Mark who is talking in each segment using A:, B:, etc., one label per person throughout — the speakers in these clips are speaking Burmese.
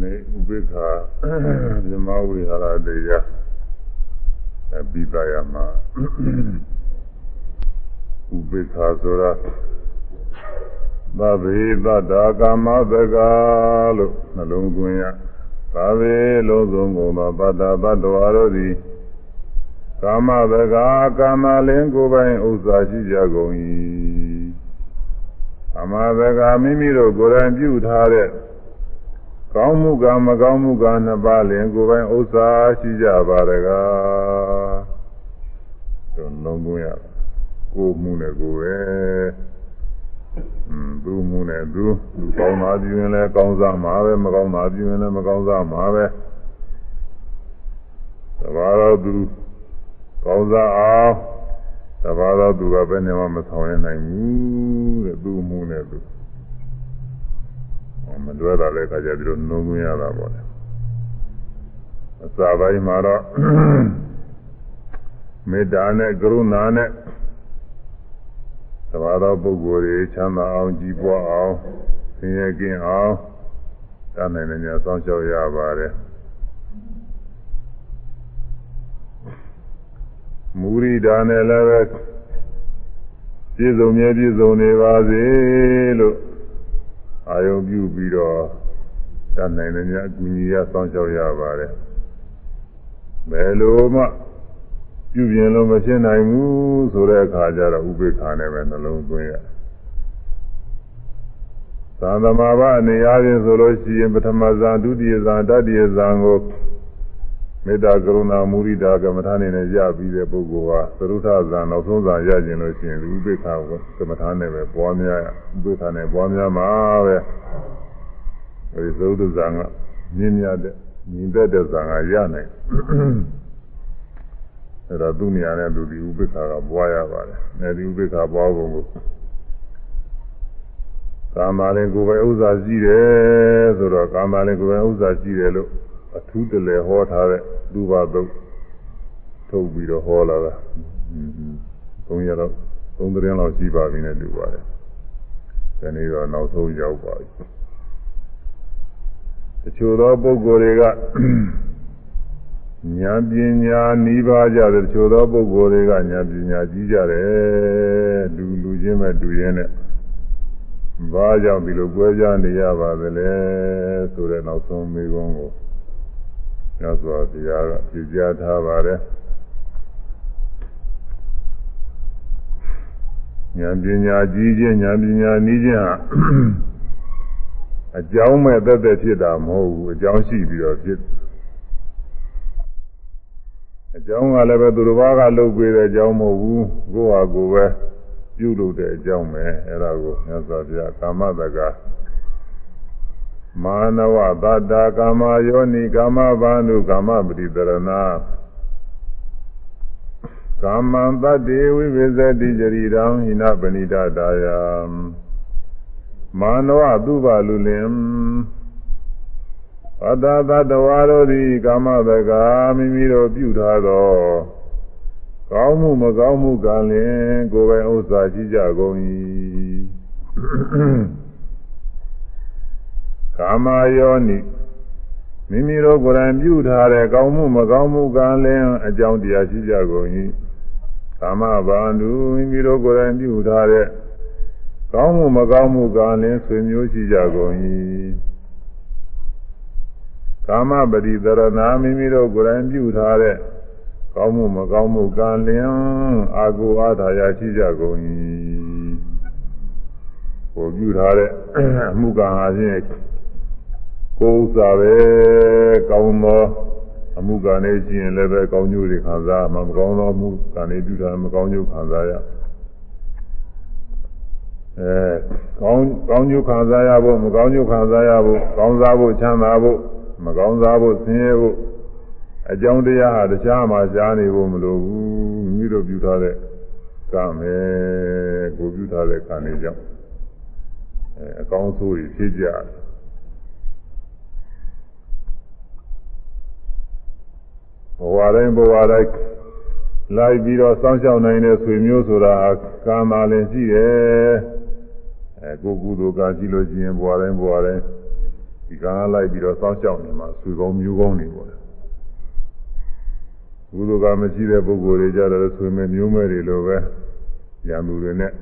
A: နေဥပိ္ပခာမြမဝိဟာရတရားအပိပယမှာဥပိ္ပခာဆိုတာသဗ္ဗေသတ္တာကာမသကလို့နှလုံးသွင်းရသဗ္ဗေလုံးစုံကုန်သောတတ္တသတ္တဝါတို့သည်ကာမသကကာမလင်းကိုယ်ပိုင်ဥစ္စာရှိကြကုန်၏ကာမသကမိမိတို့ကိုယ်တိုင်ပြုထားတဲ့ ကောင်းမှုကမကောင်းမှုကနှစ်ပါးလင်ကိုယ်ပိုင်ဥစ္စာရှိကြပါတကားတို့လုံးကုန်ရကိုမှုနဲ့ကိုပဲอืมသူမှုနဲ့သူသူကောင်းတာပြုရင်လည်းကောင်းစားမှာပဲမကောင်းတာပြုရင်လည်းမကောင်းစားမှာပဲသဘာဝသူကောင်းစားအောင်သဘာဝသူကဘယ်နဲ့မှမဆောင်ရနိုင်ဘူးတဲ့သူမှုနဲ့သူ မတွဲတာလည်းခါကြပြီးတော့နှုံးသွင်းရတာပေါ့လေအစာပိုင်းမှာတော့မေတ္တာနဲ့ကရုဏာနဲ့သဘာဝပုဂ္ဂိုလ်တွေချမ်းသာအောင်ကြည်ပွားအောင်ဆင်းရဲကင်းအောင်တတ်နိုင်တဲ့ညာစောင့်ရှောက်ရပါတယ်မူရိဒါနဲ့လည်းပဲပြည့်စုံမြဲပြည့်စုံနေပါစေလို့ အာယုံပြုပြီးတော့တတ်နိုင်တဲ့ညာအကူကြီးရစောင့်ရှောက်ရပါတယ်ဘယ်လိုမှပြုပြင်လို့မဖြစ်နိုင်ဘူးဆိုတဲ့အခါကျတော့ဥပေက္ခနဲ့ပဲနှလုံးသွင်းရသံသမဘာအနေအားဖြင့်ဆိုလို့ရှိရင်ပထမဇန်ဒုတိယဇန်တတိယဇန်ကို မေတ္တာကရုဏာမုရိဒာကမ္မထာနေနဲ့ရပြီးတဲ့ပုဂ္ဂိုလ်ဟာသရုထဇန်နောက်ဆုံးဇန်ရကျင်လို့ရှိရင်ဥပေက္ခကိုကမ္မထာနဲ့ပဲပွားများဥပေက္ခနဲ့ပွားများမှာပဲအဲဒီသရုထဇန်ကမြင့်မြတ်တဲ့ညီသက်တဲ့ဇန်ကရနိုင်အဲဒါသူ့နေရာနဲ့သူဒီဥပိ္ပခာကပွားရပါတယ်။အဲဒီဥပိ္ပခာပွားပုံကိုကာမလည်းကိုယ်ပဲဥစ္စာရှိတယ်ဆိုတော့ကာမလည်းကိုယ်ပဲဥစ္စာရှိတယ်လို့ အထူးတလဲဟောထားတဲ့လူပါသုတ်ထုတ်ပြီးတော့ဟောလာတာ။သုံးရတော့သုံးသတင်းလောက်ရှိပါပြီနဲ့တူပါတယ်။ဒီနေ့တော့နောက်ဆုံးရောက်ပါပြီ။တချို့သောပုဂ္ဂိုလ်တွေကညာပညာနှီးပါးကြတဲ့တချို့သောပုဂ္ဂိုလ်တွေကညာပညာကြီးကြတယ်လူလူချင်းပဲတူရင်းနဲ့ဘာကြောင့်ဒီလိုကြွဲကြနေရပါသလဲဆိုတဲ့နောက်ဆုံးမေးခွန်းကို ညစွာတရားကပြကြားထားပါတယ်ညာပညာကြီးခြင်းညာပညာနှီးခြင်းဟာအကြောင်းမဲ့သက်သက်ဖြစ်တာမဟုတ်ဘူးအကြောင်းရှိပြီးတော့ဖြစ်အကြောင်းကလည်းပဲသူတစ်ပါးကလုပ်ပေးတဲ့အကြောင်းမဟုတ်ဘူးကိုယ့်ဟာကိုယ်ပဲပြုလုပ်တဲ့အကြောင်းပဲအဲ့ဒါကိုမြတ်စွာဘုရားကာမတက မာနဝသတ္တာကာမယောနိကာမဘာနုကာမပတိတရဏကာမံတတ္တေဝိဝိဇတိจริတံဟိနပဏိတတာယမာနဝသူဘလူလင်အတ္တသတ္တဝါတို့သည်ကာမတကာမိမိတို့ပြုထားသောကောင်းမှုမကောင်းမှုကလည်းကိုယ်ပိုင်ဥစ္စာရှိကြကုန်၏ ကာမယောနိမိမိတို့ကိုယ်တိုင်ပြုထားတဲ့ကောင်းမှုမကောင်းမှုကလည်းအကြောင်းတရားရှိကြကုန်၏ကာမဘာနုမိမိတို့ကိုယ်တိုင်ပြုထားတဲ့ကောင်းမှုမကောင်းမှုကလည်းဆွေမျိုးရှိကြကုန်၏ကာမပရိသရဏမိမိတို့ကိုယ်တိုင်ပြုထားတဲ့ကောင်းမှုမကောင်းမှုကံလျင်အာကိုအာသာယာရှိကြကုန်၏ကိုပြုထားတဲ့အမှုကံအချင်း ကိုဥစ္စာပဲကောင်းသောအမှုကံနဲ့ရှိရင်လည်းပဲကောင်းကျိုးတွေခံစားမှာမကောင်းသောအမှုကံတွေပြုထားမကောင်းကျိုးခံစားရအဲကောင်းကောင်းကျိုးခံစားရဖို့မကောင်းကျိုးခံစားရဖို့ကောင်းစားဖို့ချမ်းသာဖို့မကောင်းစားဖို့ဆင်းရဲဖို့အကြောင်းတရားဟာတခြားမှာရှားနေဖို့မလိုဘူးမိမိတို့ပြုထားတဲ့ကံပဲကိုပြုထားတဲ့ကံတွေကြောင့်အဲအကောင်းဆိုးကြီးဖြစ်ကြ ဘဝတိုင်းဘဝတိုင်းလိုက်ပြီးတော့စောင့်ရှောက်နိုင်တဲ့ဆွေမျိုးဆိုတာကံသာလင်ရှိတယ်အဲကိုကုသိုလ်ကရှိလို့ရှိရင်ဘဝတိုင်းဘဝတိုင်းဒီကံလိုက်ပြီးတော့စောင့်ရှောက်နေမှာဆွေကောင်းမျိုးကောင်းနေပေါ့ကုသိုလ်ကမရှိတဲ့ပုဂ္ဂိုလ်တွေကြတော့ဆွေမဲ့မျိုးမဲ့တွေလိုပဲရံသူတွေနဲ့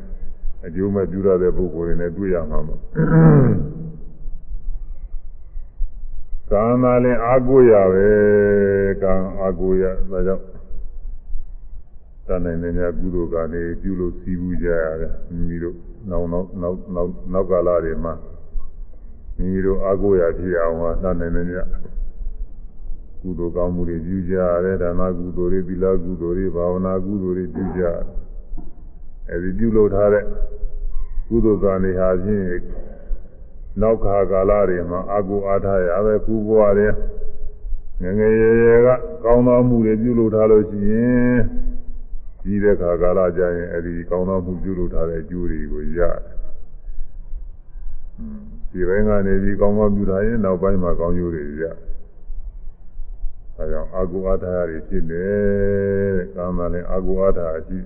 A: အကျိုးမဲ့ပြုရတဲ့ပုဂ္ဂိုလ်တွေနဲ့တွေ့ရမှာပေါ့ ကံသာလင်အာကိုရပဲကံအာကိုရဒါကြောင့်တန်နိုင်တဲ့ညကုသိုလ်ကနေပြုလို့စီးပူးကြရတယ်မိမိတို့နောက်နောက်နောက်နောက်နောက်ကာလတွေမှာမိမိတို့အာကိုရဖြစ်အောင်ဟာတန်နိုင်တဲ့ညကုသိုလ်ကောင်းမှုတွေပြုကြရတယ်ဒါနကုသိုလ်တွေသီလကုသိုလ်တွေဘာဝနာကုသိုလ်တွေပြုကြရတယ်အဲဒီပြုလုပ်ထားတဲ့ကုသိုလ်ကံတွေဟာဖြင့် နောက်ခါကာလတွေမှာအာကိုအားထားရပဲခုဘဝတွေငငယ်ရွယ်ရွယ်ကကောင်းသောမှုတွေပြုလုပ်ထားလို့ရှိရင်ကြီးတဲ့ခါကာလကျရင်အဲဒီကောင်းသောမှုပြုလုပ်ထားတဲ့အကျိုးတွေကိုရတယ်ဒီဘက်ကနေပြီးကောင်းကောင်းပြုထားရင်နောက်ပိုင်းမှာကောင်းကျိုးတွေရတယ်အဲကြောင့်အာကိုအားထားရဖြစ်တယ်တဲ့ကာမလည်းအာကိုအားထားရှိ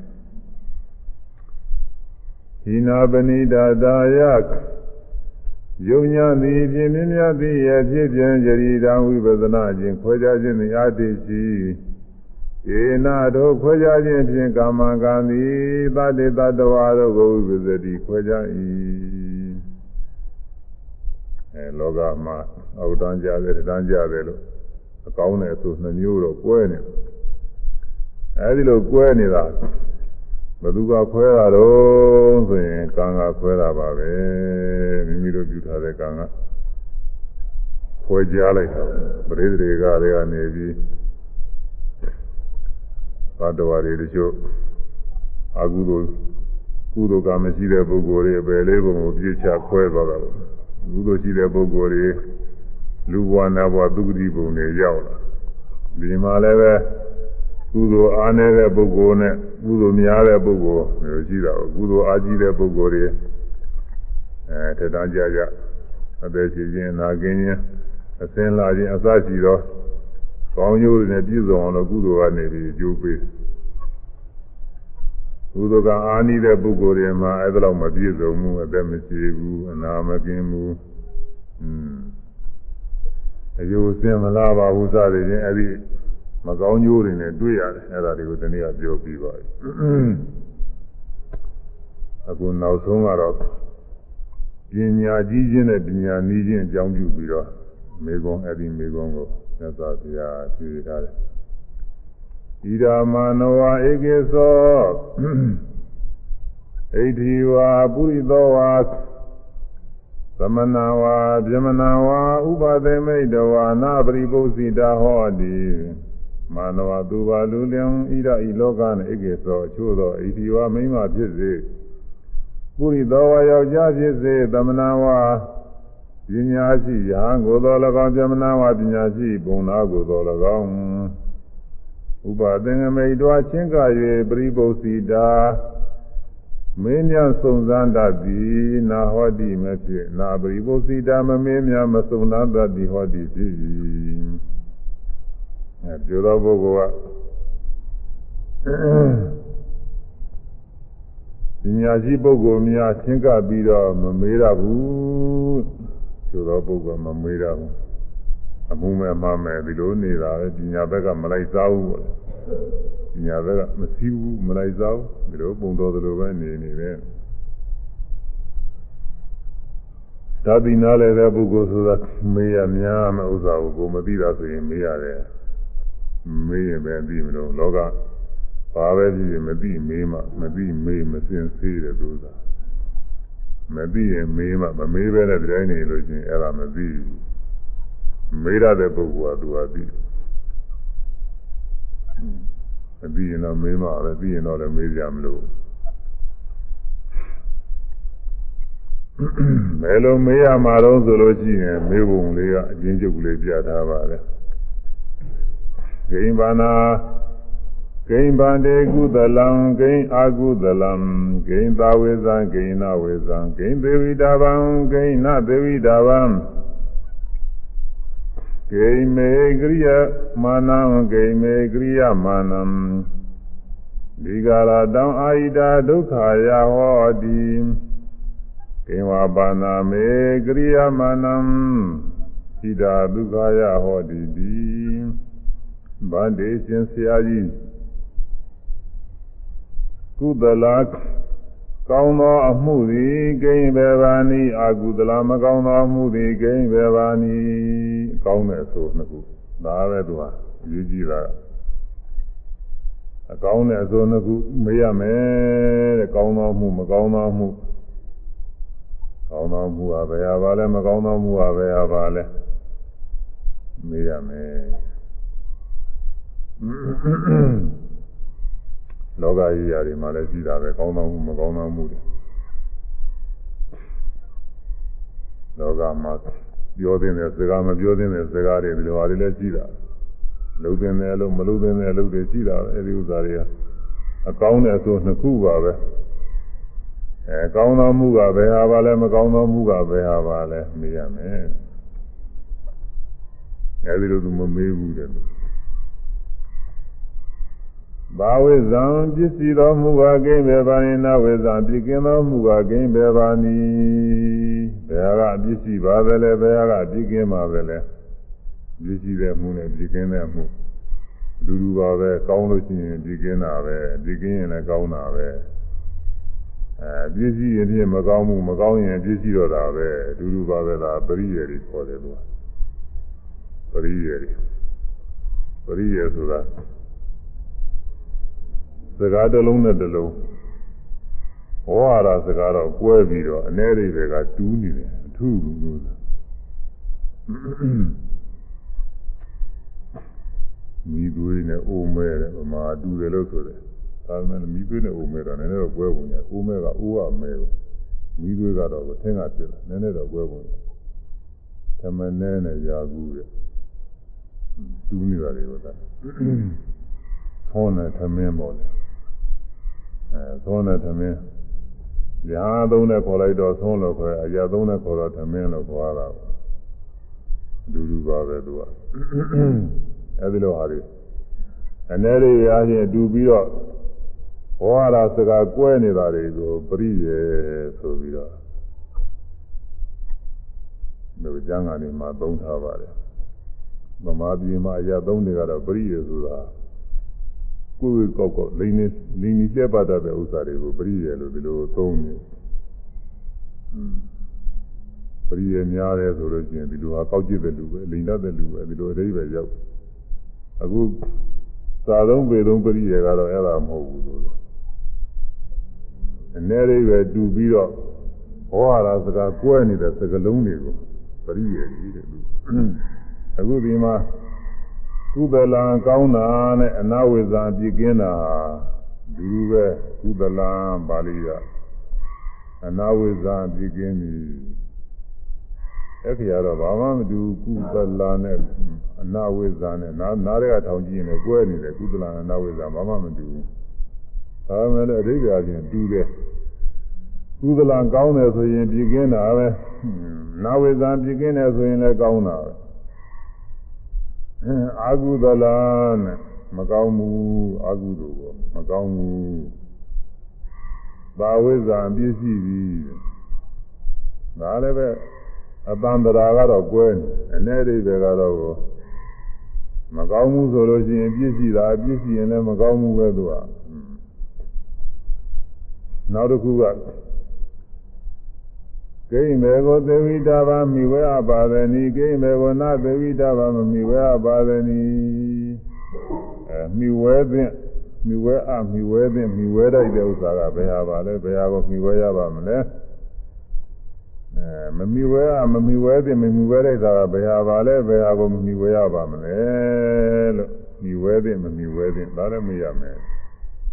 A: ဟိနာပဏိတာတာယ ယုံညာသည်ဖြင့်မြင်မြတ်သည်ရဲ့ဖြစ်ပြန်ကြည်တံဝိပဿနာခြင်းခွဲခြားခြင်းသည်အတ္တိရှိဧနာတို့ခွဲခြားခြင်းဖြင့်ကာမကံသည်သတ္တေတတဝါတို့ကိုဝိပဿတိခွဲခြား၏အဲလောကမှာအောက်တန်းကြတယ်တန်းကြတယ်လို့အကောင်းနဲ့ဆိုနှမျိုးတော့ကွဲနေအဲဒီလိုကွဲနေတာ ဘယ်သူကခွဲတာတော့ဆိုရင်ကံကခွဲတာပါပဲမိမိတို့ပြုထားတဲ့ကံကခွဲကြားလိုက်တာပရိသေတွေကတွေကနေပြီးသတ္တဝါတွေတချို့အကုသိုလ်ကုသိုလ်ကမရှိတဲ့ပုဂ္ဂိုလ်တွေပဲလေးပုံကိုပြည့်ချခွဲသွားတာပေါ့ကုသိုလ်ရှိတဲ့ပုဂ္ဂိုလ်တွေလူဘဝနတ်ဘဝသုခတိပုံတွေရောက်လာဒီမှာလည်းပဲကုသိုလ်အားနည်းတဲ့ပုဂ္ဂိုလ်နဲ့ ကုသိုလ်များတဲ့ပုဂ္ဂိုလ်မျိုးရှိတာကုသိုလ်အားကြီးတဲ့ပုဂ္ဂိုလ်တွေအဲထက်တန်းကြကြအသက်ရှင်ခြင်းနာကျင်ခြင်းအစင်းလာခြင်းအစရှိသောကောင်းကျိုးတွေနဲ့ပြည့်စုံအောင်လို့ကုသိုလ်ကနေပြီးအကျိုးပေးကုသိုလ်ကအားနည်းတဲ့ပုဂ္ဂိုလ်တွေမှာအဲ့ဒါတော့မပြည့်စုံဘူးအသက်မရှိဘူးအနာမကင်းဘူးอืมအယုစင်မလားပါဘူးစသည်ချင်းအဲ့ဒီ မကောင်းကျိုးတွေနဲ့တွေ့ရတယ်အဲ့ဒါတွေကိုတနည်းအားပြောပြီးပါပြီအခုနောက်ဆုံးကတော့ပညာကြီးခြင်းနဲ့ပညာနည်းခြင်းအကြောင်းပြုပြီးတော့မေကွန်အဲ့ဒီမေကွန်ကိုသစ္စာဘုရားဖြေထားတယ်ဣဒာမနောဝဧကေသောဣတိဝါပုရိသောဝါသမဏဝါဗျမနာဝါဥပသေမိတဝါနာပရိပု္စိတာဟောတိ မာနဝသူပါလူလျံဣဒဤလောက၌ဧကေသောအချို့သောဣတိဝါမိမဖြစ်စေပုရိသောဝါယောက်ျားဖြစ်စေသမဏဝါပညာရှိရာကိုသော၎င်းဗျမနာဝါပညာရှိဘုံနာကိုသော၎င်းဥပသင်္ကမိတ်တော်ချင်းက၍ပရိပု္စိတာမင်းများစုံစမ်းတတ်သည်နာဟောတိမဖြစ်နာပရိပု္စိတာမမင်းများမစုံစမ်းတတ်သည်ဟောတိဖြစ်၏အဲ ပြောသောပုဂ္ဂိုလ်ကပညာရှိပုဂ္ဂိုလ်များချင်းကပြီးတော့မမေးရဘူးပြောသောပုဂ္ဂိုလ်မမေးရဘူးအမှုမဲ့မှမဲ့ဒီလိုနေတာပဲပညာဘက်ကမလိုက်စားဘူးပေါ့ပညာဘက်ကမစည်းဘူးမလိုက်စားဘူးဒီလိုပုံတော်သလိုပဲနေနေတယ်သာသီနာလည်းတဲ့ပုဂ္ဂိုလ်ဆိုတာမေးရများမဥစ္စာကိုကိုမသိတာဆိုရင်မေးရတယ် မေးရင်ပဲသိမလို့လောကဘာပဲဖြစ်ဖြစ်မသိမေးမှမသိမေးမစင်စေးတယ်သူကမသိရင်မေးမှမမေးပဲတဲ့တိုင်းနေလို့ချင်းအဲ့ဒါမသိဘူးမေးရတဲ့ပုဂ္ဂိုလ်ကသူကသိမသိရင်တော့မေးမှပဲသိရင်တော့လည်းမေးကြမလို့မဲလုံးမေးရမှာတော့ဆိုလို့ရှိရင်မေးပုံလေးကအချင်းချုပ်ကလေးပြထားပါတယ် ဂိမ္ဘာနာဂိမ္ဗန္တေကုသလံဂိမ္အာကုသလံဂိမ္သာဝေဇံဂိဏဝေဇံဂိမ္သေဝိတာဗံဂိဏသေဝိတာဗံဂိမေကရိယမာနံဂိမေကရိယမာနံဒီကာလတောင်အာဟိတာဒုက္ခယာဟောတိကိဝါပါဏမေကရိယမာနံဣဒာဒုက္ခယဟောတိတိ ဗန္ဒေရှင်ဆရာကြီးကုသလာကောင်းသောအမှုသည်ကိဉ္ဘေဘာနိအာကုသလာမကောင်းသောအမှုသည်ကိဉ္ဘေဘာနိကောင်းတဲ့ဆိုနှစ်ခုဒါပဲသူဟာယူကြည့်တာအကောင်းတဲ့အဆိုနှစ်ခုမေးရမယ်တဲ့ကောင်းသောမှုမကောင်းသောမှုကောင်းသောမှုဟာဘယ်ဟာပါလဲမကောင်းသောမှုဟာဘယ်ဟာပါလဲမေးရမယ် လောကကြီးရာတွေမှာလည်းရှိတာပဲကောင်းသောမှုမကောင်းသောမှုတွေလောကမှာပြောတဲ့စကားမပြောတဲ့စကားတွေဒီလိုဟာတွေလည်းရှိတာလုံတဲ့တယ်လို့မလုံတဲ့တယ်လို့တွေရှိတာပဲအဲဒီဥစ္စာတွေကအကောင်းတဲ့အဆိုနှစ်ခုပါပဲအဲကောင်းသောမှုကဘယ်ဟာပါလဲမကောင်းသောမှုကဘယ်ဟာပါလဲမေးရမယ်အဲဒီလိုသူမမေးဘူးတဲ့ ဘာဝိဇံပစ္စည်းတော်မူပါကိဘေပါဏိနဝိဇံပြကင်းတော်မူပါကိဘေပါဏိဘယ်ဟာကပစ္စည်းပါပဲလဲဘယ်ဟာကပြကင်းပါပဲလဲပစ္စည်းတဲ့မှုနဲ့ပြကင်းတဲ့မှုအတူတူပါပဲကောင်းလို့ရှိရင်ပြကင်းတာပဲပြကင်းရင်လည်းကောင်းတာပဲအဲပစ္စည်းရင်ဖြင့်မကောင်းမှုမကောင်းရင်ပစ္စည်းတော့တာပဲအတူတူပါပဲလားပရိယေတွေခေါ်တယ်သူကပရိယေတွေပရိယေဆိုတာ စကားတစ်လုံးနဲ့တစ်လုံးဟောရတာစကားတော့ကွဲပြီးတော့အ ਨੇ တွေကတူးနေတယ်အထူးဘူးလို့မိသွေးနဲ့အိုးမဲတယ်ဗမာတူတယ်လို့ဆိုတယ်ဒါပေမဲ့မိသွေးနဲ့အိုးမဲတော့နည်းနည်းတော့ကွဲပုံညာအိုးမဲကအိုးကမဲကိုမိသွေးကတော့ထင်းကဖြစ်တယ်နည်းနည်းတော့ကွဲပုံညာသမနဲနဲ့ရာကူတဲ့တူးနေတာတွေကိုသာဖောင်းနဲ့သမင်းပေါ်တယ် အဲသုံးတဲ့သမင်းညာသုံးတဲ့ခေါ်လိုက်တော့သုံးလို့ခေါ်အရာသုံးတဲ့ခေါ်တော့သမင်းလို့ခေါ်ရတာအတူတူပါပဲသူကအဲဒီလိုဟာတွေအနေတွေရာချင်းတူပြီးတော့ဟောရတာစကားကွဲနေတာတွေကိုပရိယေဆိုပြီးတော့ဒီကျမ်းဂန်တွေမှာသုံးထားပါတယ်ဗမာပြည်မှာအရာသုံးတွေကတော့ပရိယေဆိုတာ ကိုယ်ကိုယ်ကောက်ကောက်လိန်နေလိန်နေပြပတ်တတ်တဲ့ဥစ္စာတွေကိုပရိယေလို့ဒီလိုသုံးနေပရိယေများတယ်ဆိုလို့ရှိရင်ဒီလိုဟာကောက်ကြည့်တဲ့လူပဲလိန်တတ်တဲ့လူပဲဒီလိုအဓိပ္ပာယ်ရောက်အခုသာသုံးပေသုံးပရိယေကတော့အဲ့ဒါမဟုတ်ဘူးလို့အနေလေးပဲတူပြီးတော့ဟောရတာစကားကွဲနေတဲ့စကားလုံးတွေကိုပရိယေကြီးတဲ့လူအခုဒီမှာ ကုသလံကောင်းတာနဲ့အနာဝိဇ္ဇာပြည့်ကင်းတာဒီလိုပဲကုသလံပါဠိကအနာဝိဇ္ဇာပြည့်ကင်းပြီအဲ့ဒီကတော့ဘာမှမတူကုသလံနဲ့အနာဝိဇ္ဇာနဲ့နားနားတွေကထောင်ကြည့်ရင်ကွဲနေတယ်ကုသလံအနာဝိဇ္ဇာဘာမှမတူဘူးဒါမှလည်းအဓိပ္ပာယ်ချင်းတူတယ်ကုသလံကောင်းတယ်ဆိုရင်ပြည့်ကင်းတာပဲနာဝိဇ္ဇာပြည့်ကင်းတယ်ဆိုရင်လည်းကောင်းတာပဲ အာဟုသလနဲ့မကောင်းဘူးအာဟုတို့ကမကောင်းဘူးဘာဝိဇ္ဇာပြည့်စည်ပြီဒါလည်းပဲအတန်တရာကတော့ကွဲနေအနေအိဗေကတော့မကောင်းဘူးဆိုလို့ရှိရင်ပြည့်စည်တာပြည့်စည်ရင်လည်းမကောင်းဘူးပဲသူကနောက်တစ်ခုက ကိဉ္မေကိုသေဝိတာဘာမိဝဲအပါဒနီကိဉ္မေကိုနာသေဝိတာဘာမမိဝဲအပါဒနီအဲမိဝဲသင့်မိဝဲအမိဝဲသင့်မိဝဲတိုက်တဲ့ဥစ္စာကဘယ်ဟာပါလဲဘယ်ဟာကိုမိဝဲရပါမလဲအဲမမိဝဲအမမိဝဲသင့်မမိဝဲတိုက်တာကဘယ်ဟာပါလဲဘယ်ဟာကိုမမိဝဲရပါမလဲလို့မိဝဲသင့်မမိဝဲသင့်ဒါလည်းမရမယ်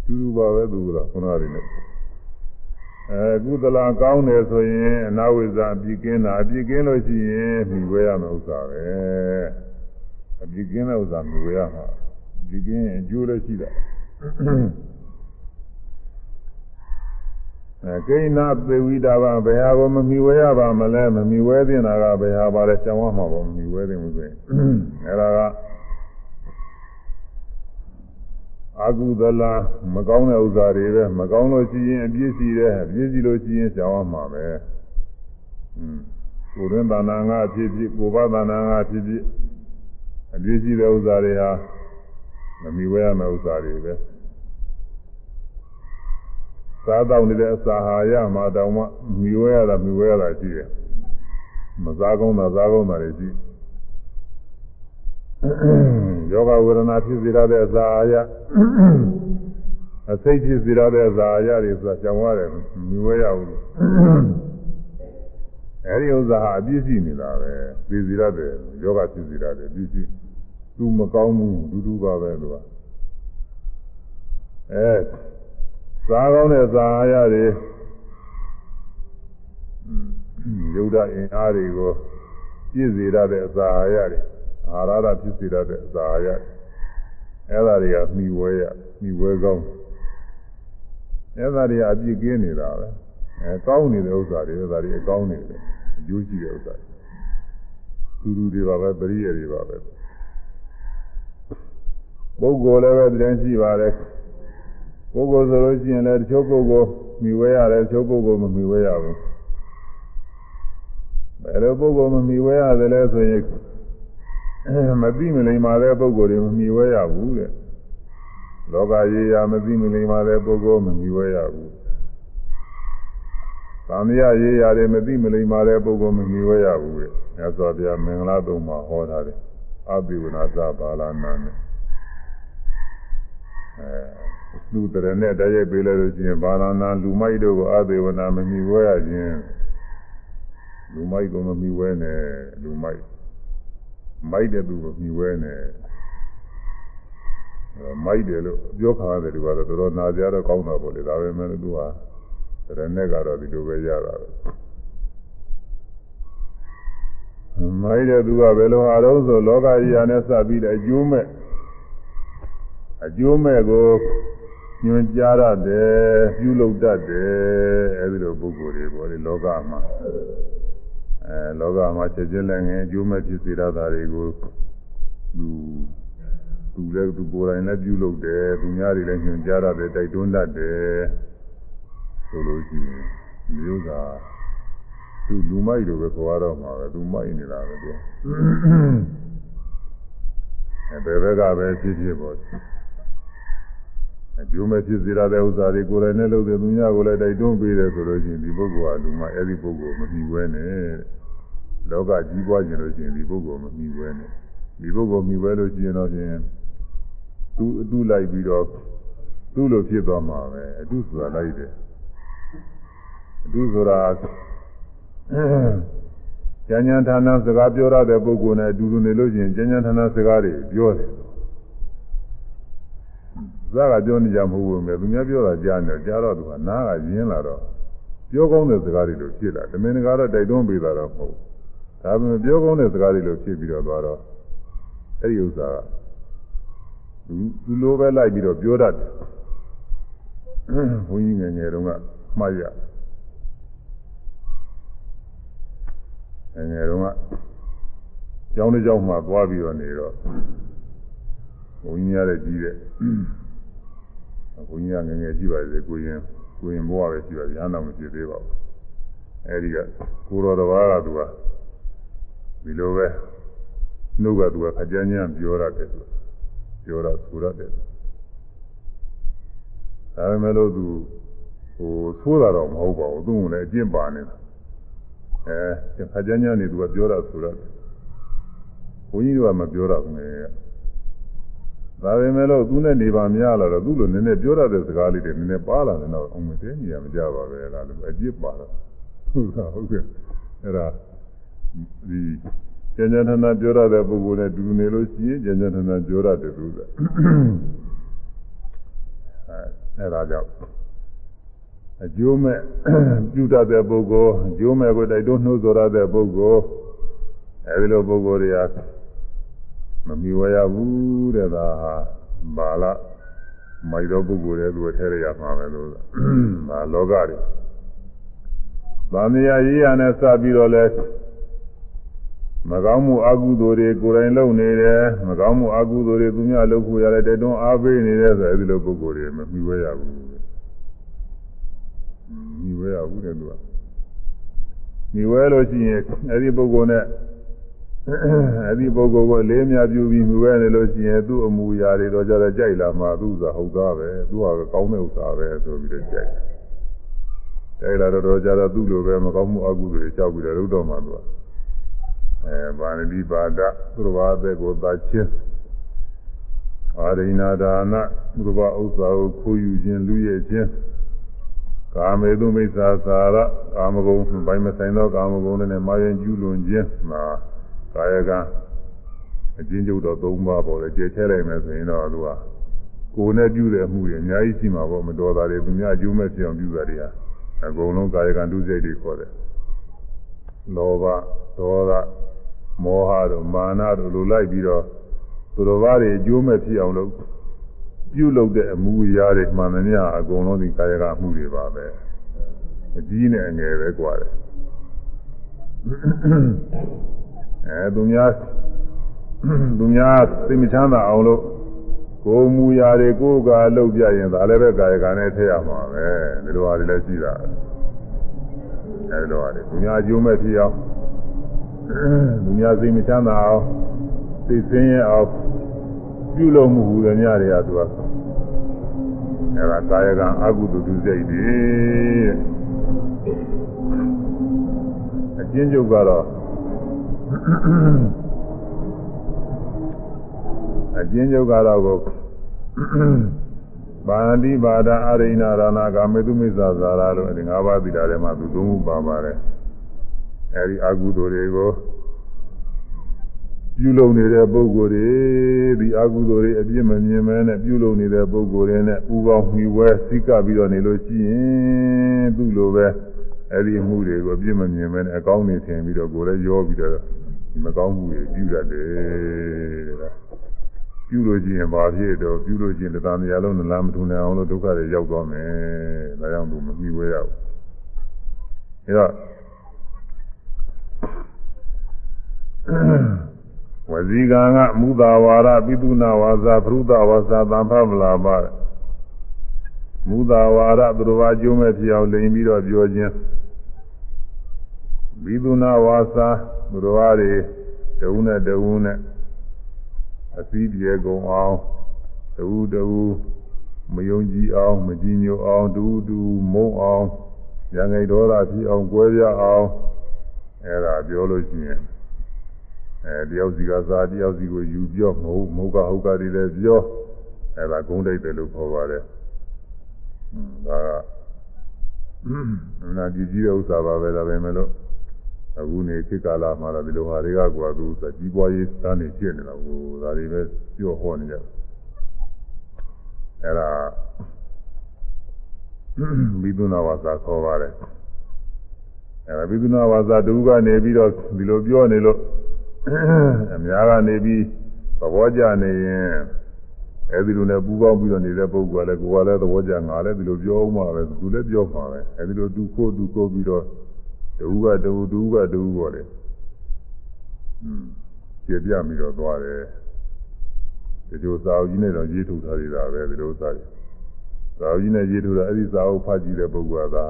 A: တူတူပါပဲသူကခုနကတည်းက အဲကုသလကောင်းတယ်ဆိုရင်အနာဝိဇ္ဇာအပြစ်ကင်းတာအပြစ်ကင်းလို့ရှိရင်မြည်ဝဲရမယ့်ဥစ္စာပဲအပြစ်ကင်းတဲ့ဥစ္စာမြည်ဝဲရမှာအပြစ်ကင်းရင်အကျိုးလည်းရှိတာအဲကိဏသေဝိတာဘာဘယ်ဟာကိုမမြည်ဝဲရပါမလဲမမြည်ဝဲတင်တာကဘယ်ဟာပါလဲရှောင်းရမှာပေါ့မမြည်ဝဲတင်မှုဆိုရင်အဲဒါက အာကုသလမကောင်းတဲ့ဥစ္စာတွေပဲမကောင်းလို့ရှိရင်အပြည့်စီတယ်အပြည့်စီလို့ရှိရင်ကြောင်ရမှာပဲอืมကိုယ်တွင်တဏ္ဍာငါဖြစ်ဖြစ်ကိုယ်ပါတဏ္ဍာငါဖြစ်ဖြစ်အပြည့်ရှိတဲ့ဥစ္စာတွေဟာမမီဝဲရမယ့်ဥစ္စာတွေပဲစားတော့နေတဲ့အစာဟာရမှာတောင်မှမီဝဲရတာမီဝဲရတာရှိတယ်မစားကောင်းတာစားကောင်းတာတွေရှိယော ဂဝေဒနာဖြစ်စေရတဲ့အစာအာရအစိတ်ဖြစ်စေရတဲ့အစာအာရတွေဆိုတာကြောင်ရတယ်မီဝဲရဘူးအဲဒီဥစ္စာဟာအပြည့်ရှိနေတာပဲသိစီရတယ်ယောဂဖြစ်စီရတယ်ပြည့်ရှိသူမကောင်းဘူးဒူးဒူးပါပဲသူကအဲစားကောင်းတဲ့စာအာရတွေယုဒအင်အားတွေကိုပြည့်စေရတဲ့အစာအာရတွေ အာရတာဖြစ်စေရတဲ့အစာအာရအဲ့ဒါတွေကမှီဝဲရမှီဝဲကောင်းအဲ့ဒါတွေကအပြည့်ကင်းနေတာပဲအဲကောင်းနေတဲ့ဥစ္စာတွေဒါတွေအကောင်းနေတယ်အကျိုးရှိတဲ့ဥစ္စာသူလူတွေပါပဲပရိယေတွေပါပဲပုဂ္ဂိုလ်လည်းပဲတည်းရှိပါတယ်ပုဂ္ဂိုလ်ဆိုလို့ရှိရင်လည်းတချို့ပုဂ္ဂိုလ်မိဝဲရတယ်တချို့ပုဂ္ဂိုလ်မမိဝဲရဘူးဘယ်လိုပုဂ္ဂိုလ်မမိဝဲရတယ်လဲဆိုရင် မသိမလိမ္မာတဲ့ပုဂ္ဂိုလ်တွေမမိဝဲရဘူးတဲ့လောကကြီးရာမသိမလိမ္မာတဲ့ပုဂ္ဂိုလ်မမိဝဲရဘူးသံဃာရေးရတယ်မသိမလိမ္မာတဲ့ပုဂ္ဂိုလ်မမိဝဲရဘူးတဲ့မြတ်စွာဘုရားမင်္ဂလာတုံးမှာဟောထားတယ်အဘိဝနာသဘာလနာနဲ့အဲလူတရနဲ့တရိုက်ပေးလိုက်လို့ရှိရင်ဘာလာနာလူမိုက်တို့ကိုအဘိဝနာမမိဝဲရခြင်းလူမိုက်ကိုမမိဝဲနဲ့လူမိုက် မိုက်တဲ့သူကိုမိဝဲနဲ့မိုက်တယ်လို့ပြောခါရတယ်ဒီကတော့တော်တော်နာကြတော့ကောင်းတာပေါ့လေဒါပဲမဲ့သူကတရနဲ့ကတော့ဒီလိုပဲရတာပဲမိုက်တဲ့သူကဘယ်လိုအားလုံးဆိုလောကကြီးရာနဲ့စပြီးတဲ့အကျိုးမဲ့အကျိုးမဲ့ကိုညွှန်ကြားရတယ်ပြုလုပ်တတ်တယ်အဲဒီလိုပုဂ္ဂိုလ်တွေပေါ့လေလောကမှာ အဲလောကမှာချက်ချင်းလည်းငယ်အကျိုးမဲ့ဖြစ်စေရတာတွေကိုသူသူလည်းသူကိုယ်တိုင်လည်းပြုလုပ်တယ်သူများတွေလည်းညွှန်ကြားရတယ်တိုက်တွန်းတတ်တယ်ဆိုလို့ရှိရင်မျိုးကသူလူမိုက်လိုပဲခေါ်ရတော့မှာပဲသူမိုက်နေတာပဲသူအဲဘယ်ဘက်ကပဲဖြစ်ဖြစ်ပေါ့အကျိုးမဲ့ဖြစ်စေရတဲ့ဥစ္စာတွေကိုယ်တိုင်နဲ့လုပ်တဲ့သူများကိုလည်းတိုက်တွန်းပေးတယ်ဆိုလို့ရှိရင်ဒီပုဂ္ဂိုလ်ဟာလူမအဲ့ဒီပုဂ္ဂိုလ်မမီဝဲနဲ့ လောကကြီးပွားခြင်းလို့ရှိရင်ဒီပုဂ္ဂိုလ်မမီဝဲနဲ့ဒီပုဂ္ဂိုလ်မီဝဲလို့ရှိရင်တော့ဖြင့်သူအတုလိုက်ပြီးတော့သူ့လိုဖြစ်သွားမှာပဲအတုဆိုတာလိုက်တယ်အတုဆိုတာကျန်ကျန်ဌာနစကားပြောရတဲ့ပုဂ္ဂိုလ်နဲ့အတူတူနေလို့ရှိရင်ကျန်ကျန်ဌာနစကားတွေပြောတယ်ဇာကပြောနေကြမဟုတ်ဘူးမယ်သူများပြောတာကြားနေကြားတော့သူကနားကရင်းလာတော့ပြောကောင်းတဲ့စကားတွေလို့ဖြစ်လာတမင်တကာတော့တိုက်တွန်းပေးတာတော့မဟုတ် ဒါပေမဲ့ပြောကောင်းတဲ့စကားတွေလို့ဖြစ်ပြီးတော့သွားတော့အဲ့ဒီဥစ္စာကသူသူလိုပဲလိုက်ပြီးတော့ပြောတတ်တယ်ဘုန်းကြီးငယ်ငယ်တုန်းကမှားရငယ်ငယ်တုန်းကကျောင်းတစ်ကျောင်းမှာသွားပြီးတော့နေတော့ဘုန်းကြီးရတဲ့ကြီးတဲ့ဘုန်းကြီးကငယ်ငယ်ကြည့်ပါလေကိုရင်ကိုရင်ဘဝပဲကြည့်ပါဗျာနောက်မကြည့်သေးပါဘူးအဲဒီကကိုတော်တော်ကသူက ဒီလိုပဲနှုတ်ကသူကခကြမ်းကြမ်းပြောရတယ်သူပြောတာဆိုရတယ်ဒါပေမဲ့လို့သူဟိုသိုးတာတော့မဟုတ်ပါဘူးသူ့ကိုလည်းအကျင့်ပါနေတာအဲခကြမ်းကြမ်းနေသူကပြောတာဆိုရတယ်ဘုန်းကြီးကမပြောတာဘူးငယ်ဒါပေမဲ့လို့သူနဲ့နေပါများလာတော့သူ့လိုနည်းနည်းပြောရတဲ့စကားလေးတွေနည်းနည်းပါလာတယ်တော့အောင်မသိနေရမကြပါပဲလားလို့အပြစ်ပါတော့ဟုတ်တာဟုတ်ကဲ့အဲ့ဒါ ဒီကျန်ကျန်ထနာပြောရတဲ့ပုဂ္ဂိုလ်နဲ့တူနေလို့ရှိရင်ကျန်ကျန်ထနာပြောရတယ်သူကအဲအဲ့ဒါကြောင့်အကျိုးမဲ့ပြုတတ်တဲ့ပုဂ္ဂိုလ်အကျိုးမဲ့ကိုတိုက်တွန်းနှိုးဆော်ရတဲ့ပုဂ္ဂိုလ်အဲဒီလိုပုဂ္ဂိုလ်တွေကမမီဝရဘူးတဲ့ဒါဟာဘာလမိုက်သောပုဂ္ဂိုလ်တွေသူ့ထဲရရမှာပဲလို့ဒါလောကတွေဗာမယာရေးရနဲ့စပြီးတော့လဲ မကောင်းမှုအကုသိုလ်တွေကိုယ်တိုင်လုပ်နေတယ်မကောင်းမှုအကုသိုလ်တွေသူများလုပ်ဖို့ရတယ်တဲ့တွန်းအားပေးနေတယ်ဆိုအဲဒီလိုပုဂ္ဂိုလ်တွေမမီဝရဘူးမီဝရဘူးတဲ့သူကအဲဒါကြောင့်အကျိုးမဲ့ပြုတတ်တဲ့ပုဂ္ဂိုလ်အကျိုးမဲ့ကိုတိုက်တွန်းနှိုးဆော်ရတဲ့ပုဂ္ဂိုလ်အဲဒီလိုပုဂ္ဂိုလ်တွေကမမီဝဲရဘူးတဲ့ဒါဟာဘာလမိုက်သောပုဂ္ဂိုလ်တွေသူများလုပ်ဖို့ရတယ်တိုက်တွန်းအားပေးနေတယ်ဆိုအဲဒီလိုပုဂ္ဂိုလ်တွေမမီဝဲရဘူးမိဝဲလို့ရှိရင်အဲ့ဒီပုဂ္ဂိုလ်နဲ့အဲ့ဒီပုဂ္ဂိုလ်ကိုလေးမြပြုပြီးမိဝဲနေလို့ရှိရင်သူ့အမူအရာတွေတော့ကြတော့ကြိုက်လာမှသူ့ဥစ္စာဟုတ်သားပဲသူ့ဟာကောင်းတဲ့ဥစ္စာပဲဆိုပြီးတော့ကြိုက်ကြိုက်လာတော့ကြတော့သူ့လိုပဲမကောင်းမှုအကုသိုလ်တွေကြောက်ပြီးတော့ရုပ်တော်မှသူက အဲဗာဏတိပါဒသူတော်ဘာသက်ကိုသာချင်းအာရိဏဒါနသူတော်ဘာဥစ္စာကိုခိုးယူခြင်းလူရဲ့ခြင်းကာမေတုမိစ္ဆာသာရကာမဂုဏ်ဘိုင်းမဆိုင်သောကာမဂုဏ်နဲ့မာယံကျူးလွန်ခြင်းမှာကာယကအကျဉ်းချုပ်တော့၃ပါးပေါ်လေကျေချဲလိုက်မယ်ဆိုရင်တော့သူကကိုယ်နဲ့ပြုတဲ့အမှုတွေအများကြီးရှိမှာပေါ့မတော်တာတွေသူများအကျိုးမဲ့ဖြစ်အောင်ပြုတာတွေဟာအကုန်လုံးကာယကံဒုစရိုက်တွေခေါ်တယ်လောဘ ဒေါသမောဟတို့မာနတို့လိုလိုက်ပြီးတော့သူတော်ဘာတွေအကျိုးမဲ့ဖြစ်အောင်လုပ်ပြုလုပ်တဲ့အမှုအရာတွေမှန်သမျှအကုန်လုံးဒီကာယကအမှုတွေပါပဲအကြီးနဲ့အငယ်ပဲกว่าတယ်အဲသူများသူများသိမချမ်းသာအောင်လို့ကိုယ်မူရာတွေကိုယ်ကလှုပ်ပြရင်ဒါလည်းပဲကာယကံနဲ့ထည့်ရမှာပဲဒီလိုဟာတွေလည်းရှိတာအဲဒီလိုဟာတွေသူများအကျိုးမဲ့ဖြစ်အောင် သူများသိမချမ်းသာအောင်သိစင်းရအောင်ပြုလုပ်မှုဟူသည်များတွေကသူကအဲဒါကာယကံအကုသိုလ်ဒုစိတ်တွေအကျဉ်းချုပ်ကတော့အကျဉ်းချုပ်ကတော့ကိုဗာဏတိဘာဒအရိဏရဏကာမေတုမိစ္ဆာဇာရလို့အဲဒီ၅ပါးသီတာထဲမှာသူသုံးခုပါပါတယ် အဲဒီအကုသိုလ်တွေကိုပြုလုပ်နေတဲ့ပုဂ္ဂိုလ်တွေဒီအကုသိုလ်တွေအပြစ်မမြင်မဲနဲ့ပြုလုပ်နေတဲ့ပုဂ္ဂိုလ်တွေနဲ့ပူပေါင်းမှီဝဲစိကပြီးတော့နေလို့ရှိရင်သူ့လိုပဲအဲ့ဒီအမှုတွေကိုအပြစ်မမြင်မဲနဲ့အကောင်းနေထင်ပြီးတော့ကိုယ်လည်းရောပြီးတော့ဒီမကောင်းမှုတွေပြုတတ်တယ်တဲ့ပြုလို့ရှိရင်ဘာဖြစ်တော့ပြုလို့ရှိရင်တရားများလုံးနလားမထူနိုင်အောင်လို့ဒုက္ခတွေရောက်သွားမယ်ဒါကြောင့်သူမမှီဝဲရဘူးအဲတော့ ဝဇီကံကမူတာဝါရပိတုနာဝါစာပရုဒဝါစာသံဖမလာပါမူတာဝါရသူတော်ဘာကျိုးမဲ့ဖြစ်အောင်လိန်ပြီးတော့ပြောခြင်းပိတုနာဝါစာသူတော်ဘာတွေတဝုနဲ့တဝုနဲ့အစည်းပြေကုန်အောင်တဝုတဝုမယုံကြည်အောင်မကြည်ညိုအောင်တူတူမုန်းအောင်ရံငိတ်ဒေါသဖြစ်အောင်ကြွယ်ပြအောင်အဲ့ဒါပြောလို့ရှိရင် အဲတယောက်စီကစားတယောက်စီကိုယူပြောမဟုတ်မဟုတ်ကဟုတ်ကတွေလည်းပြောအဲဒါဂုံးတိတ်တယ်လို့ခေါ်ပါတယ်။ဒါကနာကြည့်ကြည့်တဲ့ဥစ္စာပါပဲဒါပဲမလို့အခုနေခေတ်ကာလမှာတော့ဒီလိုဟာတွေကကွာသူစကြီးပွားရေးစမ်းနေဖြစ်နေတာကိုဒါတွေပဲပြောဟောနေကြတယ်။အဲဒါဘိသုနာဝါစာခေါ်ပါတယ်။အဲဒါဘိသုနာဝါစာတူကနေပြီးတော့ဒီလိုပြောနေလို့ အများကနေပြီးသဘောကျနေရင်အဲဒီလိုနဲ့ပူပေါင်းပြီးတော့နေတဲ့ပုဂ္ဂိုလ်ကလည်းကိုယ်ကလည်းသဘောကျငါလည်းဒီလိုပြောအောင်ပါပဲသူလည်းပြောပါပဲအဲဒီလိုသူခိုးသူခိုးပြီးတော့တူကတူတူကတူပေါ်တယ်อืมကျေပြပြီးတော့သွားတယ်ဒီလိုစာအုပ်ကြီးနဲ့တော့ရေးထုတ်ထားရတာပဲဒီလိုစာကြီးစာအုပ်ကြီးနဲ့ရေးထုတ်တာအဲဒီစာအုပ်ဖတ်ကြည့်တဲ့ပုဂ္ဂိုလ်ကသာ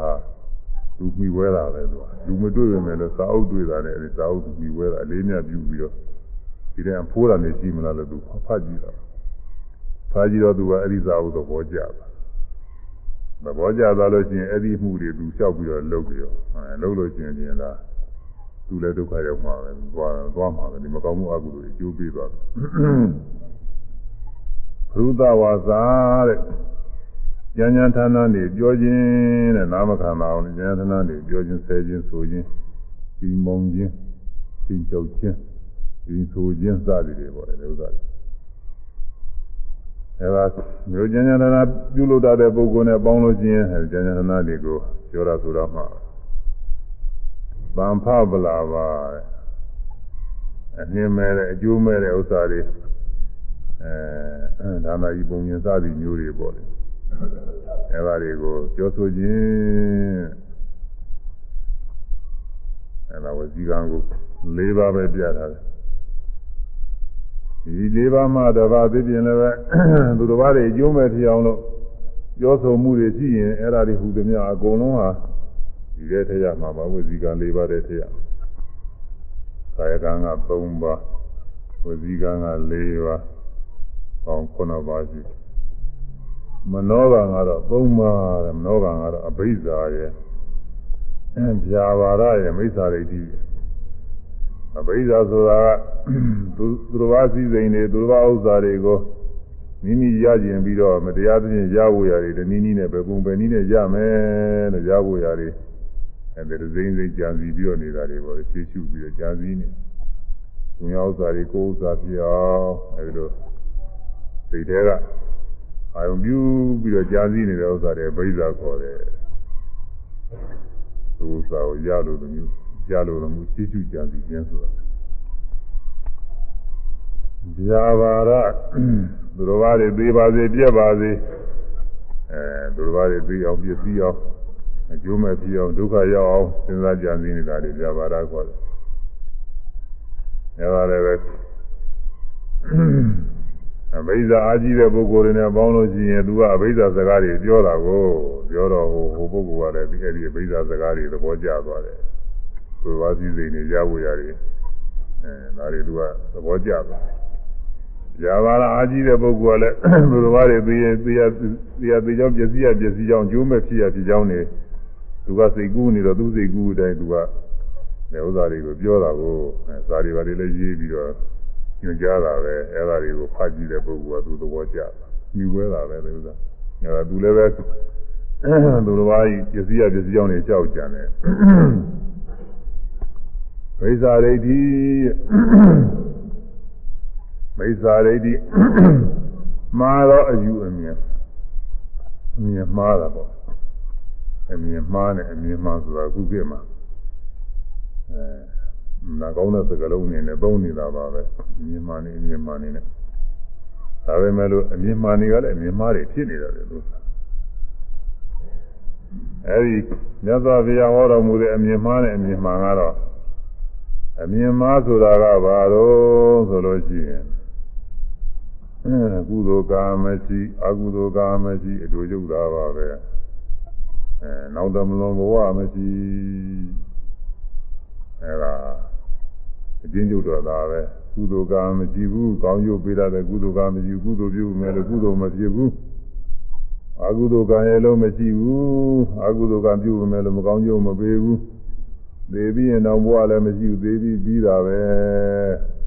A: လူမိဝဲတာပဲသူကလူမတွေ့ပေမဲ့လည်းစာအုပ်တွေ့တာနဲ့အဲဒီစာအုပ်မိဝဲတာအလေးမြတ်ပြုပြီးတော့ဒီတည်းဖိုးတာနေရှိမလားလို့သူဖတ်ကြည့်တာဖတ်ကြည့်တော့သူကအဲဒီစာအုပ်သဘောကျတာသဘောကျသွားလို့ရှိရင်အဲ့ဒီမှုတွေသူလျှောက်ပြီးတော့လုပ်ပြီးတော့အဲလုပ်လို့ရှိရင်ပြင်လားသူလည်းဒုက္ခရောက်မှာပဲသွားသွားမှာပဲဒီမကောင်းမှုအကုသိုလ်တွေကျိုးပေးသွားတယ်ဘုဒ္ဓဝါစာတဲ့ ဉာဏ်ဉာဏ်ဌာနနေပြောခြင်းတဲ့နာမခန္ဓာအောင်ဉာဏ်ဌာနနေပြောခြင်းဆဲခြင်းဆိုခြင်းဒီမုံခြင်းသင်ချုပ်ခြင်းဒီဆိုခြင်းစသည်တွေပေါ့လေဥစ္စာတွေအဲဒါမျိုးဉာဏ်ဉာဏ်ဌာနပြုလုပ်တတ်တဲ့ပုဂ္ဂိုလ်နဲ့ပေါင်းလို့ခြင်းဉာဏ်ဉာဏ်ဌာနတွေကိုပြောတာဆိုတော့မှဗံဖပလာပါအနှင်းမဲ့တဲ့အကျိုးမဲ့တဲ့ဥစ္စာတွေအဲဒါနာဤပုံဉ္စသည်မျိုးတွေပေါ့လေ အဲဒါတွေကိုပြောဆိုခြင်းအဲဒါဝစီကံကို၄ပါးပဲပြထားတယ်ဒီ၄ပါးမှတပါးသိပြင်လည်းပဲသူတစ်ပါးတွေအကျိုးမဲ့ဖြစ်အောင်လို့ပြောဆိုမှုတွေရှိရင်အဲ့ဒါတွေဟူသည်များအကုန်လုံးဟာဒီတဲ့ထရမှာပါဝစီကံ၄ပါးတဲ့ထရကာယကံက3ပါးဝစီကံက4ပါးပေါင်း9ပါးရှိ မနောကံကတော့3ပါးတယ်မနောကံကတော့အဘိဇ္ဇာရဲ့ဗျာပါရရဲ့မိစ္ဆာဒိဋ္ဌိအဘိဇ္ဇာဆိုတာကသူသူတော်ဘာစည်းစိမ်တွေသူတော်ဘာဥစ္စာတွေကိုမိမိရကျင်ပြီးတော့မတရားသဖြင့်ရဖို့ရတယ်တနည်းနည်းနဲ့ပဲပုံပဲနည်းနဲ့ရမယ်လို့ရဖို့ရတယ်အဲဒီစိမ့်စိမ့်ကြံစီပြီးတော့နေတာတွေပေါ့ရှေ့ရှုပြီးတော့ကြံစီနေဘုရားဥစ္စာတွေကိုဥစ္စာပြအောင်အဲဒီလိုစိတ်ထဲက အာယုံပြုပြီးတော့ကြံစီနေတဲ့ဥစ္စာတွေဘိဇာခေါ်တယ်သူဥစ္စာကိုရလို့မျိုးရလို့လို့မျိုးရှေ့ရှုကြံစီခြင်းဆိုတာဗျာပါရသူတော်ဘာတွေသေးပါစေပြက်ပါစေအဲသူတော်ဘာတွေသေးအောင်ပြည့်စည်အောင်အကျိုးမဲ့ဖြစ်အောင်ဒုက္ခရောက်အောင်စဉ်းစားကြံစည်နေတာတွေပြပါရခေါ်တယ်။အဲဒါလည်းပဲ အဘိဇာအာကြီးတဲ့ပုဂ္ဂိုလ်တွေနဲ့ပေါင်းလို့ရှိရင်သူကအဘိဇာစကားတွေပြောတာကိုပြောတော့ဟိုဟိုပုဂ္ဂိုလ်ကလည်းဒီအဲ့ဒီအဘိဇာစကားတွေသဘောကျသွားတယ်။သူဝါစီစိန်တွေရဖို့ရတယ်။အဲဒါတွေသူကသဘောကျသွားတယ်။ဇာဘာလာအာကြီးတဲ့ပုဂ္ဂိုလ်ကလည်းသူတော်ဘာတွေသိရသိရသိရသိကြောင်းပစ္စည်းရပစ္စည်းကြောင်းကျိုးမဲ့ဖြစ်ရဖြစ်ကြောင်းနေသူကစိတ်ကူးနေတော့သူစိတ်ကူးတဲ့အတိုင်းသူကနေဥစ္စာတွေကိုပြောတာကိုစာတွေပါတွေလည်းရေးပြီးတော့ ညွှန်ကြားတာပဲအဲ့ဒါတွေကိုဖတ်ကြည့်တဲ့ပုဂ္ဂိုလ်ကသူသဘောကျတာမြူဝဲတာပဲဒီဥစ္စာအဲ့ဒါသူလည်းပဲသူတော်ဘာကြီးပစ္စည်းရပစ္စည်းကြောင်းနေလျှောက်ကြတယ်ဝိဇာရိဋ္ဌိမိစ္ဆာရိဋ္ဌိမှားတော့အယူအမြင်အမြင်မှားတာပေါ့အမြင်မှားနဲ့အမြင်မှားဆိုတာခုခေတ်မှာအဲ နာကောင်းတဲ့စကားလုံးနေနဲ့သုံးနေတာပါပဲအမြင်မှားနေအမြင်မှားနေနဲ့ဒါပေမဲ့လို့အမြင်မှားနေကလည်းအမြင်မှားတွေဖြစ်နေတယ်လို့အဲဒီမြတ်စွာဘုရားဟောတော်မူတဲ့အမြင်မှားနဲ့အမြင်မှားကတော့အမြင်မှားဆိုတာကဘာလို့ဆိုလို့ရှိရင်ကုသိုလ်ကာမရှိအကုသိုလ်ကာမရှိအတူတူတာပါပဲအဲနောက်တမလွန်ဘဝမရှိအဲဒါ အချင်းကျုပ်တော်တာပဲကုသိုလ်ကာမရှိဘူးကောင်းကျိုးပေးရတဲ့ကုသိုလ်ကာမရှိဘူးကုသိုလ်ပြုမယ်လို့ကုသိုလ်မဖြစ်ဘူးအကုသိုလ်ကံရဲ့လုံးမရှိဘူးအကုသိုလ်ကံပြုမယ်လို့မကောင်းကျိုးမပေးဘူးသေပြီးရင်တော့ဘဝလည်းမရှိဘူးသေပြီးပြီးတာပဲ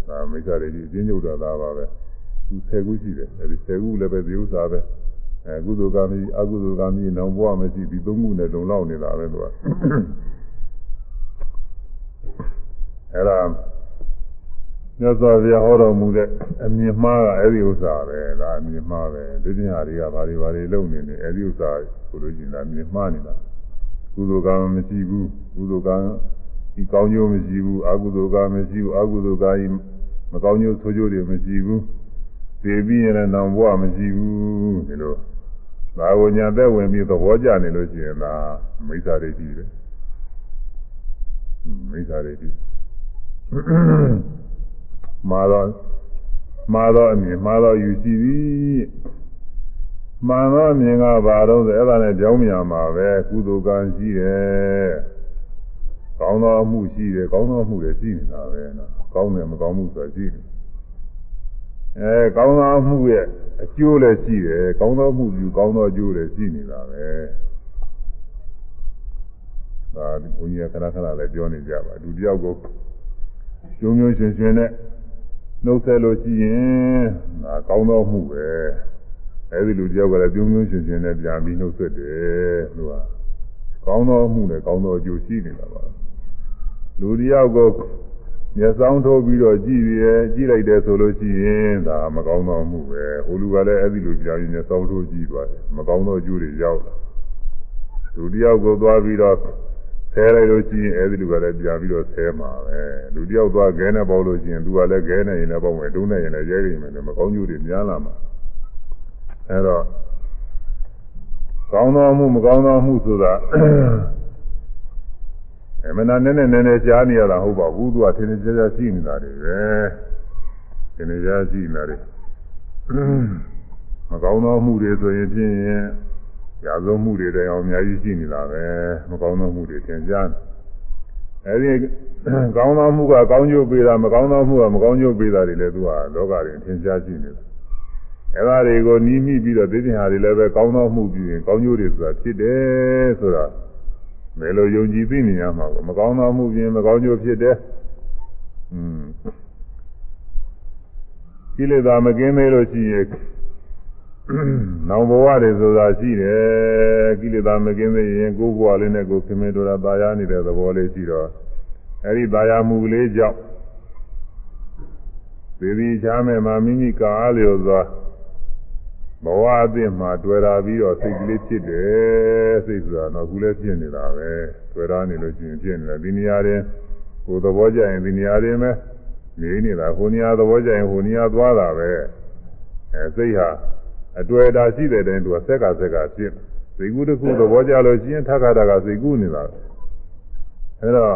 A: ဒါမိစ္ဆာတွေကြီးအချင်းကျုပ်တော်တာပါပဲသူ10ခုရှိတယ်အဲဒီ10ခုလည်းပဲဒီဥစ္စာပဲအဲကုသိုလ်ကံကြီးအကုသိုလ်ကံကြီးနောင်ဘဝမရှိဒီသုံးခုနဲ့လုံလောက်နေတာပဲသူကအဲဒါ မြတ်စွာဘုရားဟောတော်မူတဲ့အမြင်မှားကအဲဒီဥစ္စာပဲဒါအမြင်မှားပဲဒီပြင်ဟာတွေကဘာတွေဘာတွေလုပ်နေနေအဲဒီဥစ္စာကိုလို့ရှိရင်ဒါအမြင်မှားနေတာကုသိုလ်ကံမရှိဘူးကုသိုလ်ကံဒီကောင်းကျိုးမရှိဘူးအကုသိုလ်ကံမရှိဘူးအကုသိုလ်ကံမကောင်းကျိုးဆိုးကျိုးတွေမရှိဘူးသိပြီးရင်လည်းနောင်ဘဝမရှိဘူးဒီလိုသာဝညာသက်ဝင်ပြီးသဘောကျနေလို့ရှိရင်ဒါမိစ္ဆာဒိဋ္ဌိပဲမိစ္ဆာဒိဋ္ဌိ မာတော့မာတော့အမြင်မာတော့ယူရှိသည်မှန်တော့အမြင်ကဘာတော့ဆိုအဲ့ဒါနဲ့ကြောင်းမြန်မှာပဲကုသိုလ်ကံရှိတယ်ကောင်းသောအမှုရှိတယ်ကောင်းသောအမှုတွေရှိနေတာပဲနော်ကောင်းတယ်မကောင်းမှုဆိုတာရှိတယ်အဲကောင်းသောမှုရဲ့အကျိုးလည်းရှိတယ်ကောင်းသောမှုယူကောင်းသောအကျိုးလည်းရှိနေတာပဲဒါဘုန်းကြီးကခဏခဏလည်းပြောနေကြပါလူတယောက်ကိုကျုံကျုံရှင်ရှင်နဲ့ နှုတ်ဆက်လို့ရှိရင်ဒါကောင်းသောမှုပဲအဲဒီလူတယောက်ကလည်းကျုံကျုံရှင်ရှင်နဲ့ပြန်ပြီးနှုတ်ဆက်တယ်လို့ကကောင်းသောမှုနဲ့ကောင်းသောအကျိုးရှိနေတာပါလူတယောက်ကိုမျက်စောင်းထိုးပြီးတော့ကြည့်ရကြည့်လိုက်တယ်ဆိုလို့ရှိရင်ဒါမကောင်းသောမှုပဲဟိုလူကလည်းအဲ့ဒီလိုကြောင်မျက်စောင်းထိုးကြည့်သွားတယ်မကောင်းသောအကျိုးတွေရောက်လာလူတယောက်ကိုသွားပြီးတော့ ဆဲလိုက်လို့ရှိရင်အဲ့ဒီလူကလည်းပြန်ပြီးတော့ဆဲမှာပဲလူတယောက်သွားခဲနဲ့ပေါလို့ရှိရင်သူကလည်းခဲနဲ့ရင်လည်းပေါမယ်ဒုံးနဲ့ရင်လည်းရဲရင်လည်းမကောင်းကျိုးတွေများလာမှာအဲ့တော့ကောင်းသောမှုမကောင်းသောမှုဆိုတာအမှန်နဲ့နဲ့နဲ့နဲ့ကြားနေရတာဟုတ်ပါဘူးသူကထင်ထင်ရှားရှားရှိနေတာတွေပဲထင်ထင်ရှားရှိနေတာတွေမကောင်းသောမှုတွေဆိုရင်ဖြင့် ရာဇဝမှုတွေတိုင်အောင်အများကြီးရှိနေတာပဲမကောင်းသောမှုတွေသင်ကြားအဲဒီကောင်းသောမှုကကောင်းကျိုးပေးတာမကောင်းသောမှုကမကောင်းကျိုးပေးတာတွေလည်းသူကလောကတွေသင်ကြားရှိနေတာအဲဒါတွေကိုနီးမိပြီးတော့သိတဲ့ဟာတွေလည်းပဲကောင်းသောမှုပြုရင်ကောင်းကျိုးတွေဆိုတာဖြစ်တယ်ဆိုတာဘယ်လိုယုံကြည်သိနေရမှာပေါ့မကောင်းသောမှုပြင်မကောင်းကျိုးဖြစ်တယ်อืมကိလေသာမကင်းသေးလို့ရှိရင် နောင်ဘဝတွေဆိုတာရှိတယ်ကိလေသာမကင်းသေးရင်ကိုယ်ဘဝလေးနဲ့ကိုယ်ခင်မင်တို့တာตายာနေတဲ့သဘောလေးရှိတော့အဲဒီตายာမှုလေးကြောင့်သေဒီချားမဲ့မှာမိမိကာအားလျော်စွာဘဝအသစ်မှာတွေ့တာပြီးတော့စိတ်ကလေးဖြစ်တယ်စိတ်ဆိုတာတော့အခုလည်းဖြစ်နေတာပဲတွေ့တာနေလို့ရှိရင်ဖြစ်နေတာဒီနေရာတွင်ကိုယ်သဘောကျရင်ဒီနေရာတွင်ပဲနေနေတာဟိုနေရာသဘောကျရင်ဟိုနေရာသွားတာပဲအဲစိတ်ဟာ အတွေ့အတာရှိတဲ့တိုင်သူကဆက်ကဆက်ကဖြစ်စိတ်ကူးတစ်ခုသဘောကျလို့ရှိရင်ထခါတာကစိတ်ကူးနေတာအဲတော့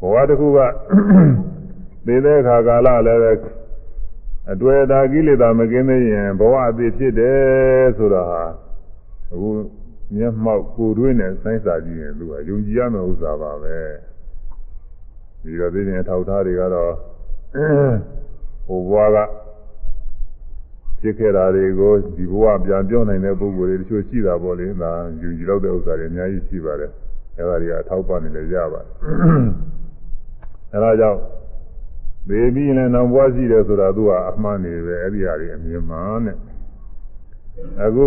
A: ဘဝတစ်ခုကသိတဲ့အခါကာလလည်းပဲအတွေ့အတာကိလေသာမကင်းသေးရင်ဘဝအသေးဖြစ်တယ်ဆိုတာဟာအခုမျက်မှောက်ကိုယ်တွင်းနဲ့စိုင်းစာကြည့်ရင်သူကယုံကြည်ရမယ့်ဥစ္စာပါပဲဒီတော့သိရင်ထောက်ထားတွေကတော့ဟိုဘဝက ဖြစ်ခဲ့တာတွေကိုဒီဘဝပြန်ပြောနိုင်တဲ့ပုဂ္ဂိုလ်တွေတချို့ရှိတာပေါ့လေဒါယူကြည်လောက်တဲ့ဥစ္စာတွေအများကြီးရှိပါတယ်အဲဒါတွေကအထောက်ပံ့နေလည်းရပါတယ်အဲဒါကြောင့်သေပြီးလည်းနောက်ဘဝရှိတယ်ဆိုတာသူကအမှန်နေပဲအဲ့ဒီဟာတွေအမြင်မှန်တဲ့အခု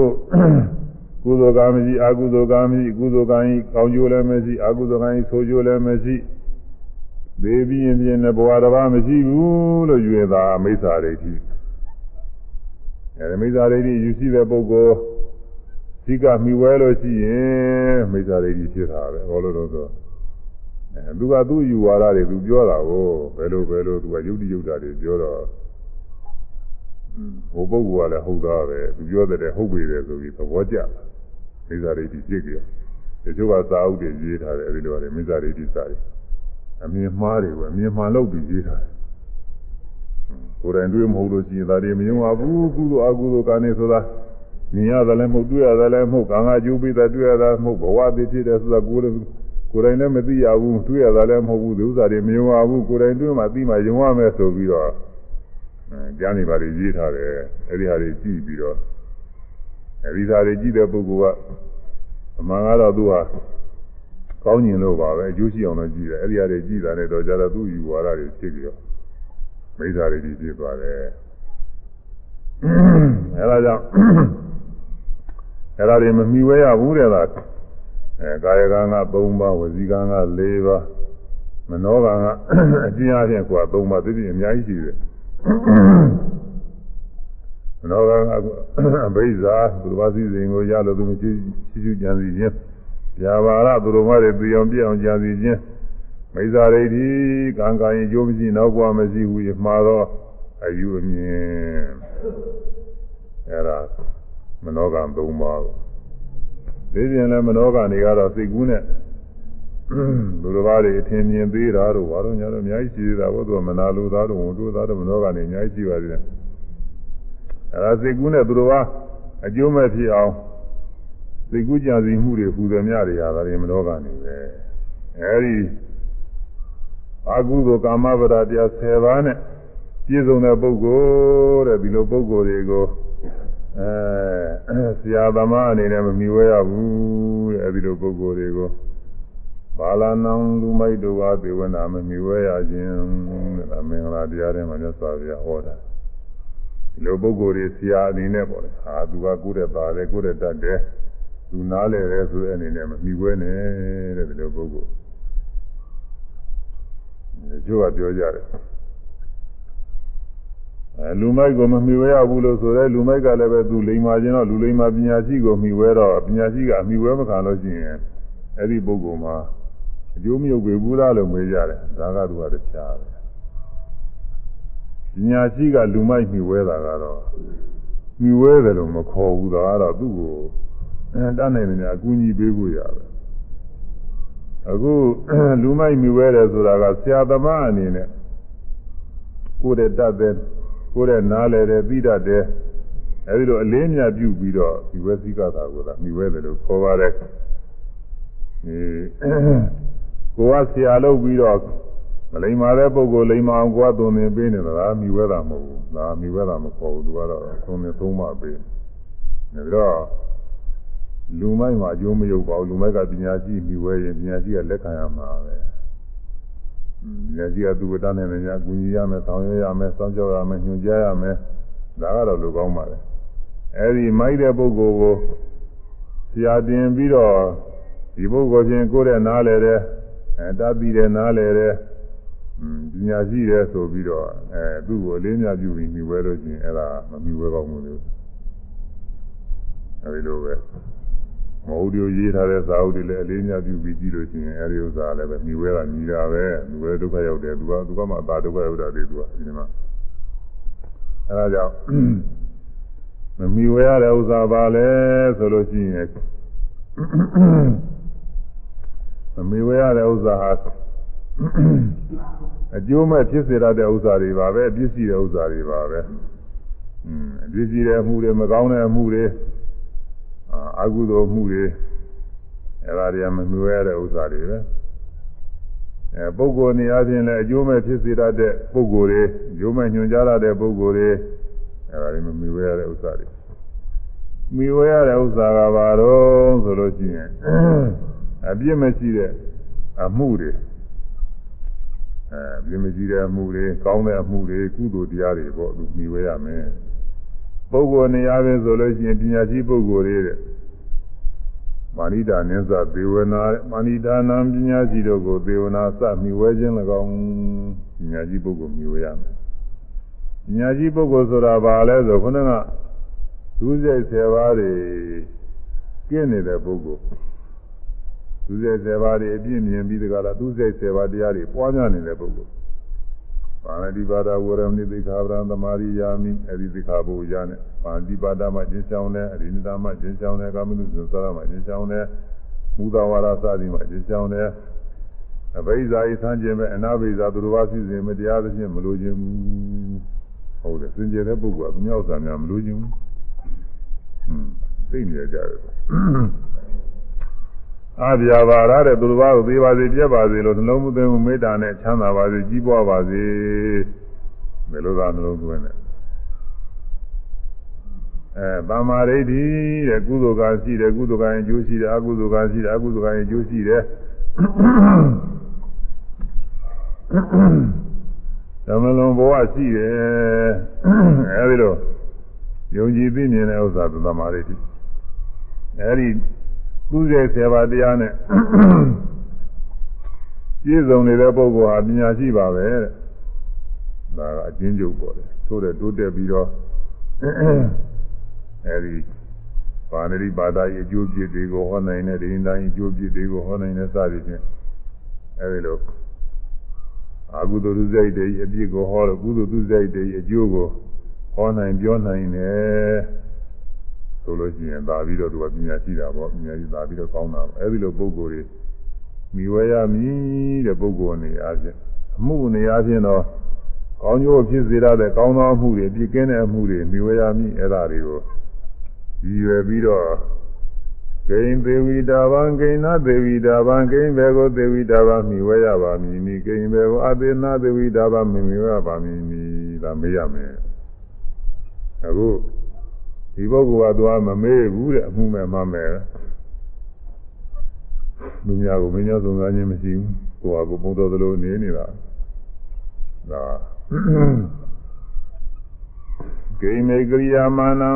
A: ကုသိုလ်ကံမရှိအကုသိုလ်ကံမရှိကုသိုလ်ကံကြီးကောင်းကျိုးလည်းမရှိအကုသိုလ်ကံကြီးဆိုးကျိုးလည်းမရှိသေပြီးရင်ပြင်းတဲ့ဘဝတစ်ပါးမရှိဘူးလို့ယူရတာမိစ္ဆာဒိဋ္ဌိ အဲဒီမိစ္ဆာဒိဋ္ဌိယူရှိတဲ့ပုဂ္ဂိုလ်သိကမိဝဲလို့ရှိရင်မိစ္ဆာဒိဋ္ဌိဖြစ်တာပဲဟောလို့တော့ဆိုအဲသူကသူ့ယူဝါဒတွေသူပြောတာကိုဘယ်လိုဘယ်လိုသူကယုတ်တိယုတ်တာတွေပြောတော့ဟိုပုဂ္ဂိုလ်ကလည်းဟုတ်သားပဲသူပြောတဲ့ဟုတ်ပြီတယ်ဆိုပြီးသဘောကျမိစ္ဆာဒိဋ္ဌိဖြစ်ကြတယ်တချို့ကသာဥတွေရေးထားတယ်အဲဒီလိုလေမိစ္ဆာဒိဋ္ဌိစာတွေအမြင်မှားတွေပဲအမြင်မှန်လို့ပြီးရေးထားတယ် ကိုယ်တိုင်တွေ့မဟုတ်လို့ရှိရင်ဒါတွေမယုံပါဘူးကုသိုလ်အကုသိုလ်ကနေဆိုတာမြင်ရတယ်လည်းမဟုတ်တွေ့ရတယ်လည်းမဟုတ်ကံကကျိုးပြီးတာတွေ့ရတာမဟုတ်ဘဝတည်ဖြစ်တယ်ဆိုတာကိုယ်လည်းကိုယ်တိုင်လည်းမသိရဘူးတွေ့ရတာလည်းမဟုတ်ဘူးဒီဥစ္စာတွေမယုံပါဘူးကိုယ်တိုင်တွေ့မှသိမှယုံရမယ်ဆိုပြီးတော့အဲကြားနေပါလေရေးထားတယ်အဲ့ဒီဟာတွေကြည့်ပြီးတော့အဲဒီဟာတွေကြည့်တဲ့ပုဂ္ဂိုလ်ကအမှန်ကတော့သူဟာကောင်းကျင်လို့ပါပဲအကျိုးရှိအောင်လို့ကြည့်တယ်အဲ့ဒီဟာတွေကြည့်တာနဲ့တော့ကြတော့သူ့ယူဝါဒတွေဖြစ်ပြီးတော့ မိစ္ဆာတွေကြီးဖြစ်သွားတယ်အဲဒါကြောင့်အဲဒါတွေမမီဝဲရဘူးတဲ့လားအဲကာယကံက3ပါးဝစီကံက4ပါးမနောကံကအကျဉ်းအချင်းကွာ3ပါးသိပြီအများကြီးရှိတယ်မနောကံကအဘိဇာသူတော်ဘာစည်းစိမ်ကိုရလို့သူမရှိရှိရှိကြံစီခြင်းဗျာပါရသူတော်မတွေပြအောင်ပြအောင်ကြံစီခြင်း မိစ္ဆာဒိဋ္ဌိကံကံရင်ကျိုးမရှိနောက်ဘဝမရှိဘူးမှာတော့အယူအမြင်အဲ့ဒါမနောကံ၃ပါးကိုဒီပြင်လည်းမနောကံတွေကတော့စိတ်ကူးနဲ့လူတော်ဘာတွေအထင်မြင်သေးတာတို့ဘာလို့ညာတော့အများကြီးရှိသေးတာဘုသူကမနာလိုသားတို့ဝန်တို့သားတို့မနောကံတွေအများကြီးရှိပါသေးတယ်အဲ့ဒါစိတ်ကူးနဲ့သူတော်ဘာအကျိုးမဲ့ဖြစ်အောင်စိတ်ကူးကြံစည်မှုတွေဟူသည်များတွေဟာဒါတွေမနောကံတွေပဲအဲဒီ အာဟုသောကာမဗရာတရား10ပါးနဲ့ပြည့်စုံတဲ့ပုဂ္ဂိုလ်တဲ့ဒီလိုပုဂ္ဂိုလ်တွေကိုအဲဆရာသမားအနေနဲ့မမီဝဲရဘူးတဲ့အဲဒီလိုပုဂ္ဂိုလ်တွေကိုဘာလာနံလူမိုက်တို့ကသေဝနာမမီဝဲရခြင်းတဲ့ဒါမင်္ဂလာတရားထဲမှာမြတ်စွာဘုရားဟောတာဒီလိုပုဂ္ဂိုလ်တွေဆရာအနေနဲ့ပေါ့လေဟာသူကကိုယ်တဲ့ပါတယ်ကိုယ်တဲ့တတ်တယ်သူနားလဲတယ်ဆိုတဲ့အနေနဲ့မမီဝဲနဲ့တဲ့ဒီလိုပုဂ္ဂိုလ် ကျိုးကပြောကြတယ်အဲလူမိုက်ကိုမမှီဝဲရဘူးလို့ဆိုရဲလူမိုက်ကလည်းပဲသူလိမ္မာခြင်းတော့လူလိမ္မာပညာရှိကိုမှီဝဲတော့ပညာရှိကအမှီဝဲမခံလို့ရှိရင်အဲ့ဒီပုဂ္ဂိုလ်မှာအကျိုးမရောက်ပေဘူးလားလို့မေးကြတယ်ဒါကသူကတခြားပဲပညာရှိကလူမိုက်မှီဝဲတာကတော့မှီဝဲတယ်လို့မခေါ်ဘူးဒါကတော့သူ့ကိုအဲတတ်နိုင်တယ်အကူအညီပေးဖို့ရတယ် အခုလူမိုက်မြူဝဲတယ်ဆိုတာကဆရာသမားအနေနဲ့ကိုယ်တဲ့တတ်တဲ့ကိုယ်တဲ့နားလဲတဲ့ပြီးတတ်တဲ့အဲဒီလိုအလေးမြတ်ပြုပြီးတော့ဒီဝဲစည်းကသာကိုသာမိဝဲတယ်လို့ခေါ်ပါတယ်ဒီကိုကဆရာလုပ်ပြီးတော့မလိမ္မာတဲ့ပုဂ္ဂိုလ်လိမ္မာအောင်ကိုကသွန်သင်ပေးနေတာလားမိဝဲတာမဟုတ်ဘူးဒါမိဝဲတာမခေါ်ဘူးသူကတော့သွန်သင်သုံးပါပေးနေပြီးတော့ လူမိုက်မှာအကျိုးမရုပ်ပါဘူးလူမိုက်ကပညာရှိမိဝဲရင်ပညာရှိကလက်ခံရမှာပဲပညာရှိကသူ့ဝတ္တနဲ့လည်းအကူကြီးရမယ်ဆောင်ရွက်ရမယ်စောင့်ကြောက်ရမယ်ညွှန်ကြားရမယ်ဒါကတော့လူကောင်းပါလေအဲဒီမိုက်တဲ့ပုဂ္ဂိုလ်ကိုဆရာတင်ပြီးတော့ဒီပုဂ္ဂိုလ်ချင်းကိုယ်တဲ့နားလေတဲ့အဲတတ်ပြီးတဲ့နားလေတဲ့ပညာရှိတယ်ဆိုပြီးတော့အဲသူ့ကိုအလေးမြပြုပြီးမြှဝဲလို့ချင်းအဲ့ဒါမမြှဝဲကောင်းဘူးလို့အဲဒီလိုပဲ မဟုတ်ဒီရေးထားတဲ့စာအုပ်တွေလည်းအလေးမြပြုပြီးကြည့်လို့ချင်းအဲဒီဥစ္စာလည်းပဲမြှဝဲတာညီတာပဲမြှဝဲဒုက္ခရောက်တယ်သူကသူကမှအသာဒုက္ခရောက်တာတွေသူကဒီမှာအဲဒါကြောင့်မမီဝဲရတဲ့ဥစ္စာပါလဲဆိုလို့ရှိရင်မမီဝဲရတဲ့ဥစ္စာဟာအကျိုးမဲ့ဖြစ်စေရတဲ့ဥစ္စာတွေပါပဲအပြစ်ရှိတဲ့ဥစ္စာတွေပါပဲอืมအပြစ်ရှိတဲ့အမှုတွေမကောင်းတဲ့အမှုတွေ အာအကုသိုလ်မှုတွေအဲ့ဒါတွေကမမီဝဲရတဲ့ဥစ္စာတွေပဲအဲပုဂ္ဂိုလ်နေရာချင်းလည်းအကျိုးမဲ့ဖြစ်စေရတဲ့ပုဂ္ဂိုလ်တွေအကျိုးမဲ့ညွှန်ကြားရတဲ့ပုဂ္ဂိုလ်တွေအဲဒါတွေမမီဝဲရတဲ့ဥစ္စာတွေမီဝဲရတဲ့ဥစ္စာကဘာတော့ဆိုလို့ရှိရင်အပြစ်မရှိတဲ့အမှုတွေအဲအပြစ်မရှိတဲ့အမှုတွေကောင်းတဲ့အမှုတွေကုသိုလ်တရားတွေပေါ့သူမီဝဲရမယ်ပုဂ္ဂိုလ်နေရာပဲဆိုလို့ရှိရင်ပညာရှိပုဂ္ဂိုလ်တွေတဲ့ မာနိတာနိသသေဝနာမာနိတာနံပညာရှိတို့ကိုသေဝနာစမိဝဲခြင်း၎င်းပညာရှိပုဂ္ဂိုလ်မိဝဲရမယ်ပညာရှိပုဂ္ဂိုလ်ဆိုတာဘာလဲဆိုခုနကဒုစရိုက်10ပါးတွေကင်းနေတဲ့ပုဂ္ဂိုလ်ဒုစရိုက်10ပါးတွေအပြည့်မြင်ပြီးတကလားဒုစရိုက်10ပါးတရားတွေပွားများနေတဲ့ပုဂ္ဂိုလ် ပါဠိပါဒဝရမဏိသိက္ခာပရံသမာရိယာမိအဲဒီသိက္ခာပုရနဲ့ပါဠိပါဒမှာကျင့်ဆောင်တယ်အရိနိဒမှာကျင့်ဆောင်တယ်ကာမနုစသရမှာကျင့်ဆောင်တယ်မူသာဝါဒစသည်မှာကျင့်ဆောင်တယ်အဘိဇာဤဆန်းကျင်မဲ့အနာဘိဇာသူတော်ဘာစီစဉ်မတရားသဖြင့်မလိုခြင်းဘူးဟုတ်တယ်စင်ကြယ်တဲ့ပုဂ္ဂိုလ်ကမြောက်စာများမလိုခြင်းဘူးဟွန်းသိနေကြတယ် အာဗျာပါရတဲ့သူတော်ဘာကိုသေးပါစေပြက်ပါစေလို့နှလုံးမသွင်းမှုမေတ္တာနဲ့ချမ်းသာပါစေကြီးပွားပါစေဘယ်လိုသာနှလုံးသွင်းလဲအဲဗမာရိဋ္ဌိတဲ့ကုသိုလ်ကရှိတယ်ကုသိုလ်ကရင်ကျိုးရှိတယ်အကုသိုလ်ကရှိတယ်အကုသိုလ်ကရင်ကျိုးရှိတယ်သမလုံးဘဝရှိတယ်အဲဒီလိုယုံကြည်သိမြင်တဲ့ဥစ္စာသမာဓိတိအဲဒီ သူ့ရဲ့ဆေဘာတရားနဲ့ပြည့်စုံနေတဲ့ပုဂ္ဂိုလ်ဟာပညာရှိပါပဲတဲ့ဒါကအချင်းကျုပ်ပေါ်တယ်ထို့တဲ့တိုးတက်ပြီးတော့အဲဒီပါဏိပါဒရဲ့အကျိုးပြည့်တွေကိုဟောနိုင်တဲ့ဒိဋ္ဌိတိုင်းအကျိုးပြည့်တွေကိုဟောနိုင်တဲ့စသည်ဖြင့်အဲဒီလိုအကုသိုလ်သူစိတ်တွေအပြစ်ကိုဟောလို့ကုသိုလ်သူစိတ်တွေအကျိုးကိုဟောနိုင်ပြောနိုင်တယ် ဆိုလို့ရှိရင်သာပြီးတော့သူကပညာရှိတာပေါ့ပညာရှိသာပြီးတော့ကောင်းတာပေါ့အဲဒီလိုပုံကိုယ်တွေမိဝဲရမည်တဲ့ပုံကိုယ်နေအားဖြင့်အမှုနေအားဖြင့်တော့ကောင်းကျိုးဖြစ်စေရတဲ့ကောင်းသောအမှုတွေပြည့်ကင်းတဲ့အမှုတွေမိဝဲရမည်အဲ့ဒါတွေကိုရည်ရွယ်ပြီးတော့ဂိင်သေဝီတာဗံဂိင်နာသေဝီတာဗံဂိင်ဘေကိုသေဝီတာဗံမိဝဲရပါမည်မိဂိင်ဘေကိုအသေနာသေဝီတာဗံမိမိဝဲရပါမည်မိဒါမေးရမယ်အခု ဒီပုဂ္ဂိုလ်ကသွားမမေးဘူးတဲ့အမှုမဲ့မှမယ်လူများကိုမင်းများဆုံးကားခြင်းမရှိဘူးကိုယ်ကကိုပုံတော်သလိုနေနေတာဒါဂိမေကရိယာမာနံ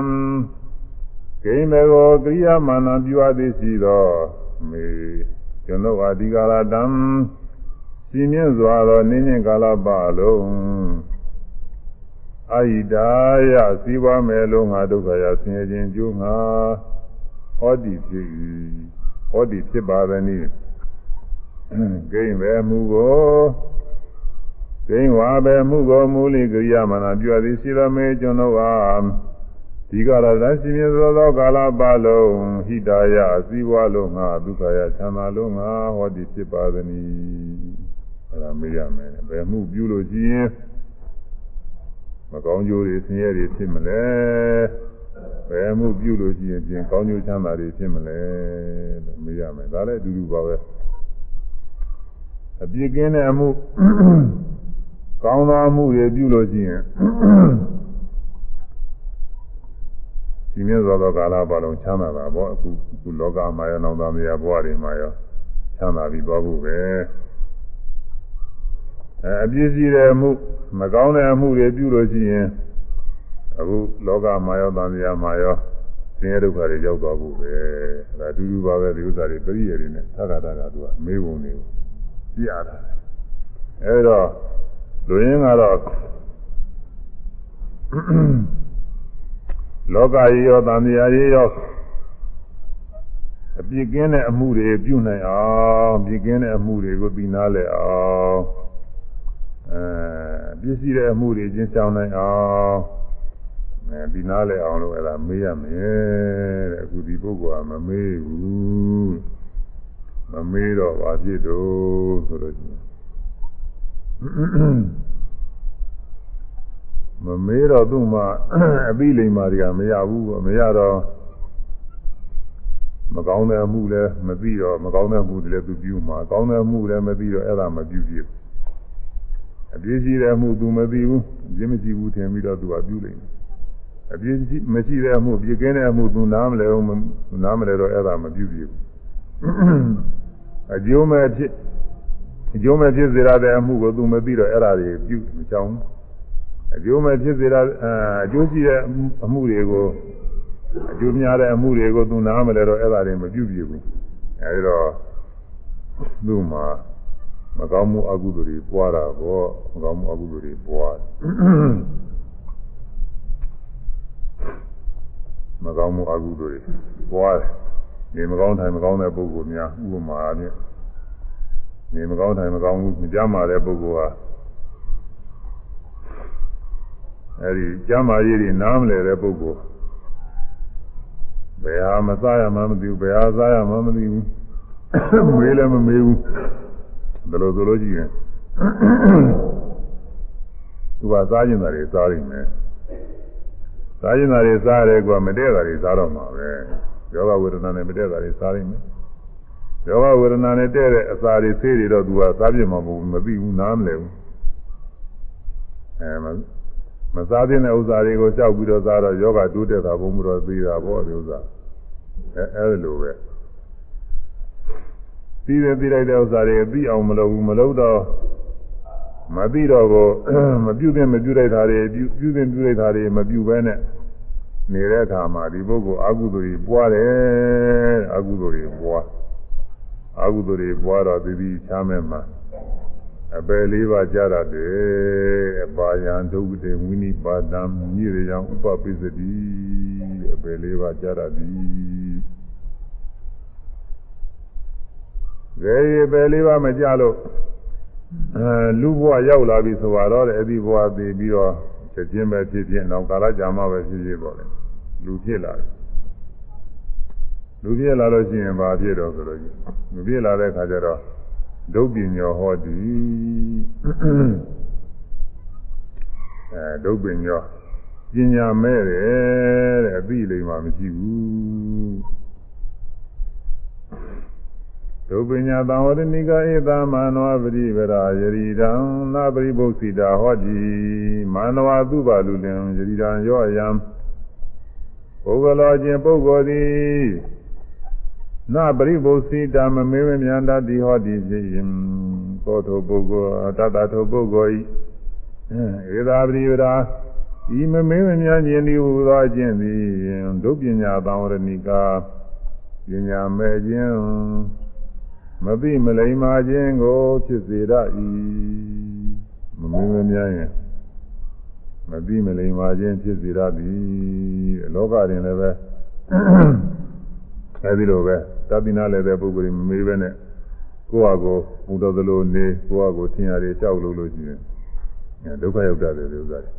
A: ဂိမေကိုကရိယာမာနံပြုအပ်သည်ရှိသောမေကျွန်ုပ်အဓိကရတံစီမြင့်စွာသောနိညင်ကာလပတ်လုံး အာဟိတာယစီးပွားမယ်လို့ငါဒုက္ခရဆင်းရဲခြင်းကျိုးငါဟောဒီဖြစ်၏ဟောဒီဖြစ်ပါသည်နိဂိမ့်ပဲမှုကိုဂိမ့်ဝါပဲမှုကိုမူလိကရိယာမနာပြုသည်ရှိတော်မေကျွန်တော်အားဒီကရသရှိမြသောသောကာလပတ်လုံးဟိတာယစီးပွားလို့ငါဒုက္ခရချမ်းသာလို့ငါဟောဒီဖြစ်ပါသည်နိအဲ့ဒါမေးရမယ်ဘယ်မှုပြုလို့ရှိရင် မကောင်းကျိုးတွေဆင်းရဲတွေဖြစ်မလဲဘယ်မှုပြုလို့ရှိရင်ပြင်ကောင်းကျိုးချမ်းသာတွေဖြစ်မလဲလို့မေးရမယ်ဒါလည်းအတူတူပါပဲအပြစ်ကင်းတဲ့အမှုကောင်းသောမှုတွေပြုလို့ရှိရင်ဒီမြတ်စွာသောကာလပတ်လုံးချမ်းသာတာပေါ့အခုအခုလောကမှာရောနောင်သားမယားဘဝတွေမှာရောချမ်းသာပြီးသွားဖို့ပဲ အဲအပြစ်ရှိတဲ့အမှုမကောင်းတဲ့အမှုတွေပြုလို့ရှိရင်အခုလောကမှာရောသံဃာမှာရောဆင်းရဲဒုက္ခတွေရောက်သွားဖို့ပဲအဲဒါအတူတူပါပဲဒီဥစ္စာတွေပရိယေတွေနဲ့သက္ကတာကသူကမေးပုံတွေကိုပြရတာအဲတော့လူရင်းကတော့လောကကြီးရောသံဃာကြီးရောအပြစ်ကင်းတဲ့အမှုတွေပြုနိုင်အောင်ပြစ်ကင်းတဲ့အမှုတွေကိုပြီးနားလဲအောင် အဲပြည့်စည်တဲ့အမှုတွေကျင်းဆောင်နိုင်အောင်အဲဒီနားလဲအောင်လို့အဲ့ဒါမေးရမယ်တဲ့အခုဒီပုဂ္ဂိုလ်ကမမေးဘူးမမေးတော့ဘာဖြစ်တော့ဆိုတော့မမေးတော့သူ့မှာအပိလိမ္မာတွေကမရဘူးမရတော့မကောင်းတဲ့အမှုလည်းမသိတော့မကောင်းတဲ့အမှုတွေလည်းသူပြုမှာကောင်းတဲ့အမှုလည်းမသိတော့အဲ့ဒါမပြုဖြစ် အပြည့်ရှိတဲ့အမှုသူမသိဘူးအပြည့်မရှိဘူးထင်ပြီးတော့သူကပြုလိမ့်မယ်အပြည့်မရှိတဲ့အမှုပြည့်ကင်းတဲ့အမှုသူနားမလဲဘူးနားမလဲတော့အဲ့ဒါမပြုဖြစ်ဘူးအကျိုးမဲ့ဖြစ်အကျိုးမဲ့ဖြစ်စေရတဲ့အမှုကိုသူမသိတော့အဲ့ဒါတွေပြုမချောင်းအကျိုးမဲ့ဖြစ်စေရအကျိုးရှိတဲ့အမှုတွေကိုအကျိုးများတဲ့အမှုတွေကိုသူနားမလဲတော့အဲ့ဒါတွေမပြုပြဘူးအဲဒီတော့သူ့မှာ မကောင်းမှုအကုသိုလ်တွေပွားတာပေါ့မကောင်းမှုအကုသိုလ်တွေပွားမကောင်းမှုအကုသိုလ်တွေပွားတယ်နေမကောင်းတိုင်းမကောင်းတဲ့ပုဂ္ဂိုလ်များဥပမာအဖြစ်နေမကောင်းတိုင်းမကောင်းဘူးကြမ်းမာတဲ့ပုဂ္ဂိုလ်ဟာအဲဒီကြမ်းမာရေးတွေနားမလဲတဲ့ပုဂ္ဂိုလ်ဘယ်ဟာမစားရမှမသိဘူးဘယ်ဟာစားရမှမသိဘူးမေးလည်းမမေးဘူး ဘယ်လိုဆိုလို့ရှိရင်သူကစားကျင်တာတွေစားနေတယ်စားကျင်တာတွေစားရဲကွာမတည့်တာတွေစားတော့မှာပဲယောဂဝေဒနာနဲ့မတည့်တာတွေစားနေမယ်ယောဂဝေဒနာနဲ့တည့်တဲ့အစာတွေဆေးတွေတော့သူကစားပြမှာမဟုတ်ဘူးမသိဘူးနားမလဲဘူးအဲမစားသင့်တဲ့ဥစ္စာတွေကိုကြောက်ပြီးတော့စားတော့ယောဂတိုးတက်တာဘုံမတော်သေးတာပေါ့ဒီဥစ္စာအဲအဲ့လိုပဲ ပြီးတယ်ပြီးလိုက်တဲ့ဥစ္စာတွေပြီးအောင်မလုပ်ဘူးမလုပ်တော့မပြီးတော့ကိုမပြုသင့်မပြုလိုက်တာတွေပြုပြုသင့်ပြုလိုက်တာတွေမပြုဘဲနဲ့နေတဲ့အခါမှာဒီပုဂ္ဂိုလ်အကုသိုလ်တွေပွားတယ်အကုသိုလ်တွေပွားအကုသိုလ်တွေပွားတော့သီတိချမ်းမဲ့မှာအပယ်လေးပါးကြရတယ်အပါယံဒုက္ခတေဝိနိပါဒံမြည်ရန်ဥပပိစတိအပယ်လေးပါးကြရသည် ဇေယပယ်လေးပါးမကြလို့အဲလူဘဝရောက်လာပြီဆိုတော့တဲ့အဒီဘဝသိပြီးတော့ချက်ချင်းပဲဖြစ်ဖြစ်နောက်ကာလကြာမှပဲဖြစ်ဖြစ်ပေါ့လေလူဖြစ်လာတယ်လူဖြစ်လာလို့ရှိရင်ဘာဖြစ်တော့ဆိုလို့လူဖြစ်လာတဲ့ခါကျတော့ဒုပညောဟောတိအဲဒုပညောပညာမဲ့တယ်တဲ့အပြီးလိမ္မာမရှိဘူး ဒုပညာသံဝရဏိကဧတမနောပရိဝရာယရိတံနာပရိဘုစီတာဟောတိမာနဝသုဘလူလင်ယရိတံရောယံပုဂ္ဂလောချင်းပုဂ္ဂိုလ်သည်နာပရိဘုစီတာမမေဝမြန္တတိဟောတိဖြစ်ရင်သောတောပုဂ္ဂိုလ်တတထိုပုဂ္ဂိုလ်ဤဧသာပရိဝရာဤမမေဝမြန်းခြင်းဒီဟူသောအခြင်းသည်ဒုပညာသံဝရဏိကပညာမဲ့ခြင်း မသိမလိမ္မာခြင်းကိုဖြစ်စေရ၏မမင်းမများရင်မသိမလိမ္မာခြင်းဖြစ်စေရသည်လောကတွင်လည်းပဲအဲဒီလိုပဲသတိနာလည်းတဲ့ပုဂ္ဂိုလ်မမေးပဲနဲ့ကိုယ့်ဟာကိုယ်ဘုဒ္ဓသလိုနေကိုယ့်ဟာကိုယ်သင်ရတယ်ကြောက်လို့လို့ရှိရင်ဒုက္ခရောက်တတ်တယ်ဒီဥစ္စာတွေ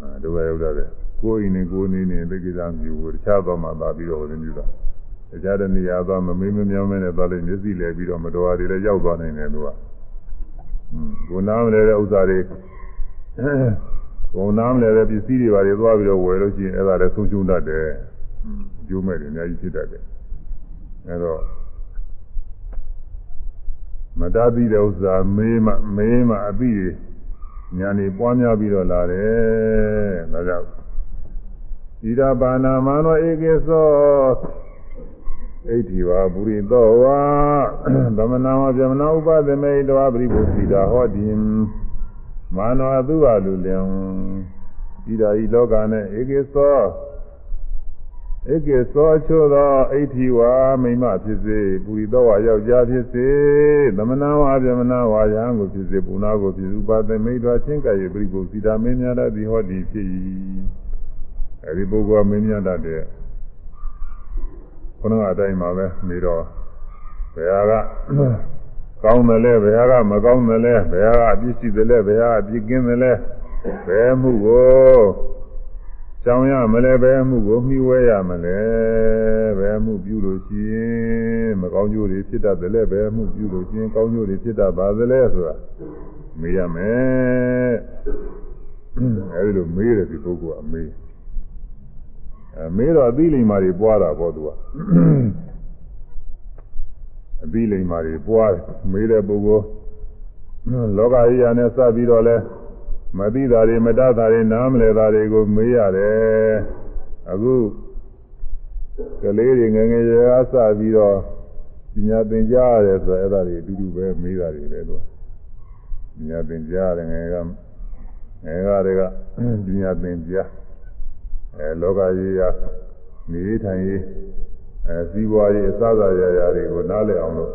A: အဲဒုက္ခရောက်တတ်တယ်ကိုယ်အိမ်နဲ့ကိုယ်နေနေသိကိစ္စမျိုးကိုတခြားသောမှသာပြီးတော့ဝင်ပြီးတော့ တရားတဲ့နေရာသွားမမေးမမြောင်းမဲနဲ့သွားလို့မျက်စိလဲပြီးတော့မတော်ရည်လည်းရောက်သွားနိုင်တယ်သူက။ဟွန်းကိုနားမလဲတဲ့ဥစ္စာတွေကုန်နားမလဲတဲ့ပစ္စည်းတွေပါတွေသွားပြီးတော့ဝယ်လို့ရှိရင်အဲ့ဒါလည်းဆုံးရှုံးတတ်တယ်ကျိုးမဲ့တွေအများကြီးဖြစ်တတ်တယ်အဲ့တော့မတတ်ပြီးတဲ့ဥစ္စာမေးမှမေးမှအပြီးညာနေပွားများပြီးတော့လာတယ်ဒါကြောင့်ဣဒပါဏမနောဧကေသော ဣတိဝပုရိသောဝါသမဏဝဗြဟ္မဏဥပသမေတောပရိဘုသီတာဟောတိမာနောအတုဝလူလင်ဣဒာဤလောကနဲ့ဧကေသောဧကေသောအချို့သောဣတိဝါမိမဖြစ်စေပုရိသောဝါယောက်ျားဖြစ်စေသမဏဝဗြဟ္မဏဝါယံကိုဖြစ်စေပုဏ္ဏကိုဖြစ်ဥပသမေတောချင်းကရဲ့ပရိဘုသီတာမင်းများသည်ဟောတိဖြစ်၏အဲဒီပုဂ္ဂိုလ်မင်းများတဲ့ ခုနကအတိုင်းပါပဲနေတော့ဘယ်ဟာကကောင်းတယ်လဲဘယ်ဟာကမကောင်းတယ်လဲဘယ်ဟာကအပြစ်ရှိတယ်လဲဘယ်ဟာအပြစ်ကင်းတယ်လဲဘယ်မှုကိုကြောင်းရမလဲဘယ်မှုကိုမှီဝဲရမလဲဘယ်မှုပြုလို့ရှိရင်မကောင်းကျိုးတွေဖြစ်တတ်တယ်လဲဘယ်မှုပြုလို့ရှိရင်ကောင်းကျိုးတွေဖြစ်တတ်ပါသလဲဆိုတာမေးရမယ်အဲဒီလိုမေးတယ်ဒီပုဂ္ဂိုလ်ကအမေး အဲမေးတော့အသီးလိမ္မာတွေပွားတာပေါ့သူကအသီးလိမ္မာတွေပွားတယ်မေးတဲ့ပုဂ္ဂိုလ်လောကကြီးရနဲ့စပြီးတော့လဲမသိတာတွေမတတ်တာတွေနားမလည်တာတွေကိုမေးရတယ်အခုကလေးတွေငယ်ငယ်ရွယ်အားစပြီးတော့ပညာသင်ကြားရတယ်ဆိုတော့အဲ့ဒါတွေအတူတူပဲမေးတာတွေပဲသူကပညာသင်ကြားရတယ်ငယ်ကငယ်ကတွေကပညာသင်ကြား အဲလောကကြီးရာနေထိုင်ရေးအဲစည်းဝါးရေးအစသာရာရာတွေကိုနားလည်အောင်လို့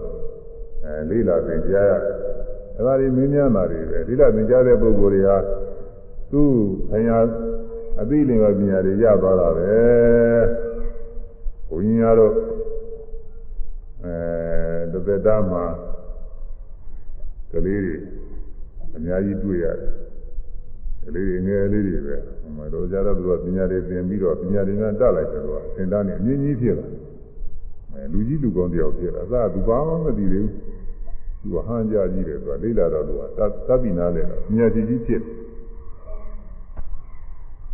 A: အဲလေးလာသင်ကြားရတယ်အဲဒါတွေမင်းများတာတွေပဲလေးလာသင်ကြားတဲ့ပုဂ္ဂိုလ်တွေဟာသူ့ဆရာအသိလင်္ကာပညာတွေရသွားတာပဲဘုန်းကြီးများတို့အဲတသက်တာမှာကလေးတွေအများကြီးတွေ့ရတယ် ကလေးတွေငယ်လေးတွေပဲ။မတော်ကြတော့သူကပညာတွေသင်ပြီးတော့ပညာတွေနဲ့တက်လိုက်တယ်သူကသင်တန်းနေအမြင့်ကြီးဖြစ်လာ။အဲလူကြီးလူကောင်းတယောက်ဖြစ်လာ။သာသူဘာမှမသိသေးဘူး။သူကဟန်ကြကြီးတယ်သူကလိလာတော့သူကတပ်ပြီးနားလဲတော့ပညာကြီးကြီးဖြစ်။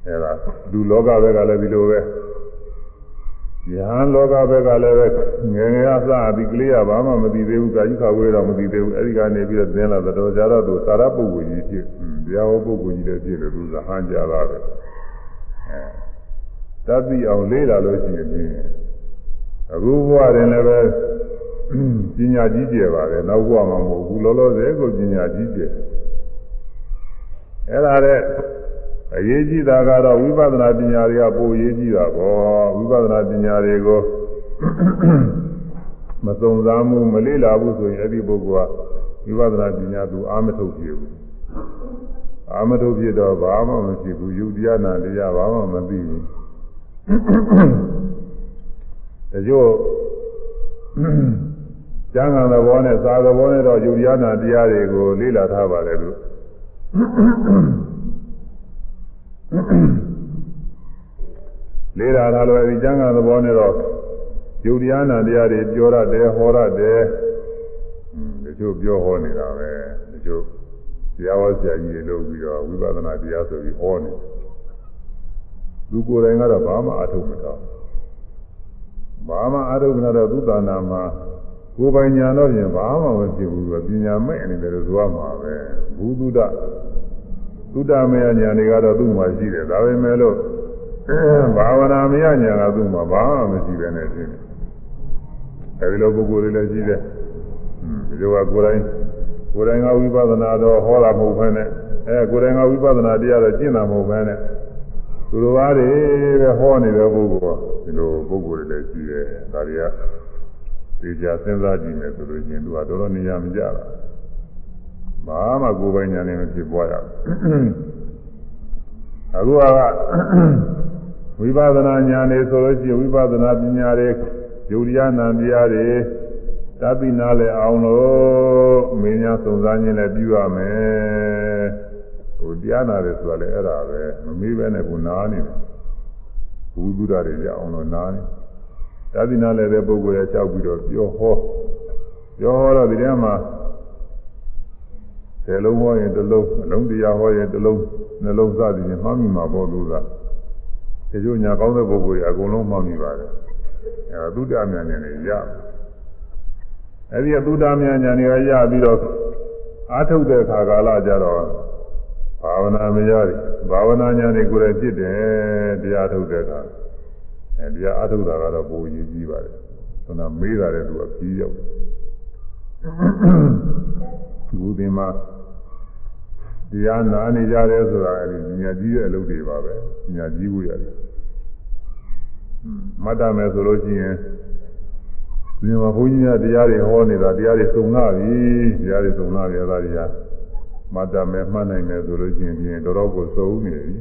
A: အဲဒါလူလောကဘက်ကလည်းဒီလိုပဲ။ယဟန်လောကဘက်ကလည်းပဲငယ်ငယ်အစအပြီးကလေးကဘာမှမသိသေးဘူး။ကာယခဝေးတော့မသိသေးဘူး။အဲဒီကနေပြီးတော့သင်လာတော့ကြတော့သူသာရပုဂ္ဂိုလ်ကြီးဖြစ်။ တရားဟောပုဂ္ဂိုလ်ကြီးလည်းဖြစ်တယ်သူကဟန်ကြတာပဲအဲတသိအောင်လေးလာလို့ရှိရင်အခုဘဝတွင်လည်းပဲပညာကြီးကျယ်ပါတယ်နောက်ဘဝမှာမဟုတ်ဘူးလောလောဆယ်ကိုပညာကြီးကျယ်အဲ့ဒါတဲ့အရေးကြီးတာကတော့ဝိပဿနာပညာတွေကပိုအရေးကြီးတာပေါ့ဝိပဿနာပညာတွေကိုမစုံစမ်းမှုမလေးလာဘူးဆိုရင်အဲ့ဒီပုဂ္ဂိုလ်ကဝိပဿနာပညာသူအာမထုတ်ပြဘူး အာမထုတ်ဖြစ်တော့ဘာမှမဖြစ်ဘူးယုတ်တရားနာတရားဘာမှမသိဘူးတချို့ကျမ်းဂန်သဘောနဲ့စာသဘောနဲ့တော့ယုတ်တရားနာတရားတွေကိုလေ့လာထားပါတယ်လို့လေ့လာထားလို့အဲဒီကျမ်းဂန်သဘောနဲ့တော့ယုတ်တရားနာတရားတွေပြောရတယ်ဟောရတယ်တချို့ပြောဟောနေတာပဲတချို့ တရားဟောဆရာကြီးတွေလုပ်ပြီးတော့ဝိပဿနာတရားဆိုပြီးဟောနေသူကိုယ်တိုင်ကတော့ဘာမှအထုတ်မထားဘာမှအထုတ်မထားတော့သုတနာမှာကိုယ်ပိုင်ညာတော့ပြင်ဘာမှမဖြစ်ဘူးပညာမဲ့နေတယ်လို့ဆိုရမှာပဲဘုသူဒ္ဓသုတမေယညာတွေကတော့သူ့မှာရှိတယ်ဒါပေမဲ့လို့ဘာဝနာမယညာကသူ့မှာဘာမှမရှိပဲနဲ့ဖြစ်နေအဲဒီလိုပုဂ္ဂိုလ်တွေလည်းရှိတယ်ဒီလိုကကိုယ်တိုင် ကိုယ်တိုင်ကဝိပဿနာတော့ဟောတာမဟုတ်ဘဲနဲ့အဲကိုယ်တိုင်ကဝိပဿနာတရားတော့ကျင့်တာမဟုတ်ဘဲနဲ့သူတော်ဘာတွေပဲဟောနေတဲ့ပုဂ္ဂိုလ်ကဒီလိုပုဂ္ဂိုလ်တွေလည်းရှိတယ်ဒါတွေကသိကြစဉ်းစားကြည့်မယ်ဆိုလို့ရှိရင်သူကတော်တော်နေရာမကြတာဘာမှကိုယ်ပိုင်ညာနဲ့မဖြစ်ပွားရဘူးအခုကဝိပဿနာဉာဏ်နေဆိုလို့ရှိရင်ဝိပဿနာပညာတွေယုတ်တရားနာတရားတွေ သတိနာလဲအောင်လို့မင်းများစုံစမ်းခြင်းလည်းပြုရမယ်ဟိုတရားနာတယ်ဆိုတာလည်းအဲ့ဒါပဲမမေးပဲနဲ့ကိုနားနေတယ်ဘုဒ္ဓတွေကြအောင်လို့နားနေသတိနာလဲတဲ့ပုဂ္ဂိုလ်ရဲ့လျှောက်ပြီးတော့ပြောဟောပြောဟောတော့ဒီထဲမှာဆယ်လုံးဟောရင်တစ်လုံးအလုံးတရားဟောရင်တစ်လုံးနှလုံးစသည်ဖြင့်မှတ်မိမှာပေါ့သူကဒီလိုညာကောင်းတဲ့ပုဂ္ဂိုလ်ကြီးအကုန်လုံးမှတ်မိပါတယ်အဲသုတ္တမြညာနေရ အဲဒီသုတ္တမြညာနေရပြီးတော့အာထုတ်တဲ့ခါကာလကြတော့ဘာဝနာမရဘူးဘာဝနာညာတွေကိုယ်တိုင်ဖြစ်တယ်တရားထုတ်တဲ့အခါအဲတရားအထုတ်တာကတော့ပိုရည်ကြီးပါတယ်ဆိုတော့မေးတာတဲ့သူအပြီးရောက်ဘူးဒီမှာတရားနာနေကြတယ်ဆိုတာအဲဒီညာကြီးရဲ့အလုပ်တွေပါပဲညာကြီးဖို့ရတယ်မတ်တမယ်ဆိုလို့ရှိရင် ဒီမှာဘုန်းကြီးများတရားတွေဟောနေတာတရားတွေစုံလာပြီတရားတွေစုံလာပြီအဲဒါတွေကမတ်တမယ်မှတ်နိုင်မယ်ဆိုလို့ရှိရင်ပြင်တော်တော်ကိုစုံနေပြီ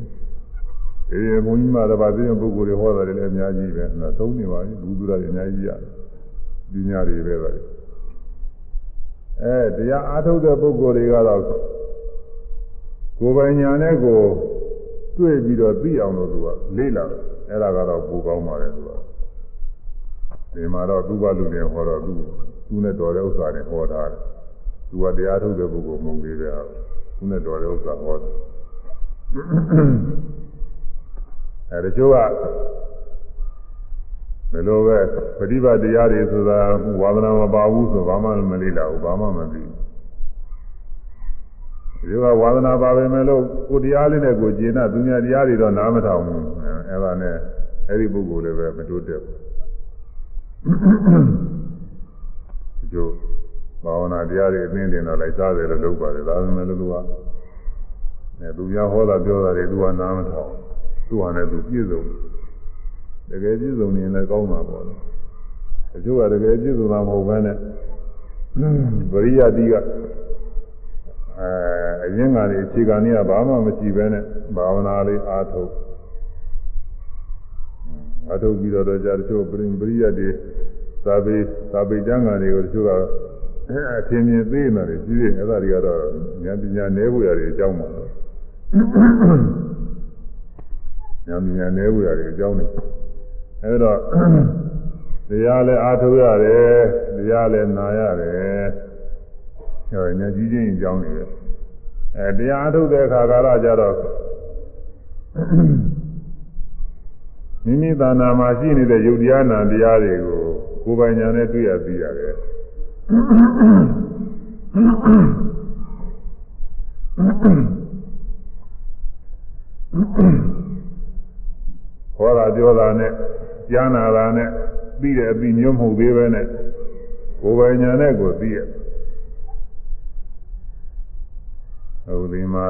A: ဒီဘုန်းကြီးမှာတပါးသိတဲ့ပုဂ္ဂိုလ်တွေဟောတာတွေလည်းအများကြီးပဲအဲဒါသုံးနေပါပြီဘုသူရတွေအများကြီးရတယ်ဒီညာတွေပဲပါအဲတရားအားထုတ်တဲ့ပုဂ္ဂိုလ်တွေကတော့ကိုယ်ပိုင်ညာနဲ့ကိုတွေ့ပြီးတော့သိအောင်လို့သူကလေ့လာတယ်အဲ့ဒါကတော့ပူကောင်းပါတယ်သူက ဒီမှာတော့သူ့ဘလူတွေဟောတော့သူသူနဲ့တော်တဲ့ဥစ္စာတွေဟောထားတယ်သူကတရားထုတ်တဲ့ပုဂ္ဂိုလ်မဟုတ်သေးတယ်သူနဲ့တော်တဲ့ဥစ္စာဟောတယ်အဲတချို့ကဘယ်လိုပဲပฏิပတ်တရားတွေဆိုတာဝါဒနာမပါဘူးဆိုဘာမှမလေ့လာဘူးဘာမှမသိဘူးဒီကဝါဒနာပါပဲမဲ့လို့ကိုတရားလေးနဲ့ကိုကျင့်တာသူများတရားတွေတော့နားမထောင်ဘူးအဲ့ဒါနဲ့အဲ့ဒီပုဂ္ဂိုလ်လည်းပဲမတိုးတက်ဘူး ဒီလိုဘာဝနာတရားတွေအသိတင်တော့လိုက်စားတယ်လို့လုပ်ပါတယ်ဒါပေမဲ့လို့သူကအဲသူများဟောတာပြောတာတွေသူကနားမထောင်သူကလည်းသူပြည့်စုံတကယ်ပြည့်စုံနေရင်လည်းကောင်းတာပေါ့လေအကျိုးကတကယ်ပြည့်စုံတာမဟုတ်ဘဲနဲ့ဗရိယတိကအဲအရင်ကလေးအခြေခံကြီးကဘာမှမရှိဘဲနဲ့ဘာဝနာလေးအားထုတ် အားထုတ်ပြီးတော့ကြာတချို့ပရိပရိယတ်တွေသာပေသာပေကျမ်းဂန်တွေကိုတချို့ကအထင်မြင်သေးနေတယ်ကြီးတယ်အဲ့ဒါတွေကတော့ဉာဏ်ပညာနည်းဖို့ရတယ်အကြောင်းပါဉာဏ်ပညာနည်းဖို့ရတယ်အကြောင်းနေအဲ့တော့တရားလည်းအားထုတ်ရတယ်တရားလည်းနာရတယ်ဟောဉာဏ်ကြီးချင်းအကြောင်းနေတယ်အဲတရားအထုတ်တဲ့အခါကာလကြတော့ မိမိသာနာမှာရှိနေတဲ့ယုတ်တရားနာတရားတွေကိုကိုယ်ပိုင်ညာနဲ့တွေ့ရသိရတယ်ဟောတာပြောတာနဲ့ကြားနာတာနဲ့ပြီးတဲ့အပြီးမျိုးမဟုတ်သေးပဲနဲ့ကိုယ်ပိုင်ညာနဲ့ကိုသိရတယ်ဟိုဒီမှာ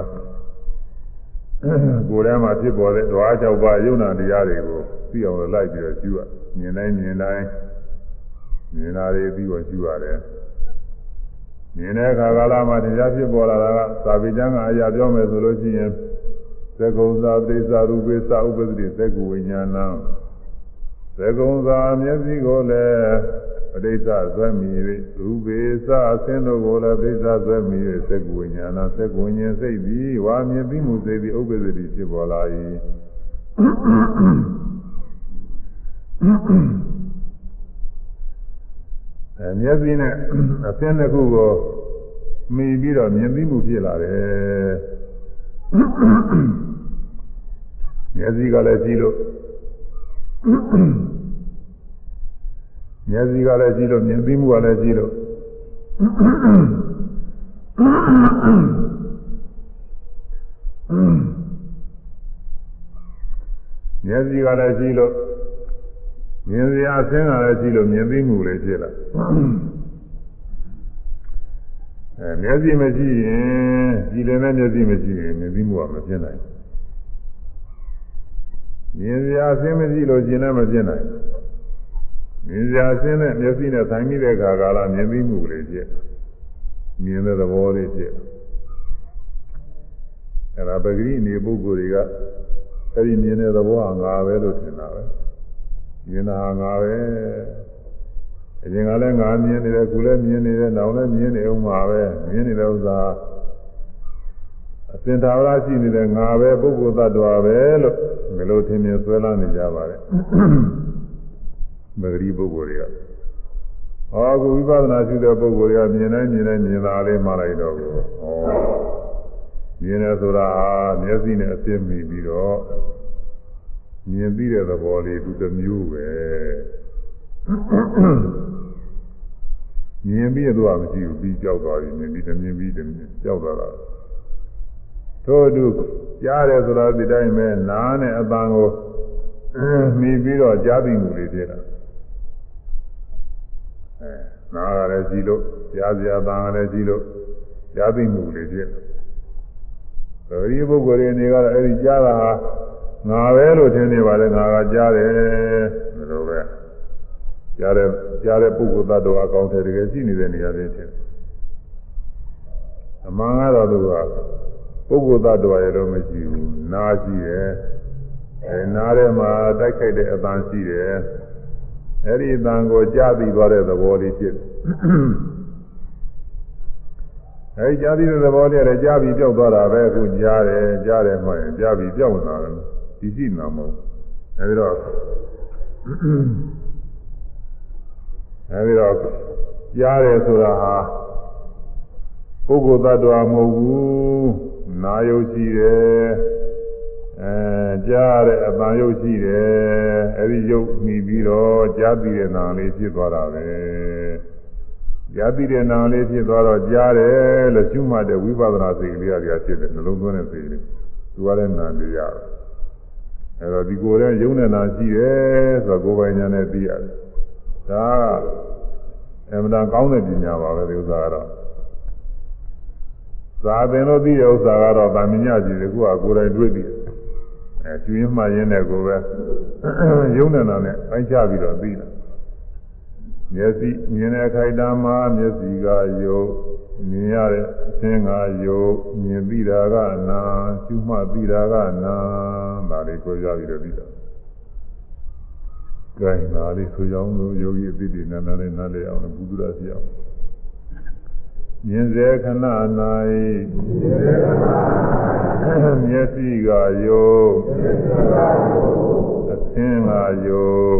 A: ကိုယ်ထဲမှာဖြစ်ပေါ်တဲ့ဓဝါ၆ပါးယုံနာတရားတွေကိုသိအောင်လိုက်ပြီးတော့ကျူရမြင်တိုင်းမြင်တိုင်းမြင်တာတွေပြီးတော့ကျူရတယ်မြင်တဲ့အခါကာလမှာတရားဖြစ်ပေါ်လာတာကသာဝေကျမ်းကအရာပြောမယ်ဆိုလို့ရှိရင်သက္ကုံသာပရိစ္ဆရူပိသဥပ္ပဒတိသက္ကုဝိညာဏံသက္ကုံသာမျက်စိကိုလည်း ပဋိစ္စဇွဲမိ၍ရူပေစအသင်းတို့ကိုလည်းပဋိစ္စဇွဲမိ၍သက္ကုဝိညာဏသက္ကုဝိညာဉ်စိတ်သည်ဝါမြင်ပြီးမှုစိတ်သည်ဥပ္ပဇ္ဇတိဖြစ်ပေါ်လာ၏အဲမျက်စိနဲ့အသင်းတစ်ခုကိုမိပြီးတော့မြင်ပြီးမှုဖြစ်လာတယ်မျက်စိကလည်းကြည့်လို့ မျက်စိကလည်းကြည့်လို့မြင်သိမှုကလည်းကြည့်လို့မျက်စိကလည်းကြည့်လို့မြင်စရာအဆင်းကလည်းကြည့်လို့မြင်သိမှုလည်းဖြစ်လာအဲမျက်စိမရှိရင်ကြည်လည်းနဲ့မျက်စိမရှိရင်မြင်သိမှုကမဖြစ်နိုင်မြင်စရာအဆင်းမရှိလို့ကျင်လည်းမဖြစ်နိုင် မြင်စရာအဆင်းနဲ့မျက်စိနဲ့ဆိုင်မိတဲ့အခါကာလမြင်သိမှုလေးဖြစ်မြင်တဲ့သဘောလေးဖြစ်အဲဒါပဂရိနေပုဂ္ဂိုလ်တွေကအဲဒီမြင်တဲ့သဘောဟာငါပဲလို့ထင်တာပဲမြင်တာဟာငါပဲအရင်ကလည်းငါမြင်နေတယ်ခုလည်းမြင်နေတယ်နောက်လည်းမြင်နေအောင်ပါပဲမြင်နေတဲ့ဥစ္စာအစင်သာဝရရှိနေတဲ့ငါပဲပုဂ္ဂိုလ်သတ္တဝါပဲလို့ဘယ်လိုထင်မြင်ဆွဲလာနေကြပါလဲ မဂရီပုဂ္ဂိုလ်တွေကဟောအခုဝိပဿနာရှိတဲ့ပုဂ္ဂိုလ်တွေကမြင်တိုင်းမြင်တိုင်းမြင်တာလေးမှလိုက်တော့ကိုဟောမြင်တယ်ဆိုတာဟာမျက်စိနဲ့အသိမိပြီးတော့မြင်ပြီးတဲ့သဘောလေးသူတစ်မျိုးပဲမြင်ပြီးတော့မရှိဘူးပြီးကြောက်သွားပြီမြင်ပြီးတမြင်ပြီးတမြင်ကြောက်သွားတာထို့အတူကြားတယ်ဆိုတာဒီတိုင်းပဲနားနဲ့အပန်းကိုမိပြီးတော့ကြားသိမှုလေးဖြစ်တာအဲ နားကလည်းကြည့်လို့ကြားစရာပန်းကလည်းကြည့်လို့ကြားသိမှုလေးဖြစ်တယ်ဒီပုဂ္ဂိုလ်တွေနေကတော့အဲဒီကြားတာဟာငါပဲလို့ထင်နေပါလေငါကကြားတယ်ဒီလိုပဲကြားတဲ့ကြားတဲ့ပုဂ္ဂိုလ်သတ္တဝါအကောင်းတယ်တကယ်ရှိနေတဲ့နေရာလေးဖြစ်အမှန်ကတော့သူကပုဂ္ဂိုလ်သတ္တဝါရဲ့တော့မရှိဘူးနားရှိတယ်အဲနားထဲမှာတိုက်ခိုက်တဲ့အပန်းရှိတယ် အဲ့ဒီအပန်းကိုကြားပြီးသွားတဲ့သဘောလေးဖြစ်အဲဒီကြားပြီးတဲ့သဘောလေးလည်းကြားပြီးပြောက်သွားတာပဲအခုကြားတယ်ကြားတယ်မှရင်ကြားပြီးပြောက်လာတယ်ဒီရှိနာမဟုတ်အဲဒီတော့အဲဒီတော့ကြားတယ်ဆိုတာဟာပုဂ္ဂိုလ်သတ္တဝါမဟုတ်ဘူးနာယုတ်ရှိတယ် အဲကြားတဲ့အပံယုတ်ရှိတယ်အဲဒီယုတ်မိပြီးတော့ကြားပြီးတဲ့နာလေးဖြစ်သွားတာပဲကြားပြီးတဲ့နာလေးဖြစ်သွားတော့ကြားတယ်လို့ရှုမှတ်တဲ့ဝိပဿနာစိတ်ကလေးအရာဖြစ်တယ်နှလုံးသွင်းတဲ့စိတ်ကလေးသူကလည်းနာနေရတယ်အဲတော့ဒီကိုယ်ရဲ့ယုံနဲ့နာရှိတယ်ဆိုတော့ကိုယ်ပိုင်ညာနဲ့သိရတယ်ဒါကအမှန်တန်ကောင်းတဲ့ပညာပါပဲဒီဥစ္စာကတော့သာသင်လို့သိတဲ့ဥစ္စာကတော့ဗာမညကြည့်တယ်ခုကကိုယ်တိုင်တွေ့ပြီ အဲကျွေးမှရင်းတဲ့ကိုပဲယုံနေတာနဲ့အိုက်ချပြီးတော့သိတာမျက်စိမြင်တဲ့ခိုက်တာမှာမျက်စိကယုတ်မြင်ရတဲ့အသင်ကယုတ်မြင်ပြီးတာကနာရှုမှတ်ပြီးတာကနာဒါလေးကိုကြပြီးတော့သိတာကဲဒါလေးဆိုကြအောင်လို့ယောဂီအသိတွေနာနာနဲ့နားလည်အောင်ဘုဒ္ဓရာစီအောင် မြင်စေခဏ၌မျက်စိကယုတ်အသင်ကယုတ်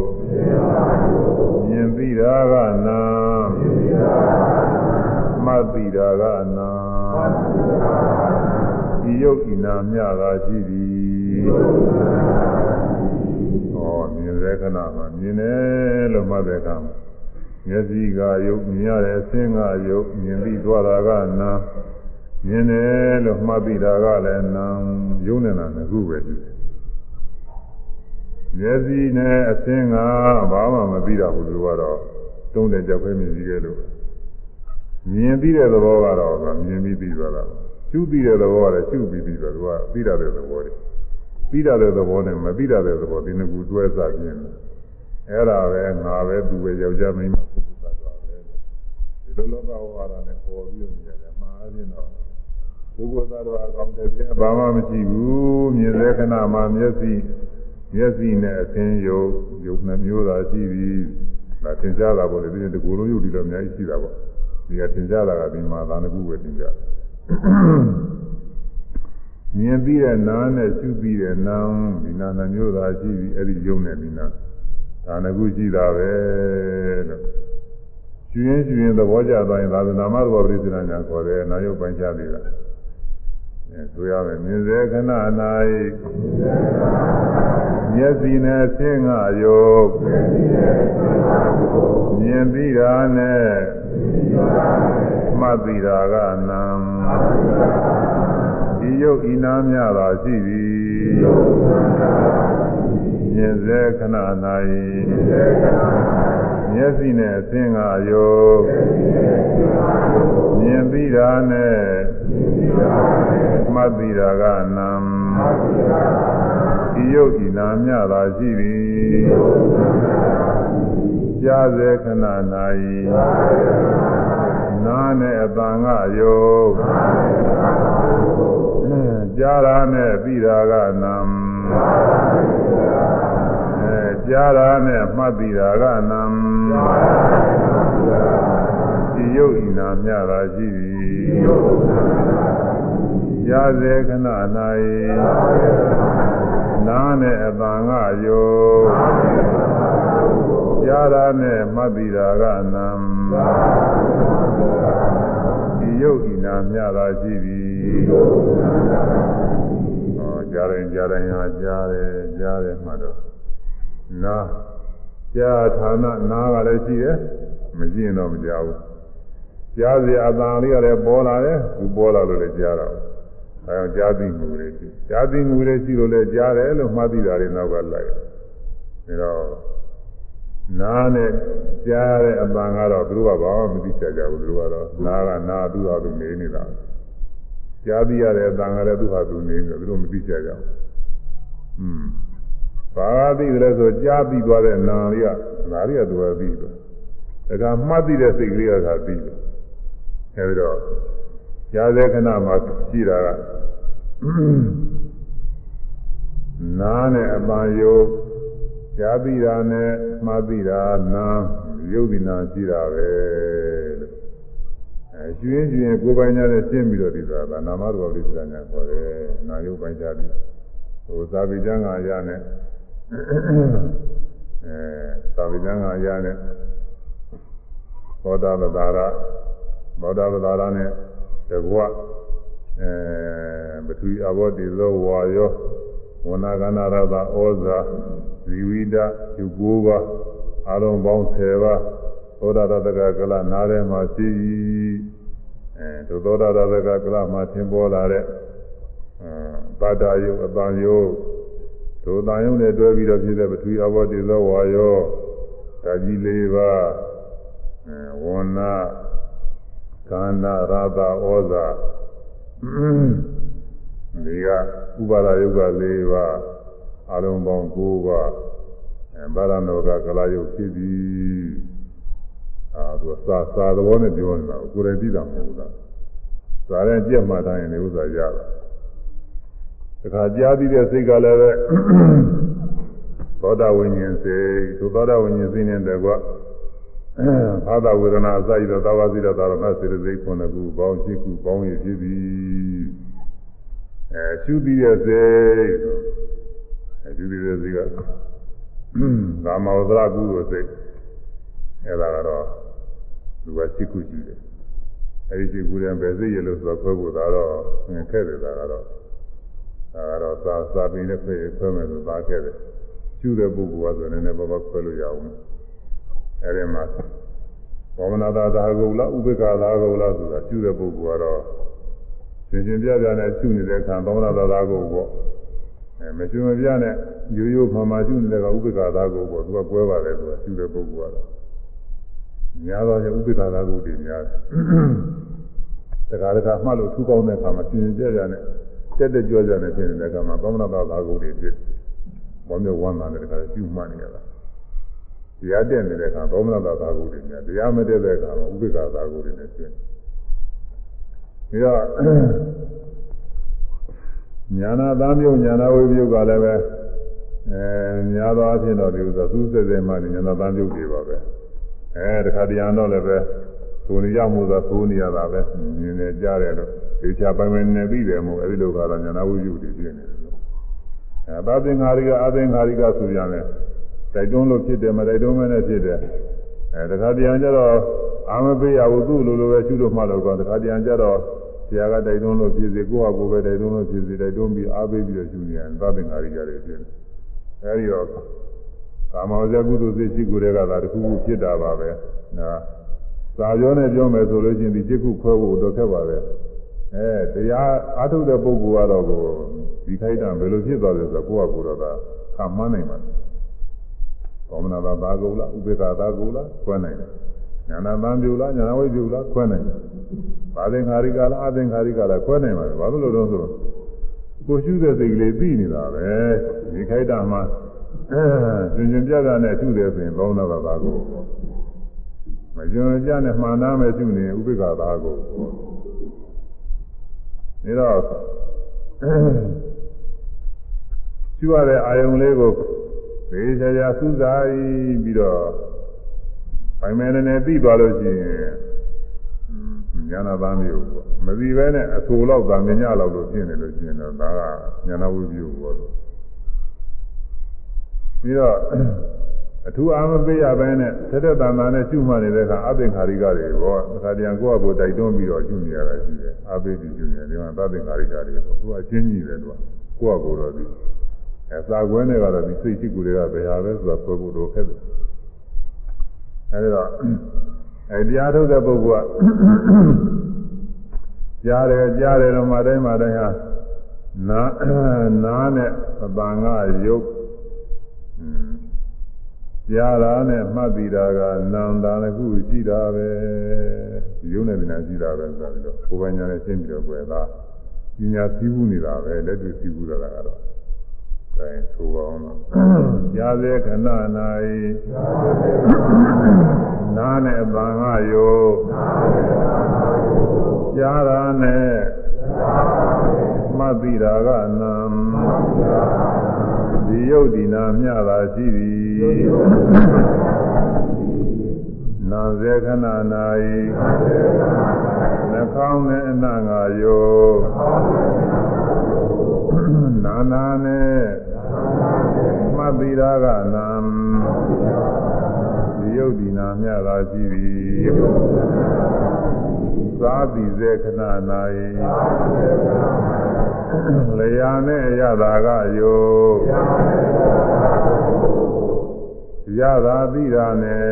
A: မြင်သိတာကနာမှတ်သိတာကနာဒီယုတ်ဤနာမြတာရှိသည်ဟောမြင်စေခဏမှာမြင်တယ်လို့မှတ်တဲ့အခါမှာ မျက်စိကယုတ်မြင်ရတဲ့အဆင်းကယုတ်မြင်ပြီးသွားတာကနာမြင်တယ်လို့မှတ်ပြီးတာကလည်းနာယုံနေတာငခုပဲဒီမျက်စိနဲ့အဆင်းကဘာမှမပြီးတာဘူးသူကတော့တုံးတဲ့ကြောက်ပဲမြင်ပြီးခဲ့လို့မြင်ပြီးတဲ့သဘောကတော့မြင်ပြီးပြီးသွားတာရှုပြီးတဲ့သဘောကလည်းရှုပြီးပြီးသွားသူကပြီးတာတဲ့သဘောတွေပြီးတာတဲ့သဘောနဲ့မပြီးတာတဲ့သဘောဒီနှစ်ခုတွဲစားပြင်းတယ် အဲ့ဒါပဲငါပဲသူပဲယောက်ျားမိန်းမပုဂ္ဂိုလ်သတ္တဝါပဲဒီလိုလောကဝါဒနဲ့ပေါ်ပြီးနေရတယ်မှားရင်တော့ပုဂ္ဂိုလ်သတ္တဝါအကောင်းတဲ့ပြဘာမှမရှိဘူးမြင်တဲ့ခဏမှာမျက်စိမျက်စိနဲ့အသင်ယုတ်ယုတ်နှမျိုးသာရှိပြီးဒါသင်ကြားတာပေါ့လေဒီတကူလုံးယုတ်ဒီလိုအများကြီးရှိတာပေါ့ဒီကသင်ကြားတာကဒီမှာသာနကုပဲသင်ကြားမြင်ပြီးတဲ့နာနဲ့ရှုပြီးတဲ့နာဒီနာနှမျိုးသာရှိပြီးအဲ့ဒီယုတ်နဲ့ဒီနာ ဒါနကုရှိတာပဲလို့ကျွင်းကျွင်းသဘောကျသွားရင်သာသနာမသဘောပရိစ္ဆေနာညာခေါ်တယ်နာယုတ်ပိုင်းခြားသေးတာအဲဆိုရမယ်မြင်စေခဏ၌မျက်စိနဲ့ဆင်းငါယုတ်မြင်ပြီးတာနဲ့မှတ်ပြီးတာကနံဒီယုတ်ဤနာမြတာရှိသည် မြင်စေခဏ၌မျက်စိနဲ့အသင်္ကာယုမြင်ပြီးတာနဲ့မှတ်ပြီးတာကနံဒီယုတ်ဤနာမြတာရှိသည်ကြားစေခဏ၌နာနဲ့အတန်ကယုတ်ကြားတာနဲ့ပြီးတာကနံ ကြားတာနဲ့မှတ်ပြီးတာကနံဒီယုတ်ဤနာမြတာရှိသည်ကြားစေခဏ၌နာနဲ့အတန်ကယုတ်ကြားတာနဲ့မှတ်ပြီးတာကနံဒီယုတ်ဤနာမြတာရှိသည်ဟောကြားရင်ကြားရင်ဟာကြားတယ်ကြားတယ်မှတော့ နာကြားဌာနနာကလည်းရှိတယ်မရှိရင်တော့မကြားဘူးကြားစီအတန်လေးကလည်းပေါ်လာတယ်သူပေါ်လာလို့လည်းကြားတော့အဲကြားသိမှုတွေရှိကြားသိမှုတွေရှိလို့လည်းကြားတယ်လို့မှတ်သိတာတွေနောက်ကလိုက်ဒါတော့နားနဲ့ကြားတဲ့အပံကတော့သူတို့ကဘာမှမသိချင်ကြဘူးသူတို့ကတော့နားကနားသူ့ဟာသူနေနေတာကြားသိရတဲ့အပံကလည်းသူ့ဟာသူနေနေသူတို့မသိချင်ကြဘူးอืม ဘာသာသိတယ်ဆိုကြားပြီးသွားတဲ့နာလေးကနားလေးကသူကပြီးသွားဒါကမှတ်သိတဲ့စိတ်ကလေးကသာပြီးတယ်အဲဒီတော့ကြားတဲ့ခဏမှာရှိတာကနားနဲ့အပံယုတ်ကြားသိတာနဲ့မှားသိတာနာရုပ်ဒီနာရှိတာပဲလို့အဲကျွင်းကျွင်းကိုယ်ပိုင်ညာနဲ့ရှင်းပြီးတော့ဒီဆိုတာနာမတော်လေးဆိုတာညာခေါ်တယ်နာယုတ်ပိုင်ကြပြီးဟိုသာဝိကျမ်းကရနဲ့ အဲသာဝိကျမ်းကရနဲ့ဘောဓဗတာရဘောဓဗတာရနဲ့တကွအဲပထဝီအဘောတိသောဝါယောဝနာကနာရတာဩဇာဇီဝိဒယူကိုးပါအလုံးပေါင်း10ပါးသောတာတကကလနားထဲမှာရှိအဲဒုသောတာတကကလမှာသင်ပေါ်လာတဲ့ပါဒာယုအပံယု ဒုတန်ယုနဲ့တွဲပြီးတော့ဖြစ်တဲ့ပထဝီအဘောတိသောဝါယောဓာကြီး၄ပါးအဲဝနာကန္နာရတာဩဇာဒီကဥပါဒယုတ်က၄ပါးအလုံးပေါင်း9ပါးအဲဗာရဏောကကလာယုတ်ဖြစ်သည်အာသူစာစာသဘောနဲ့ပြောနေတာကိုယ်တိုင်သိတာမဟုတ်ဘူးလားစာရင်ကြက်မှတိုင်းရင်လည်းဥစ္စာရတာ တခါကြားပြီးတဲ့စိတ်ကလည်းပဲသောတာဝိညာဉ်စိတ်သူသောတာဝိညာဉ်စိတ်နဲ့တကွအာသာဝေဒနာအစရသောသာဝတိရသာရမစေတသိက်ခုနှစ်ခုပေါင်းရှိခုပေါင်းရဖြစ်သည်အဲရှုပြီးတဲ့စိတ်အဲရှုပြီးတဲ့စိတ်ကကာမဝဒရာကုသိုလ်စိတ်အဲဒါကတော့သူကရှိခုရှိတယ်အဲဒီရှိခုတဲ့ပဲစိတ်ရလို့ဆိုတော့ခွဲဖို့ဒါတော့ခက်တယ်ဒါကတော့ ဒါကတော့သာသာပင်နဲ့ခွဲခွဲမယ်လို့သာခဲ့တယ်ရှုတဲ့ပုဂ္ဂိုလ်ကဆိုနည်းနည်းပါးပါးခွဲလို့ရအောင်အဲဒီမှာဘောမနာသာသာကုလားဥပေက္ခသာကုလားဆိုတာရှုတဲ့ပုဂ္ဂိုလ်ကတော့ရှင်ရှင်ပြပြနဲ့ရှုနေတဲ့အခါဘောမနာသာသာကုပေါ့အဲမရှင်မပြနဲ့ရိုးရိုးမှမှရှုနေတဲ့ကဥပေက္ခသာကုပေါ့သူကကွဲပါတယ်သူကရှုတဲ့ပုဂ္ဂိုလ်ကတော့များတော့ဥပေက္ခသာကုတွေများတယ်တခါတခါမှတ်လို့ထူကောင်းတဲ့အခါမှာရှင်ရှင်ပြပြနဲ့ တက်တက်ကြွကြွနဲ့ဖြစ်နေတဲ့အခါမှာဘောမနာသာသာကုတွေဖြစ်ဘောမျိုးဝမ်းသာတဲ့အခါကျူမှတ်နေရတာတရားတက်နေတဲ့အခါသောမနတာသာဂုတွေများတရားမတက်တဲ့အခါမှာဥပိ္ပခာသာဂုတွေနဲ့ရှင်းပြီးတော့ညာနာသားမျိုးညာနာဝိပယုတ်ကလည်းပဲအဲများသောအားဖြင့်တော့ဒီဥစ္စာသူးစက်စဲမှညာနာသားမျိုးတွေပါပဲအဲတခါတရံတော့လည်းပဲ သိုနေရမှုသာသိုးနေရတာပဲမြင်နေကြတယ်လို့ဒီချပိုင်းပိုင်းနဲ့ပြီးတယ်မို့အဲဒီလိုကတော့ညာနာဝိပယုတ်တွေပြည့်နေတယ်လို့အဲသာသင်္ဃာရိကအသင်္ဃာရိကဆိုပြန်တယ်တိုက်တွန်းလို့ဖြစ်တယ်မတိုက်တွန်းမနဲ့ဖြစ်တယ်အဲတခါတရံကျတော့အာမပေးရဘူးသူ့လိုလိုပဲရှုလို့မှလို့ကောတခါတရံကျတော့ဆရာကတိုက်တွန်းလို့ဖြစ်စေကိုယ့်ဟာကိုယ်ပဲတိုက်တွန်းလို့ဖြစ်စေတိုက်တွန်းပြီးအားပေးပြီးတော့ရှုနေရင်သဗ္ဗင်္ဂါရိကြတွေဖြစ်တယ်အဲဒီတော့ကာမောဇကုသိုလ်စိတ်ရှိကိုယ်တွေကသာတစ်ခုခုဖြစ်တာပါပဲနော် စာပြောနဲ့ပြောမယ်ဆိုလို့ရှိရင်ဒီจิตခုခွဲဖို့တော့ခက်ပါပဲအဲတရားအားထုတ်တဲ့ပုဂ္ဂိုလ်ကတော့ကိုဒီခိုက်တာဘယ်လိုဖြစ်သွားလဲဆိုတော့ကိုယ့်ဟာကိုယ်တော့သာခံမှန်းနိုင်ပါဘောမနာသာသာကုလားဥပေက္ခသာကုလားခွဲနိုင်တယ်ညာနာသံပြုလားညာနာဝိပြုလားခွဲနိုင်တယ်ဘာသင်္ခါရိကလားအသင်္ခါရိကလားခွဲနိုင်ပါတယ်ဘာလို့လို့တော့ဆိုကိုရှုတဲ့စိတ်ကလေးသိနေတာပဲဒီခိုက်တာမှာအဲရှင်ရှင်ပြပြနဲ့ရှုတယ်ဆိုရင်ဘောမနာသာသာကု မကျွမ်းကြနဲ့မှန်သားမဲ့ရှုနေဥပေက္ခသာကုဒါတော့ရှုရတဲ့အာယုံလေးကိုသေချာချာစူးစိုက်ပြီးတော့ပိုင်မယ်နဲ့ပြီးသွားလို့ရှိရင်ညာနာသားမျိုးပေါ့မပြီးပဲနဲ့အဆူလောက်သာမြညာလောက်လို့ဖြစ်နေလို့ရှိရင်တော့ဒါကညာနာဝိပယပေါ့လို့ပြီးတော့ အထူးအားမပေးရဘဲနဲ့သက်သက်တန်တန်နဲ့ရှုမှတ်နေတဲ့အခါအသင်္ခါရိကတွေဘောအခါတည်းကိုယ့်အကိုတိုက်တွန်းပြီးတော့ရှုနေရတာရှိတယ်အားပေးပြီးရှုနေတယ်ဒီမှာသသင်္ခါရိကတွေပေါ့သူကအချင်းကြီးတယ်သူကကိုယ့်အကိုတော့ဒီအဲစာကွဲနဲ့ကတော့ဒီစိတ်ရှိကူတွေကဘယ်ဟာပဲဆိုတာပြောဖို့တော့ခက်တယ်အဲဒီတော့အဲတရားထုတ်တဲ့ပုဂ္ဂိုလ်ကကြားတယ်ကြားတယ်တော့မှတိုင်းမှတိုင်းဟာနာနာနဲ့အပန်ကရုပ် ကြားတာနဲ့မှတ်ပြီးတာကနန္တာတစ်ခုရှိတာပဲရုပ်နဲ့ဉာဏ်ရှိတာပဲဆိုတော့ကိုယ်ပိုင်ဉာဏ်နဲ့ရှင်းပြီးတော့ကွယ်သားပညာသိဘူးနေတာပဲလက်တွေ့သိဘူးတာကတော့အဲဆိုပါအောင်တော့ကြားစေခဏ၌နားနဲ့အပန်ကယောကြားတာနဲ့မှတ်ပြီးတာကနံဒီယုတ်ဒီနာမျှတာရှိသည် နာစေခဏ၌နှာခေါင်းနဲ့အနံ့ငါယောနာနာနဲ့မှတ်ပြီးတာကနံဒီယုတ်ဒီနာမျှတာရှိသည်သာတိစေခဏ၌လျာနဲ့ရတာကယော ရတာပြီးတာနဲ့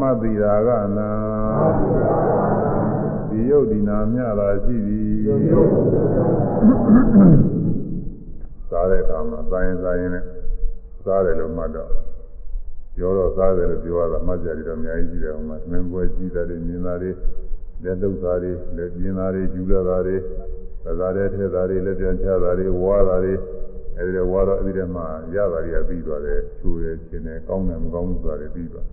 A: မှတ်ပြီးတာကနာဒီယုတ်ဒီနာမျှတာရှိသည်စားတဲ့အခါမှာစားရင်စားရင်နဲ့စားတယ်လို့မှတ်တော့ပြောတော့စားတယ်လို့ပြောရတာမှတ်ကြတယ်တော့အများကြီးရှိတယ်ဟိုမှာမင်းပွဲကြီးတာတွေမြင်တာတွေလက်လုတ်တာတွေလက်ပြင်းတာတွေကျူလာတာတွေပဇာတဲ့ထဲတာတွေလက်ပြန်ချတာတွေဝါတာတွေ အဲဒီတော့ဝါတော့အဲဒီတည်းမှာရတာတွေကပြီးသွားတယ်ချူတယ်ရှင်တယ်ကောင်းတယ်မကောင်းဘူးဆိုတာတွေပြီးသွား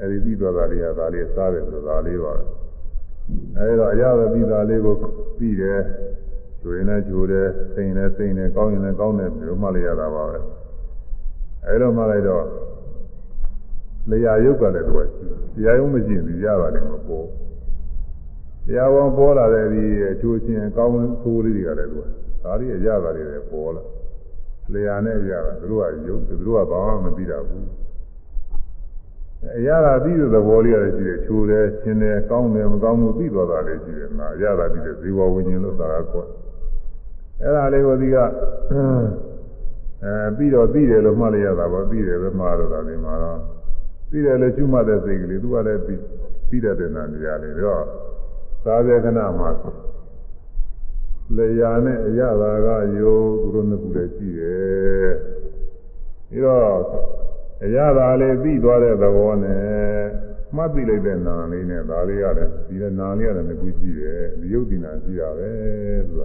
A: အဲဒီပြီးသွားတာတွေကဒါလေးစားတယ်ဆိုတာလေးပါပဲအဲဒီတော့အရသာပြီးတာလေးကိုပြီးတယ်ချူရင်လည်းချူတယ်စိန်လည်းစိန်တယ်ကောင်းရင်လည်းကောင်းတယ်ဒီလိုမှလည်းရတာပါပဲအဲဒီတော့မှလိုက်တော့လျာယုတ်ကလည်းတော့ရှိတရားယုံမရှိရင်ရပါတယ်မပေါ်တရားဝန်ပေါ်လာတဲ့ဒီအချိုးချင်းကောင်းဆိုးလေးတွေကလည်းသူ ဒါတွေရတာတွေလည်းပေါ်လာလျာနဲ့ရတာသူတို့ကယုတ်သူတို့ကဘာမှမသိတာဘူးအရာသာပြီးတဲ့သဘောလေးရတယ်ရှိတယ်ချိုးတယ်ချင်းတယ်ကောင်းတယ်မကောင်းဘူးပြီးသွားတာလေးရှိတယ်နာအရာသာပြီးတဲ့ဇေဝဝိညာဉ်လို့သာကောအဲ့ဒါလေးကိုဒီကအဲပြီးတော့ပြီးတယ်လို့မှတ်လိုက်ရတာပေါ့ပြီးတယ်ပဲမှားတော့တာဒီမှာတော့ပြီးတယ်လို့ကျွမှတ်တဲ့စိတ်ကလေးသူကလည်းပြီးပြီးတဲ့တဲ့နာနေရာလေးတော့သာဝေကနာမှာ လျာနဲ့အရသာကယောသူတို့နှစ်ခုလည်းရှိတယ်ပြီးတော့အရသာလေးပြီးသွားတဲ့သဘောနဲ့မှတ်သိလိုက်တဲ့နာလေးနဲ့ဒါလေးရတယ်ဒီနာလေးရတယ်နှစ်ခုရှိတယ်ဒီယုတ်ဒီနာရှိတာပဲသူက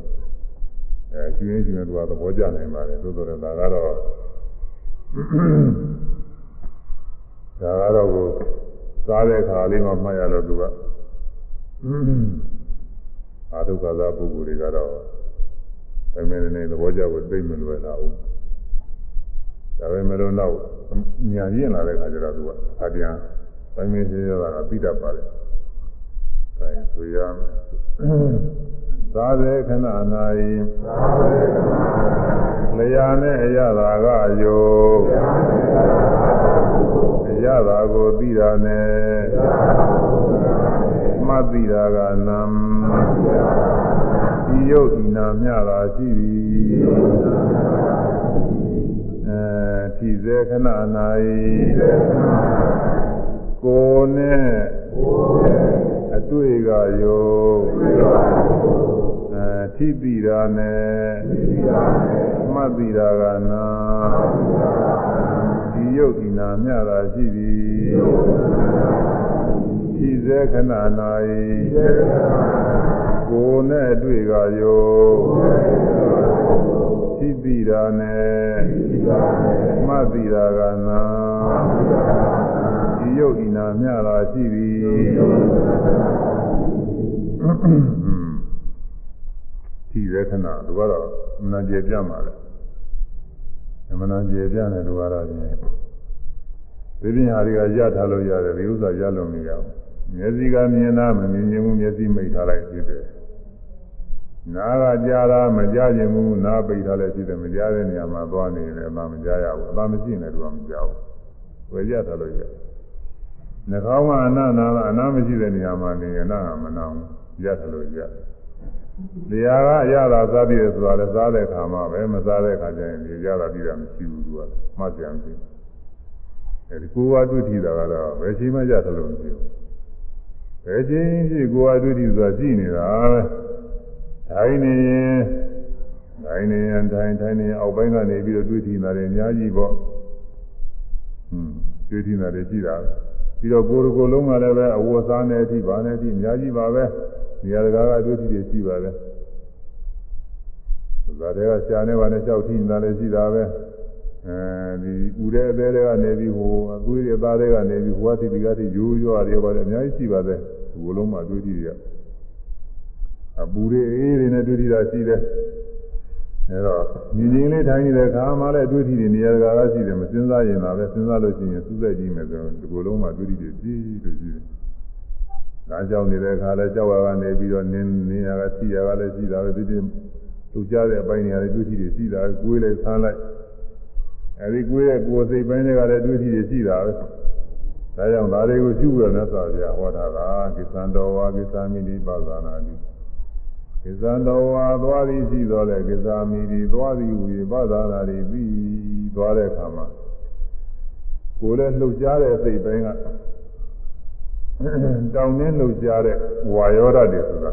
A: အဲကျွင်းကျွင်းသူကသဘောကျနိုင်ပါတယ်သို့တော်လည်းဒါကတော့ဒါကတော့ကိုစားတဲ့ခါလေးမှမှတ်ရတော့သူက အာဒုက္ခသာပုဂ္ဂိုလ်တွေကတော့အမေနဲ့သဘောကျဖို့သိမလွယ်လာဘူးဒါပေမဲ့လို့တော့ညာရင့်လာတဲ့ခါကျတော့သူကအပြန်ပိုင်းမင်းသေးရတာပြီးတတ်ပါလေဒါရင်ဆိုရမယ်သာသေခဏ၌လျာနဲ့အရသာကယောအရသာကိုပြီးတာနဲ့ မှတ်ပြီးတာကနံဒီယုတ်ဒီနာမျှတာရှိသည်အဲထိစေခဏ၌ကိုယ်နဲ့အတွေ့ကယောအဲထိပြီးတာနဲ့မှတ်ပြီးတာကနာဒီယုတ်ဒီနာမျှတာရှိသည် ထိစေခဏ၌ကိုယ်နဲ့တွေ့ကယောသိတိတာနဲ့မှတ်တိတာကနာဒီယုတ်ဤနာမျှတာရှိသည်ဒီရခဏသူကတော့မနာကျေပြမှာလေမနာကျေပြတယ်သူကတော့ညဒီပြင်ဟာတွေကရထားလို့ရတယ်ဒီဥစ္စာရလို့မရဘူး မျက်စိကမြင်တာမမြင်ဘူးမျက်စိမိတ်ထားလိုက်ဖြစ်တယ်နာကကြားတာမကြားခြင်းဘူးနာပိတ်ထားလည်းရှိတယ်မကြားတဲ့နေရာမှာသွားနေတယ်အမှမကြားရဘူးအမှမရှိရင်လည်းသူကမကြားဘူးဝယ်ရထားလို့ရနှာခေါင်းကအနာနာအနာမရှိတဲ့နေရာမှာနေရင်နာကမနာဘူးရထားလို့ရတရားကအရသာစားပြီးရဆိုတာလည်းစားတဲ့ခါမှပဲမစားတဲ့ခါကျရင်ဒီရတာပြီးတာမရှိဘူးသူကမှတ်ကြံပြီအဲဒီကိုယ်ဝတွေ့ထီတာကတော့ဘယ်ချိန်မှရထားလို့မရှိဘူး ဘယ်ချိန်ဖြစ်ကိုယ်ဝတွေ့ထီဆိုတာရှိနေတာပဲထိုင်နေရင်ထိုင်နေရင်ထိုင်ထိုင်နေအောက်ပိုင်းကနေပြီးတော့တွေ့ထီနေတာတွေအများကြီးပေါ့ဟွန်းတွေ့ထီနေတာတွေရှိတာပြီးတော့ကိုယ်ကိုယ်လုံးကလည်းပဲအဝတ်စားနေအထိဗာနေအထိအများကြီးပါပဲနေရာတကာကတွေ့ထီတွေရှိပါပဲဇာတဲ့ကရှားနေပါနဲ့ကြောက်ထီနေတာလည်းရှိတာပဲ အဲဒီဥတဲ့အသေးတွေကနေပြီးဟိုအသွေးတွေသားတွေကနေပြီးဟိုကတိတိကတိရိုးရွာတွေပါတယ်အများကြီးရှိပါတယ်ဒီလိုလုံးမှတွေ့ထီတွေကအပူတွေအေးတွေနဲ့တွေ့ထီတာရှိတယ်အဲတော့ညီညီလေးထိုင်နေတဲ့ခါမှလည်းတွေ့ထီတွေနေရာတကာကရှိတယ်မစင်းစားရင်လာပဲစဉ်းစားလို့ရှိရင်စူးစိုက်ကြည့်မယ်ဆိုရင်ဒီလိုလုံးမှတွေ့ထီတွေကြီးလို့ရှိတယ်ဒါကြောင့်နေတဲ့ခါလဲကြောက်ရကနေပြီးတော့နင်းနေရကထိရကလည်းရှိတာပဲဒီဒီလူကြတဲ့အပိုင်းတွေလည်းတွေ့ထီတွေရှိတာကိုယ်လည်းဆန်းလိုက် အဲဒီကိုယ်ရဲ့ကိုယ်စိတ်ပိုင်းတွေကလည်းတွေ့ထီတွေရှိတာပဲဒါကြောင့်ဒါတွေကိုရှုရတဲ့သာပြဟောတာကကိသံတော်ဝါကိသမိတိပါဇာနာတိကိသံတော်ဝါသွားသည်ရှိတော်လေကိသမိတိသွားသည်ဟူ၍ပါဇာနာတိပြီးသွားတဲ့အခါမှာကိုယ်လည်းလှုပ်ရှားတဲ့စိတ်ပိုင်းကတောင်းနှင်းလှုပ်ရှားတဲ့ဝါယောဓာတ်တွေဆိုတာ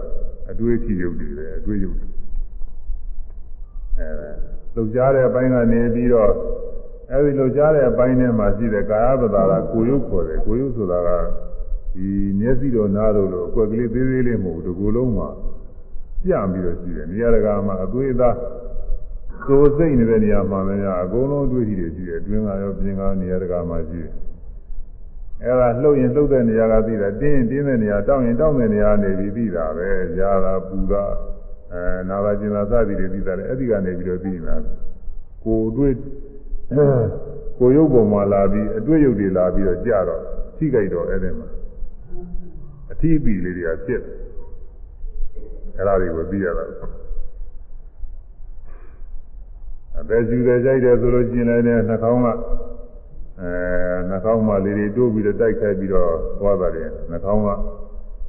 A: အတွေ့အထိရုပ်တွေပဲအတွေ့ရုပ်တွေအဲလှုပ်ရှားတဲ့အပိုင်းကနေပြီးတော့ အဲဒီလှုပ်ရှားတဲ့အပိုင်းထဲမှာရှိတဲ့ကာယပဒါကကိုယုတ်ခေါ်တယ်ကိုယုတ်ဆိုတာကဒီမျက်စိတော်နားတော်လို့အကွက်ကလေးသေးသေးလေးမဟုတ်ဘူးဒီကိုယ်လုံးမှာပြပြီးတော့ရှိတယ်နေရာတကာမှာအသွေးသားသိုးစိတ်နေတဲ့နေရာမှာလည်းအကုန်လုံးတွေ့ထီတွေရှိတယ်အတွင်းကရောပြင်ကနေရာတကာမှာရှိတယ်အဲဒါလှုပ်ရင်လှုပ်တဲ့နေရာကသိတာတင်းရင်တင်းတဲ့နေရာတောင်းရင်တောင်းတဲ့နေရာနေပြီးသိတာပဲရာတာပူတာအဲနာလာကျင်လာစသည်တွေသိတာလေအဲ့ဒီကနေပြီးတော့သိနေတာကိုယ်တွေ့ ကိုရုပ်ပုံမှာလာပြီးအတွေ့ရုပ်တွေလာပြီးတော့ကြာတော့ထိကြိုက်တော့အဲ့ဒီမှာအထီးပီလေးတွေကဖြစ်အဲ့ဒါတွေကိုသိရတာအသက်ရှူတယ်ကြိုက်တယ်ဆိုလို့ရှိရင်လည်းနှာခေါင်းကအဲနှာခေါင်းမှာလေးတွေတိုးပြီးတော့တိုက်ခိုက်ပြီးတော့သွားတာတယ်နှာခေါင်းက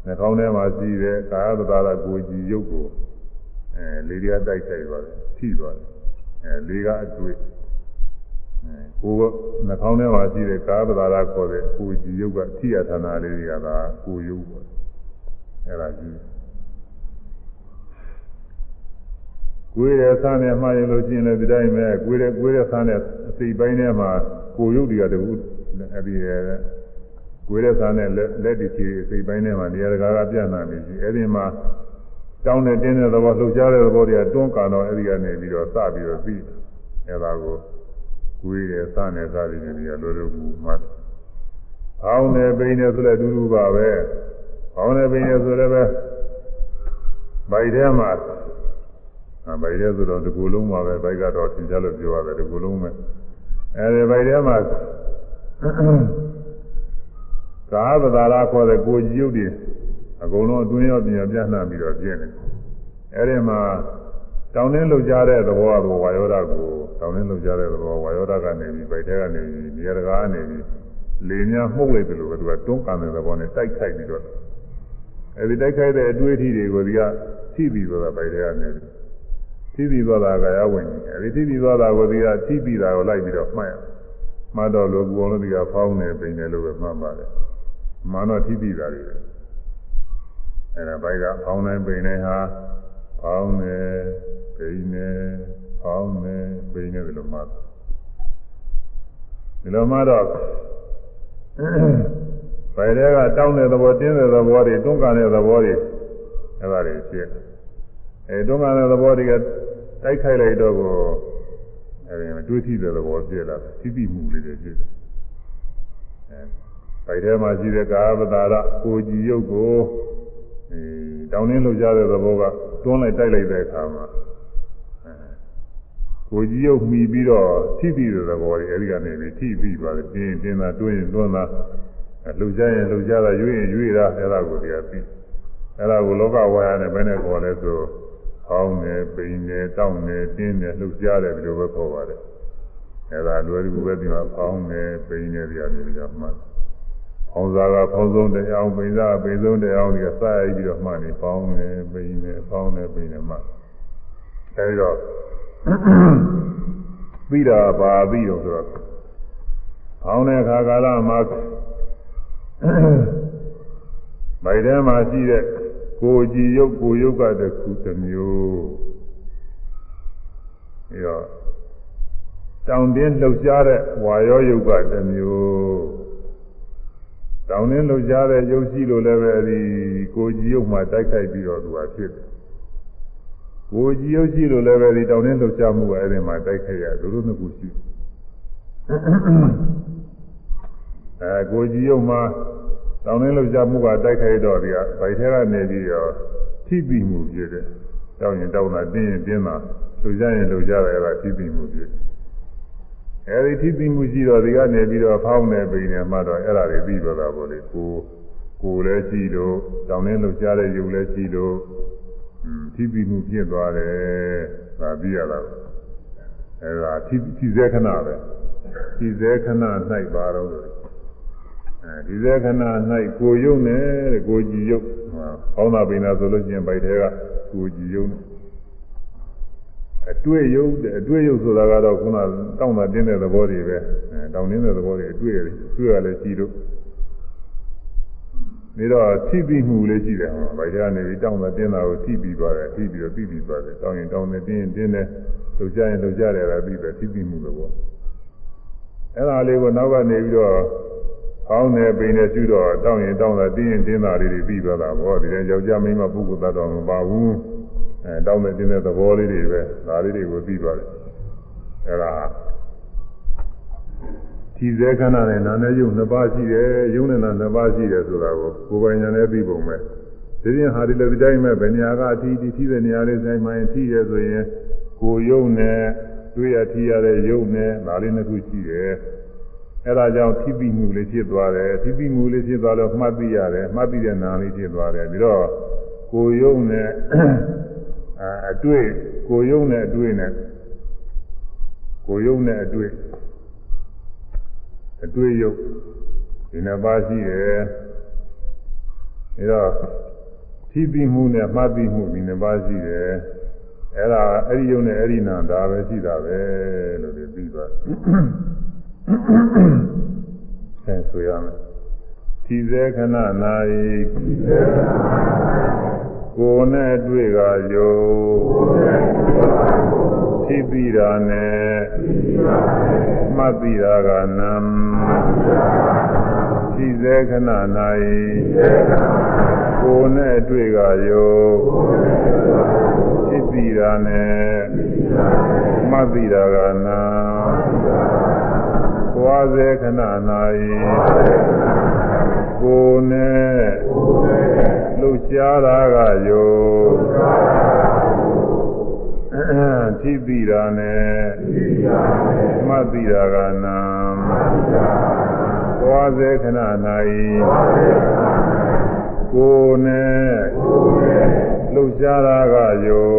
A: နှာခေါင်းထဲမှာရှိတဲ့ကာယသဘာဝကိုကြည်ရုပ်ကိုအဲလေးတွေကတိုက်ခိုက်သွားတယ်ထိသွားတယ်အဲလေးကအတွေ့ ကိုယ်နှာခေါင်းထဲမှာရှိတဲ့ကာယသဘာဝခေါ်တဲ့ကိုကြည်ရုပ်ကထိရဌာနလေးတွေကသာကိုရုပ်ပေါ့အဲဒါကြည့်ကိုယ်ရဲ့ဆန်းနဲ့မှားရင်လို့ရှိရင်လည်းဒီတိုင်းပဲကိုယ်ရဲ့ကိုယ်ရဲ့ဆန်းနဲ့အစိပ်ပိုင်းထဲမှာကိုရုပ်တွေကတကူအဲ့ဒီကိုယ်ရဲ့ဆန်းနဲ့လက်လက်တချီအစိပ်ပိုင်းထဲမှာနေရာတကာကပြန့်နှံ့နေပြီအဲ့ဒီမှာတောင်းတဲ့တင်းတဲ့သဘောလှုပ်ရှားတဲ့သဘောတွေကတွန်းကန်တော့အဲ့ဒီကနေပြီးတော့စပြီးတော့ပြီးအဲ့ဒါကို ကိုယ်ရဲ့ဆန်းနဲ့စသည်တွေတွေကလိုလိုကူမှတ်အောင်းနဲ့ပိန်နဲ့ဆိုလည်းအတူတူပါပဲအောင်းနဲ့ပိန်နဲ့ဆိုလည်းပဲဗိုက်ထဲမှာဗိုက်ထဲဆိုတော့ဒီကူလုံးပါပဲဗိုက်ကတော့သင်ကြားလို့ပြောရတယ်ဒီကူလုံးပဲအဲဒီဗိုက်ထဲမှာကာသဒါရခေါ်တဲ့ကိုကြီးရုပ်တွေအကုန်လုံးအတွင်းရောပြင်ရောပြန့်နှံ့ပြီးတော့ပြင်းနေအဲဒီမှာတောင်းနှင်းလှုပ်ရှားတဲ့သဘောကဝါယောဓာကို တောင်းနှင်းလှုပ်ရှားတဲ့သဘောဝါယောဓာကနေပြီးဗိုက်ထဲကနေပြီးနေရာတကာကနေပြီးလေများမှုတ်လိုက်တယ်လို့ပဲသူကတွန်းကန်တဲ့သဘောနဲ့တိုက်ခိုက်ပြီးတော့အဲဒီတိုက်ခိုက်တဲ့အတွေ့အထိတွေကိုဒီကထိပြီးတော့ဗိုက်ထဲကနေပြီးထိပြီးသွားတာကရဝင်တယ်အဲဒီထိပြီးသွားတာကိုဒီကထိပြီးတာကိုလိုက်ပြီးတော့မှတ်ရမှတ်တော့လို့ကိုယ်လုံးဒီကဖောင်းနေပိန်တယ်လို့ပဲမှတ်ပါတယ်မှန်တော့ထိပြီးတာတွေအဲဒါဘိုက်ကဖောင်းနေပိန်နေဟာဖောင်းနေပိန်နေ ဖောင်းနေပိန်နေတယ်လို့မှတ်ဒီလိုမှတော့ဘယ်တဲကတောင်းတဲ့သဘောတင်းတဲ့သဘောတွေတွန်းကန်တဲ့သဘောတွေအဲဒါတွေဖြစ်တယ်အဲတွန်းကန်တဲ့သဘောတွေကတိုက်ခိုက်လိုက်တော့ကိုအဲဒီတွေးထိတဲ့သဘောပြည့်လာတယ်သိသိမှုလေးတွေပြည့်တယ်အဲဗိုက်ထဲမှာရှိတဲ့ကာဝတာရကိုကြည်ရုပ်ကိုအဲတောင်းနှင်းလှုပ်ရှားတဲ့သဘောကတွန်းလိုက်တိုက်လိုက်တဲ့အခါမှာအဲ ကိုကြည်ရုပ်မှီပြီးတော့ထိပြီးတဲ့သဘောတွေအဲဒီကနေပြီးထိပြီးပါတယ်တင်းတင်းသာတွင်းရင်တွန်းသာလှုပ်ရှားရင်လှုပ်ရှားတာရွေ့ရင်ရွေ့တာအဲဒါကိုတရားပြီးအဲဒါကိုလောကဝါယနဲ့ဘယ်နဲ့ခေါ်လဲဆိုဖောင်းတယ်ပိန်တယ်တောင်းတယ်တင်းတယ်လှုပ်ရှားတယ်ဒီလိုပဲခေါ်ပါတယ်အဲဒါလွယ်ကူပဲဒီမှာဖောင်းတယ်ပိန်တယ်တရားမျိုးကြောင့်မှတ်ဖောင်းစားကဖောင်းဆုံးတရားပိန်စားပိန်ဆုံးတရားဒီကစရိုက်ပြီးတော့မှတ်နေဖောင်းတယ်ပိန်တယ်ဖောင်းတယ်ပိန်တယ်မှတ်အဲဒီတော့ ပြီးတာပါပြီးတော့ဆိုတော့ဖောင်းတဲ့အခါကာလမှာဗိုက်ထဲမှာရှိတဲ့ကိုကြည်ရုပ်ကိုရုပ်ကတခုတစ်မျိုးပြီးတော့တောင်တင်းလှုပ်ရှားတဲ့ဝါရောရုပ်ကတစ်မျိုးတောင်တင်းလှုပ်ရှားတဲ့ရုပ်ရှိလို့လည်းပဲအဲဒီကိုကြည်ရုပ်မှာတိုက်ခိုက်ပြီးတော့သူကဖြစ်တယ် ကိုကြည်ရုပ်ရှိလို့လည်းပဲဒီတောင်တင်းလှုပ်ရှားမှုကအဲဒီမှာတိုက်ခိုက်ရသူတို့နှစ်ခုရှိအဲကိုကြည်ရုပ်မှာတောင်းတင်းလှုပ်ရှားမှုကတိုက်ခိုက်တော့ဒီကဗိုက်ထဲကနေပြီးတော့ထိပြီးမှုဖြစ်တယ်။တောင်းရင်တောင်းတာတင်းရင်တင်းတာလှုပ်ရှားရင်လှုပ်ရှားတယ်အဲ့ဒါထိပြီးမှုဖြစ်တယ်။အဲဒီထိပြီးမှုရှိတော့ဒီကနေပြီးတော့ဖောင်းနေပိနေမှတော့အဲ့ဒါတွေပြီးတော့တာပေါ့လေ။ကိုကိုလည်းရှိလို့တောင်းတင်းလှုပ်ရှားတဲ့ယုံလည်းရှိလို့ ထိပြီးမှုဖြစ်သွားတယ်။ဒါပြီးရတာ။အဲ့ဒါထိထိစေခဏပဲ။ထိစေခဏ၌ပါတော့အဲဒီဇေခဏ၌ကိုယုံနဲ့တဲ့ကိုကြည်ယုံဟောင်းတာပိနာဆိုလို့ရှိရင်ဗိုက်ထဲကကိုကြည်ယုံအတွေ့ယုံတဲ့အတွေ့ယုံဆိုတာကတော့ခုနတောင်းတာတင်းတဲ့သဘောတွေပဲအဲတောင်းတင်းတဲ့သဘောတွေအတွေ့ရတယ်တွေ့ရလဲရှိလို့ နေတော့ထိပြီးမှုလေးရှိတယ်ဟောဗိုက်ထဲကနေပြီးတောင်းတာတင်းတာကိုထိပြီးသွားတယ်ထိပြီးတော့ပြီးပြီးသွားတယ်တောင်းရင်တောင်းတယ်တင်းရင်တင်းတယ်လှုပ်ရှားရင်လှုပ်ရှားတယ်အဲ့ဒါပြီးပဲထိပြီးမှုလို့ပေါ့အဲ့ဒါလေးကိုနောက်ကနေပြီးတော့ကောင်းတယ်ပိန်တယ်ရှိတော့တောင်းရင်တောင်းတာတင်းရင်တင်းတာလေးတွေပြီးသွားတာဗောဒီတဲ့ယောက်ျားမိန်းမပုဂ္ဂိုလ်သတ္တဝါမပါဘူးအဲတောင်းတဲ့တင်းတဲ့သဘောလေးတွေပဲဒါလေးတွေကိုပြီးသွားတယ်အဲဒါ ဒီဇေခဏနဲ့နာနဲ့ယုံနှစ်ပါးရှိတယ်ယုံနဲ့နာနှစ်ပါးရှိတယ်ဆိုတာကိုကိုယ်ပိုင်ဉာဏ်နဲ့ပြီးပုံပဲဒီရင်ဟာဒီလိုဒီတိုင်းမဲ့ဘယ်နေရာကအထီးဒီထီးတဲ့နေရာလေးဆိုင်မှရင်ထီးရဆိုရင်ကိုယုံနဲ့တွေ့ရထီးရတဲ့ယုံနဲ့ဒါလေးနှစ်ခုရှိတယ်အဲဒါကြောင့်ထိပိမှုလေးဖြစ်သွားတယ်ထိပိမှုလေးဖြစ်သွားတော့မှတ်သိရတယ်မှတ်သိတဲ့နာလေးဖြစ်သွားတယ်ပြီးတော့ကိုယုံနဲ့အတွေ့ကိုယုံနဲ့အတွေ့နဲ့ကိုယုံနဲ့အတွေ့ အတွေ့ယုံဒီနှစ်ပါးရှိတယ်အဲတော့ထိပိမှုနဲ့မှတ်သိမှုဒီနှစ်ပါးရှိတယ်အဲ့ဒါအဲ့ဒီယုံနဲ့အဲ့ဒီနာဒါပဲရှိတာပဲလို့ဒီပြီးသွားဆင်ဆိုရမယ်ဒီစေခဏနာ၏ကိုယ်နဲ့တွေ့ကယုံ သိပြီတာနဲ့မှတ်ပြီတာကနံဒီစေခဏနာ၏ကိုယ်နဲ့တွေ့ကယုံသိပြီတာနဲ့မှတ်ပြီတာကနံသွားစေခဏ၌ကိုယ်နဲ့လှုပ်ရှားတာကယော ထိတိတာနဲ့မှတ်တိတာကနာသွားစေခဏ၌ကိုယ်နဲ့လှုပ်ရှားတာကယော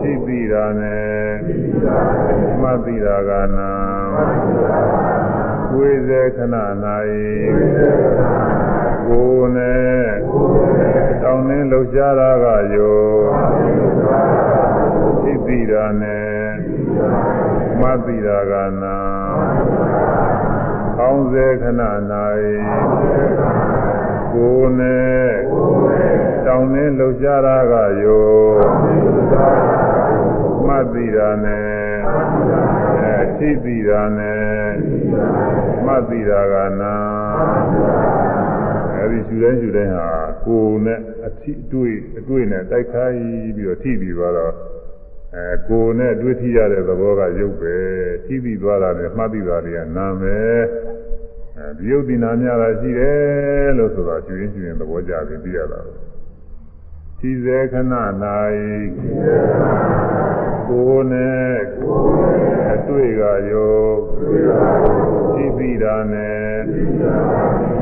A: ထိတိတာနဲ့မှတ်တိတာကနာကိုယ်စေခဏ၌ ကိုယ်နဲ့တောင်းနှင်းလှုပ်ရှားတာကယောသိသိတာနဲ့မသိတာကနာကောင်းစေခဏ၌ကိုယ်နဲ့တောင်းနှင်းလှုပ်ရှားတာကယောမသိတာနဲ့အဲသိသိတာနဲ့မသိတာကနာ အဲဒီရှူတိုင်းရှူတိုင်းဟာကိုယ်နဲ့အထိအတွေ့အတွေ့နဲ့တိုက်ခိုက်ပြီးတော့ထိပြီးသွားတော့အဲကိုယ်နဲ့တွေ့ထိရတဲ့သဘောကရုပ်ပဲထိပြီးသွားတာနဲ့မှတ်ပြီးသွားတယ်ကနာမယ်အဲဒီယုတ်ဒီနာများတာရှိတယ်လို့ဆိုတော့ရှူရင်းရှူရင်းသဘောကျပြီးသိရတာထိ စေခဏ၌ကိုယ်နဲ့အတွေ့ကယောသိပြီးတာနဲ့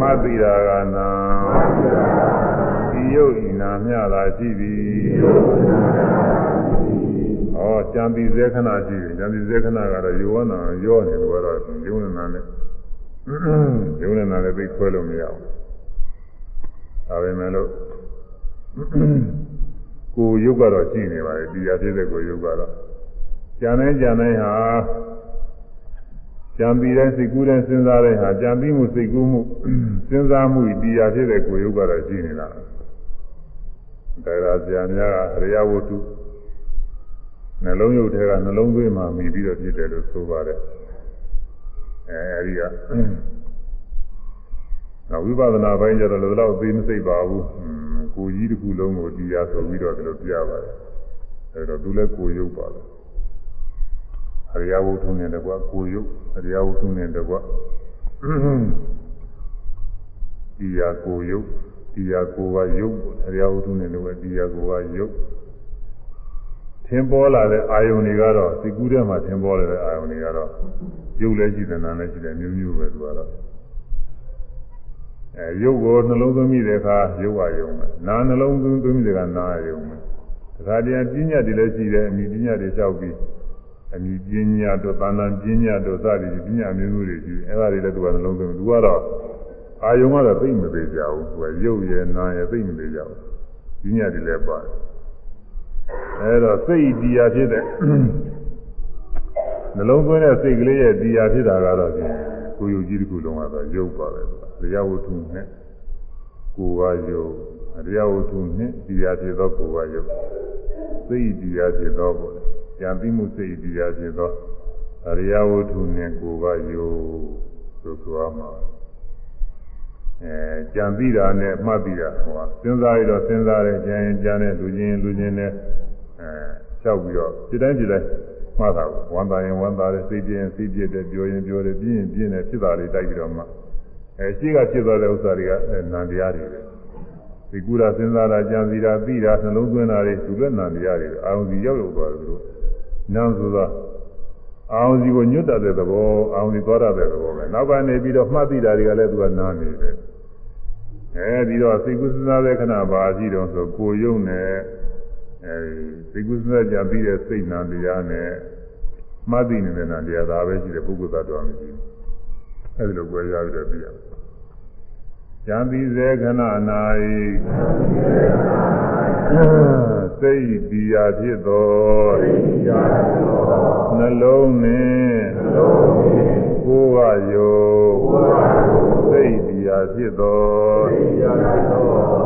A: မှတ်ပြီးတာကနာဒီယယုတ်ဤနာမျှသာရှိသည်ဟောကြံပြီးဇေခဏရှိတယ်ကြံပြီးဇေခဏကတော့ယောနာရောနေလို့ကတော့ယုံနာနဲ့ယုံနာနဲ့သိခွဲလို့မရဘူးဒါပေမဲ့လို့ ကိုယုတ်ကတော့ရှိနေပါလေတရားဖြစ်တဲ့ကိုယုတ်ကတော့ကြံတိုင်းကြံတိုင်းဟာကြံပြီးတဲ့စိတ်ကူးတဲ့စဉ်းစားတဲ့ဟာကြံပြီးမှုစိတ်ကူးမှုစဉ်းစားမှုတရားဖြစ်တဲ့ကိုယုတ်ကတော့ရှိနေတာတရားပြန်များအရိယဝတ္ထုနှလုံးယုတ်ထဲကနှလုံးသွင်းမှမိပြီးတော့ဖြစ်တယ်လို့ဆိုပါတယ်အဲအဲဒီက နောက်ဝိပဿနာပိုင်းကျတော့လည်းတော့သိမစိတ်ပါဘူးကိုကြီးတစ်ခုလုံးကိုတရားဆိုပြီးတော့ဒီလိုပြပါတယ်အဲတော့သူလည်းကိုယုတ်ပါလားအရိယဝုထုနဲ့တကွကိုယုတ်အရိယဝုထုနဲ့တကွတရားကိုယုတ်တရားကိုကယုတ်အရိယဝုထုနဲ့တကွတရားကိုကယုတ်ထင်ပေါ်လာတဲ့အာယုန်တွေကတော့စိတ်ကူးထဲမှာထင်ပေါ်လာတဲ့အာယုန်တွေကတော့ယုတ်လည်းရှိတယ်နာလည်းရှိတယ်မျိုးမျိုးပဲသူကတော့ အဲယုတ်ကိုနှလုံးသွင်းမိတဲ့အခါယုတ်အာယုန်ပဲနာနှလုံးသွင်းသွင်းမိတဲ့အခါနာအာယုန်ပဲတခါတည်းပညာတွေလည်းရှိတယ်အမိပညာတွေလျှောက်ပြီးအမိပညာတို့သာနာပညာတို့စသည်ပညာမျိုးမျိုးတွေရှိအဲဒါတွေလည်းသူကနှလုံးသွင်းသူကတော့အာယုံကတော့သိမသေးကြဘူးသူကရုပ်ရယ်နာရယ်သိမသေးကြဘူးပညာတွေလည်းပါတယ်အဲတော့စိတ်တရားဖြစ်တဲ့နှလုံးသွင်းတဲ့စိတ်ကလေးရဲ့တရားဖြစ်တာကတော့ဖြင့်ကိုယ်ယုတ်ကြီးတစ်ခုလုံးကတော့ရုပ်ပါပဲသူက တရားဝတ္ထုနဲ့ကိုယ်ကယုတ်တရားဝတ္ထုနဲ့တရားဖြစ်သောကိုယ်ကယုတ်စိတ်တရားဖြစ်သောပေါ့ကြံပြီးမှုစိတ်တရားဖြစ်သောအရိယဝတ္ထုနဲ့ကိုယ်ကယုတ်ဆိုဆိုရမှာအဲကြံပြီးတာနဲ့မှတ်ပြီးတာဟိုစဉ်းစားရတော့စဉ်းစားတယ်ကြံရင်ကြံတယ်လူချင်းလူချင်းနဲ့အဲလျှောက်ပြီးတော့ဒီတိုင်းဒီတိုင်းမှတ်တာကိုဝမ်းသာရင်ဝမ်းသာတယ်စိတ်ပြင်းစိတ်ပြည့်တယ်ပြောရင်ပြောတယ်ပြင်းရင်ပြင်းတယ်ဖြစ်တာလေးတိုက်ပြီးတော့မှ အဲရှိကဖြစ်သွားတဲ့ဥစ္စာတွေကနန္တရားတွေပဲဒီကူတာစဉ်းစားတာကြံစီတာသိတာနှလုံးသွင်းတာတွေသူလည်းနန္တရားတွေအာရုံစီရောက်ရောက်သွားတယ်သူတို့နန်းဆိုတာအာရုံစီကိုညွတ်တတ်တဲ့သဘောအာရုံစီသွားတတ်တဲ့သဘောပဲနောက်ကနေပြီးတော့မှတ်သိတာတွေကလည်းသူကနားနေတယ်အဲဒီတော့စိတ်ကူးစဉ်းစားတဲ့ခဏပါရှိတော့ဆိုကိုယုံနဲ့အဲဒီစိတ်ကူးစဉ်းစားကြပြီးတဲ့စိတ်နာတရားနဲ့မှတ်သိနေတဲ့နာတရားဒါပဲရှိတယ်ပုဂ္ဂိုလ်သတ္တဝါမရှိဘူးအဲဒီလိုကြွယ်ရပြီးတော့ပြရမယ် ဉာဏ်ပြီးစေခဏ၌စိတ်တရားဖြစ်သောနှလုံးနှင့်ကိုယ်ဝယောစိတ်တရားဖြစ်သော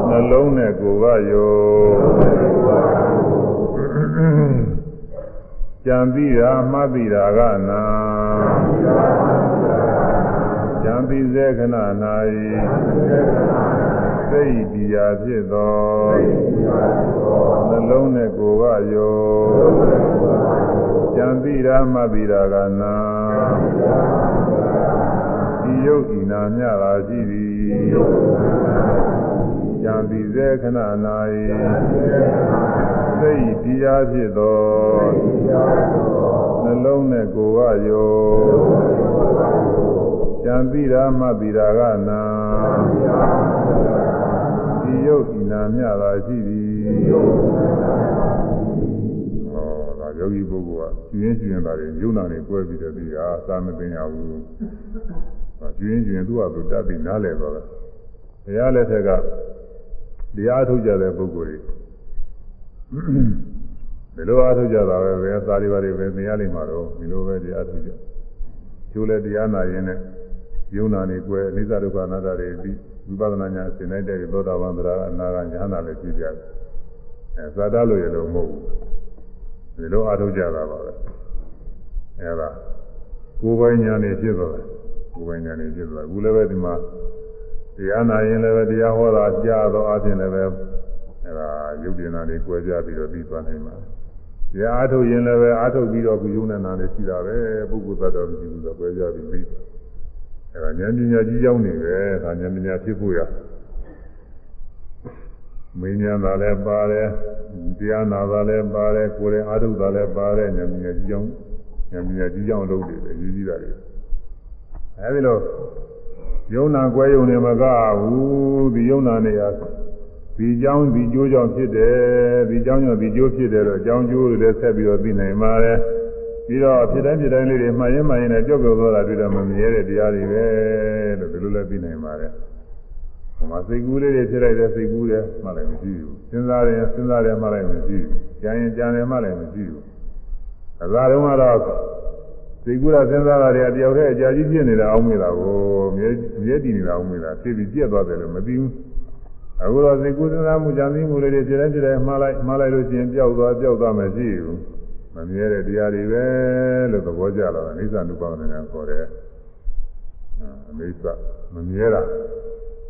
A: နှလုံးနဲ့ကိုယ်ဝယောကြံပြီးတာမှတ်ပြီးတာကနာကြံ ပြီးစေခဏ၌စိတ်တရားဖြစ်သောနှလုံးနဲ့ကိုယ်ကယောကြံတိရာမှတိရာကနာဒီယုတ်ဤနာမြတာရှိသည်ကြံတိစေခဏ၌စိတ်တရားဖြစ်သောနှလုံးနဲ့ကိုယ်ကယော ကြံတိရာမှတိရာကနာဒီယုတ်ဤနာမြတာရှိသည်ဟောဒါယောဂီပုဂ္ဂိုလ်ကကျွင်းကျွင်းတာတွေယုံနာတွေကွဲပြီးတဲ့ပြီးဟာသာမသိညာဘူးဟာကျွင်းကျွင်းသူ့ဟာသူတတ်ပြီးနားလည်သွားတယ်ဘုရားလက်ထက်ကတရားထုတ်ကြတဲ့ပုဂ္ဂိုလ်တွေဒီလိုအားထုတ်ကြတာပဲပဲသာရိပါတွေပဲသိရလိမ့်မှာတော့ဒီလိုပဲတရားထုတ်ကြကျိုးလဲတရားနာရင်နဲ့ ယုံနာနေကွယ်အနိစ္စဒုက္ခအနတ္တတွေပြီးဝိပဿနာညာသင်လိုက်တဲ့သောတာပန်တရားအနာဂတ်ညာနာလည်းပြည့်ကြတယ်အဲသာတလို့ရလို့မဟုတ်ဘူးဒီလိုအားထုတ်ကြတာပါပဲအဲဒါကိုယ်ပိုင်ညာနေဖြစ်သွားတယ်ကိုယ်ပိုင်ညာနေဖြစ်သွားအခုလည်းပဲဒီမှာတရားနာရင်လည်းပဲတရားဟောတာကြားတော့အချင်းလည်းပဲအဲဒါယုတ်တင်နာတွေကြွယ်ကြပြီးတော့ပြီးသွားနိုင်ပါတရားအားထုတ်ရင်လည်းပဲအားထုတ်ပြီးတော့ကုယုံနဲ့နာနေရှိတာပဲပုဂ္ဂိုလ်သတ္တဝါမရှိဘူးဆိုတော့ကြွယ်ကြပြီးပြီး အဲဒါဉာဏ်ပညာကြီးရောက်နေပဲဒါဉာဏ်ပညာဖြစ်ဖို့ရမင်းညာသာလည်းပါတယ်တရားနာသာလည်းပါတယ်ကိုယ်ရင်အာထုသာလည်းပါတယ်ဉာဏ်ပညာကြီးကြောင်းဉာဏ်ပညာကြီးကြောင်းလုပ်တယ်အရေးကြီးတာတွေအဲဒီလိုယုံနာကွဲယုံနေမကဘူးဒီယုံနာနေရဒီဒီကြောင်းဒီကျိုးကြောင့်ဖြစ်တယ်ဒီကြောင်းကြောင့်ဒီကျိုးဖြစ်တယ်တော့အကြောင်းကျိုးတွေလည်းဆက်ပြီးတော့သိနိုင်ပါတယ် ပြီးတော့ဖြစ်တိုင်းဖြစ်တိုင်းလေးတွေမှန်ရင်မှန်ရင်လည်းကြောက်ကြောက်သွားတာတွေ့တော့မမြဲတဲ့တရားတွေပဲလို့ဒီလိုလည်းသိနိုင်ပါတယ်ဟိုမှာစိတ်ကူးလေးတွေဖြစ်လိုက်တဲ့စိတ်ကူးတယ်မှလည်းမရှိဘူးစဉ်းစားရင်စဉ်းစားတယ်မှလည်းမရှိဘူးကြံရင်ကြံတယ်မှလည်းမရှိဘူးအသာတုန်းကတော့စိတ်ကူးတာစဉ်းစားတာတွေတယောက်တည်းအကြာကြီးဖြစ်နေတာအောင်မေးတာကိုမြဲမြဲတည်နေတာအောင်မေးတာဖြစ်ပြီးပြက်သွားတယ်လို့မသိဘူးအခုတော့စိတ်ကူးစဉ်းစားမှုကြံသိမှုလေးတွေဖြစ်တိုင်းဖြစ်တိုင်းမှားလိုက်မှားလိုက်လို့ရှိရင်ပျောက်သွားပျောက်သွားမရှိဘူး မမြဲတဲ့တရားတွေပဲလို့သဘောကျလာတာအိသနုပါဒနာခေါ်တယ်အမိစ္စမမြဲတာ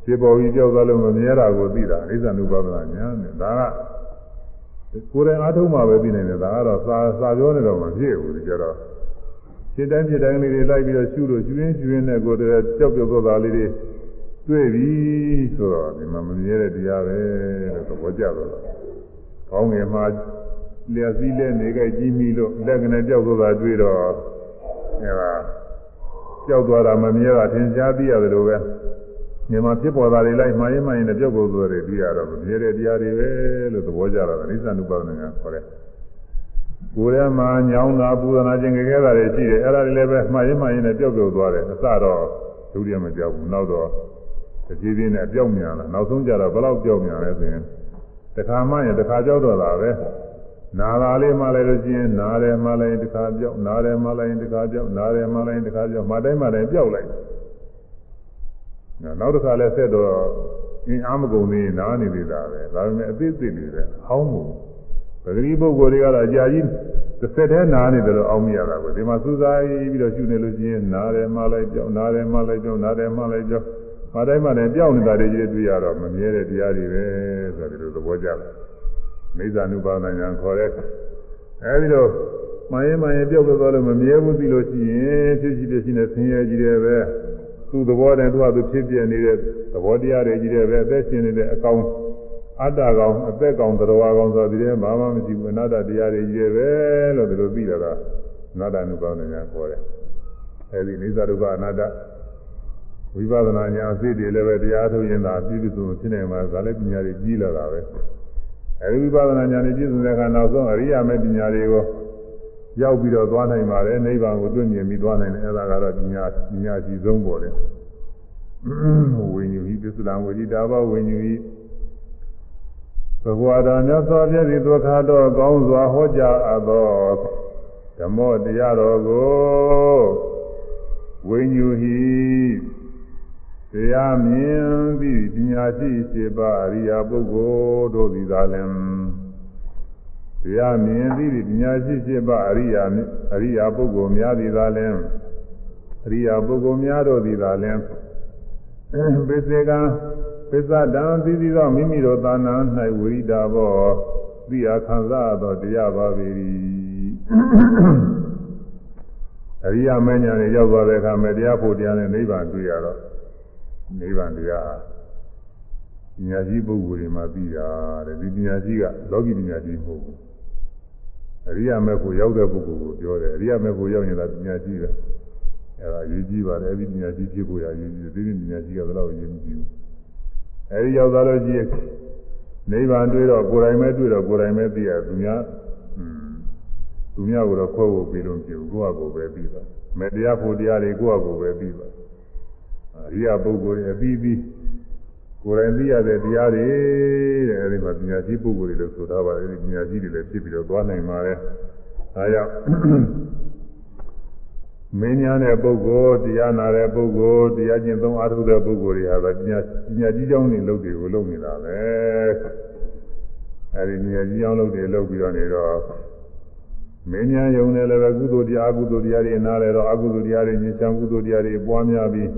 A: ခြေပေါ်ကြီးကြောက်သွားလို့မမြဲတာကိုသိတာအိသနုပါဒနာညာနဲ့ဒါကကိုယ်တိုင်အားထုတ်မှပဲသိနိုင်တယ်ဒါကတော့စာစာပြောနေတော့မဖြစ်ဘူးဒီကြတော့ခြေတိုင်းခြေတိုင်းလေးတွေလိုက်ပြီးတော့ရှုလို့ရှုရင်းရှုရင်းနဲ့ကိုယ်တည်းကြောက်ကြောက်သွားတာလေးတွေတွေ့ပြီဆိုတော့ဒီမှာမမြဲတဲ့တရားပဲလို့သဘောကျတော့ကောင်းငယ်မှာ လျှက်စည်းလက်နေကြကြီးမိလို့လက်ကနေကြောက်သွားတာတွေ့တော့အဲဒါကြောက်သွားတာမမြဲတာသင်ကြားသိရတယ်လို့ပဲမြန်မာဖြစ်ပေါ်တာတွေလိုက်မှားရင်မှရင်လည်းကြောက်ကုန်သွားတယ်ပြီးရတော့မမြဲတဲ့တရားတွေပဲလို့သဘောကျတော့အိသနုပါဒနာခေါ်တယ်ကိုယ်ထဲမှာညောင်းတာပူဇနာခြင်းကြဲတာတွေရှိတယ်အဲ့ဒါတွေလည်းပဲမှားရင်မှရင်လည်းကြောက်ကုန်သွားတယ်အစတော့ဒုတိယမကြောက်ဘူးနောက်တော့တကြီးကြီးနဲ့ပြောက်မြန်လာနောက်ဆုံးကြတော့ဘယ်လောက်ပြောက်မြန်လဲဆိုရင်တခါမှရင်တခါကြောက်တော့တာပဲ နာလာလေးမှလည်းလို့ရှိရင်နားတယ်မှလည်းတခါပြောက်နားတယ်မှလည်းတခါပြောက်နားတယ်မှလည်းတခါပြောက်မှတိုင်းမှလည်းပြောက်လိုက်နောက်တစ်ခါလဲဆက်တော့အင်းအားမကုန်သေးနားနေသေးတာပဲဒါပေမဲ့အသေးသေးလေးပဲဟောင်းမှုပဂတိပုဂ္ဂိုလ်တွေကတော့အကြာကြီးတစ်ဆက်တည်းနားနေတယ်လို့အောင်းမရတာပဲဒီမှာစူးစားပြီးတော့ရှုနေလို့ရှိရင်နားတယ်မှလည်းပြောက်နားတယ်မှလည်းပြောက်နားတယ်မှလည်းပြောက်မတိုင်းမှလည်းပြောက်နေတာတွေကြီးတွေ့ရတော့မမြဲတဲ့တရားတွေပဲဆိုတဲ့လိုသဘောကျတယ် မိစ္ဆာနုပါဒညာခေါ်တဲ့အဲဒီတော့မရင်မရင်ပြောက်သွားလို့မမြဲဘူးသိလို့ရှိရင်ဖြစ်ရှိဖြစ်ရှိနေဆင်းရဲကြီးတယ်ပဲသူ့သဘောတည်းသူ့ဟာသူဖြစ်ပြနေတဲ့သဘောတရားတွေကြီးတယ်ပဲအသက်ရှင်နေတဲ့အကောင်အတ္တကောင်အသက်ကောင်သရဝကောင်ဆိုပြီးတယ်ဘာမှမရှိဘူးအနာတ္တတရားတွေကြီးတယ်ပဲလို့ဒီလိုသိလာတာအနာတ္တနုပါဒညာခေါ်တယ်အဲဒီနိစ္စဒုက္ခအနာတ္တဝိပဿနာညာအသိတွေလည်းပဲတရားထုတ်ရင်သာပြည့်စုံဖြစ်နေမှာဒါလည်းပညာတွေကြီးလာတာပဲ အဲဒီဝိပဿနာညာနဲ့ပြည့်စုံတဲ့အခါနောက်ဆုံးအရိယာမေပညာတွေကိုရောက်ပြီးတော့သွားနိုင်ပါတယ်နိဗ္ဗာန်ကိုတွေ့မြင်ပြီးသွားနိုင်တယ်အဲဒါကတော့ပညာပညာရှိဆုံးပေါ်တယ်ဝိညာဉ်ဤသစ္စာဝိရိတာဘဝိညာဉ်ဤဘဂဝါတော်မြတ်စွာဘုရားသည်ဒုက္ခတော့ကောင်းစွာဟောကြားအပ်သောဓမ္မတရားတော်ကို တရားမြင်ပြီးပညာရှိစေပါအရိယာပုဂ္ဂိုလ်တို့သည်သာလင်တရားမြင်ပြီးပညာရှိစေပါအရိယာအရိယာပုဂ္ဂိုလ်များသည်သာလင်အရိယာပုဂ္ဂိုလ်များတို့သည်သာလင်ပိစေကံပစ္စဒံသီသီသောမိမိတို့သာနာ၌ဝိရိတာဘောသိအခါသာသောတရားပါပေ၏အရိယာမဉ္ဇဉ်နဲ့ရောက်သွားတဲ့အခါမဲ့တရားဖို့တရားနဲ့နိဗ္ဗာန်တွေ့ရတော့ နိဗ္ဗာန်တရားပညာရှိပုဂ္ဂိုလ်တွေမှာပြီးတာတဲ့ဒီပညာရှိကလောကီပညာရှိမဟုတ်ဘူးအရိယာမေဖို့ရောက်တဲ့ပုဂ္ဂိုလ်ကိုပြောတယ်အရိယာမေဖို့ရောက်ရင်လည်းပညာရှိပဲအဲဒါရေးကြည့်ပါတယ်အဲဒီပညာရှိဖြစ်ဖို့ရရေးကြည့်တယ်ဒီပညာရှိကတော့ရေးမကြည့်ဘူးအဲဒီရောက်သွားလို့ရှိရင်နိဗ္ဗာန်တွေ့တော့ကိုယ်တိုင်ပဲတွေ့တော့ကိုယ်တိုင်ပဲသိရသူများသူများကိုတော့ခွဲဖို့ပြီးလို့မဖြစ်ဘူးကိုယ့်အကိုပဲပြီးပါမယ်တရားဖို့တရားတွေကိုယ့်အကိုပဲပြီးပါ အရိယာပုဂ္ဂိုလ်ရဲ့အပြီးပြီးကိုယ်တိုင်သိရတဲ့တရားတွေတဲ့အဲဒီမှာပညာရှိပုဂ္ဂိုလ်တွေလို့ဆိုထားပါတယ်အဲဒီပညာရှိတွေလည်းဖြစ်ပြီးတော့သွားနိုင်ပါတယ်ဒါကြောင့်မင်းညာတဲ့ပုဂ္ဂိုလ်တရားနာတဲ့ပုဂ္ဂိုလ်တရားကျင့်သုံးအားထုတ်တဲ့ပုဂ္ဂိုလ်တွေဟာပညာပညာကြီးကြောင်းတွေလုပ်တွေကိုလုပ်နေတာပဲအဲဒီပညာကြီးကြောင်းလုပ်တွေလုပ်ပြီးတော့နေတော့မင်းညာယုံတယ်လည်းပဲကုသိုလ်တရားအကုသိုလ်တရားတွေနားလဲတော့အကုသိုလ်တရားတွေညှဉ်းချမ်းကုသိုလ်တရားတွေပွားများပြီး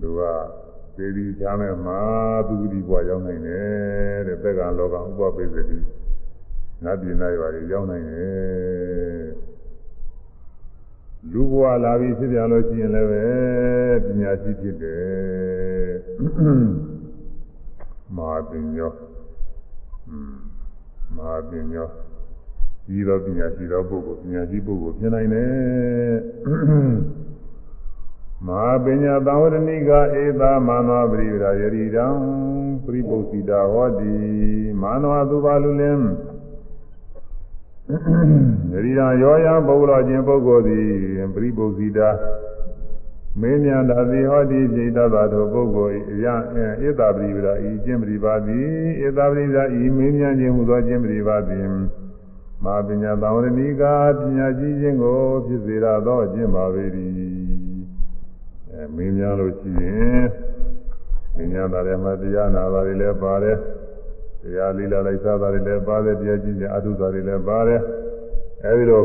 A: သူကသေဒီချားမဲ့မှာသူဒီဘွားရောက်နိုင်တယ်တဲ့သက်ကလောကဥပပိသတိနတ်ပြည်နာရွာတွေရောက်နိုင်တယ်လူဘွားလာပြီးဖြစ်ပြန်လို့ရှိရင်လည်းပဲပညာရှိဖြစ်တယ်မဟာပညောမဟာပညောကြီးသောပညာရှိသောပုဂ္ဂိုလ်ပညာရှိပုဂ္ဂိုလ်ဖြစ်နိုင်တယ် မဟာပညာသံဝရဏိကဧသာမာနပရိဝရယရိတံပရိပု္စီတာဟောတိမာနဝသူပါလူလင်းဂရိရာရောရပုဂ္ဂလောချင်းပုဂ္ဂိုလ်သည်ပရိပု္စီတာမင်းမြန်တာသည်ဟောတိစိတ်တတ်သောပုဂ္ဂိုလ်၏ယဧတပရိပရာဤကျင့်ပရိပါသည်ဧတပရိပရာဤမင်းမြန်ခြင်းဟူသောကျင့်ပရိပါသည်မာပညာသံဝရဏီကာပညာကြီးခြင်းကိုဖြစ်စေရသောအကျင့်ပါပေ၏အဲ မင်းများလို့ရှိရင်မင်းများတာလည်းမတရားနာတာတွေလည်းပါတယ်တရားလီလာလိုက်စားတာတွေလည်းပါတယ်တရားကြီးခြင်းအထုတာတွေလည်းပါတယ်အဲဒီလို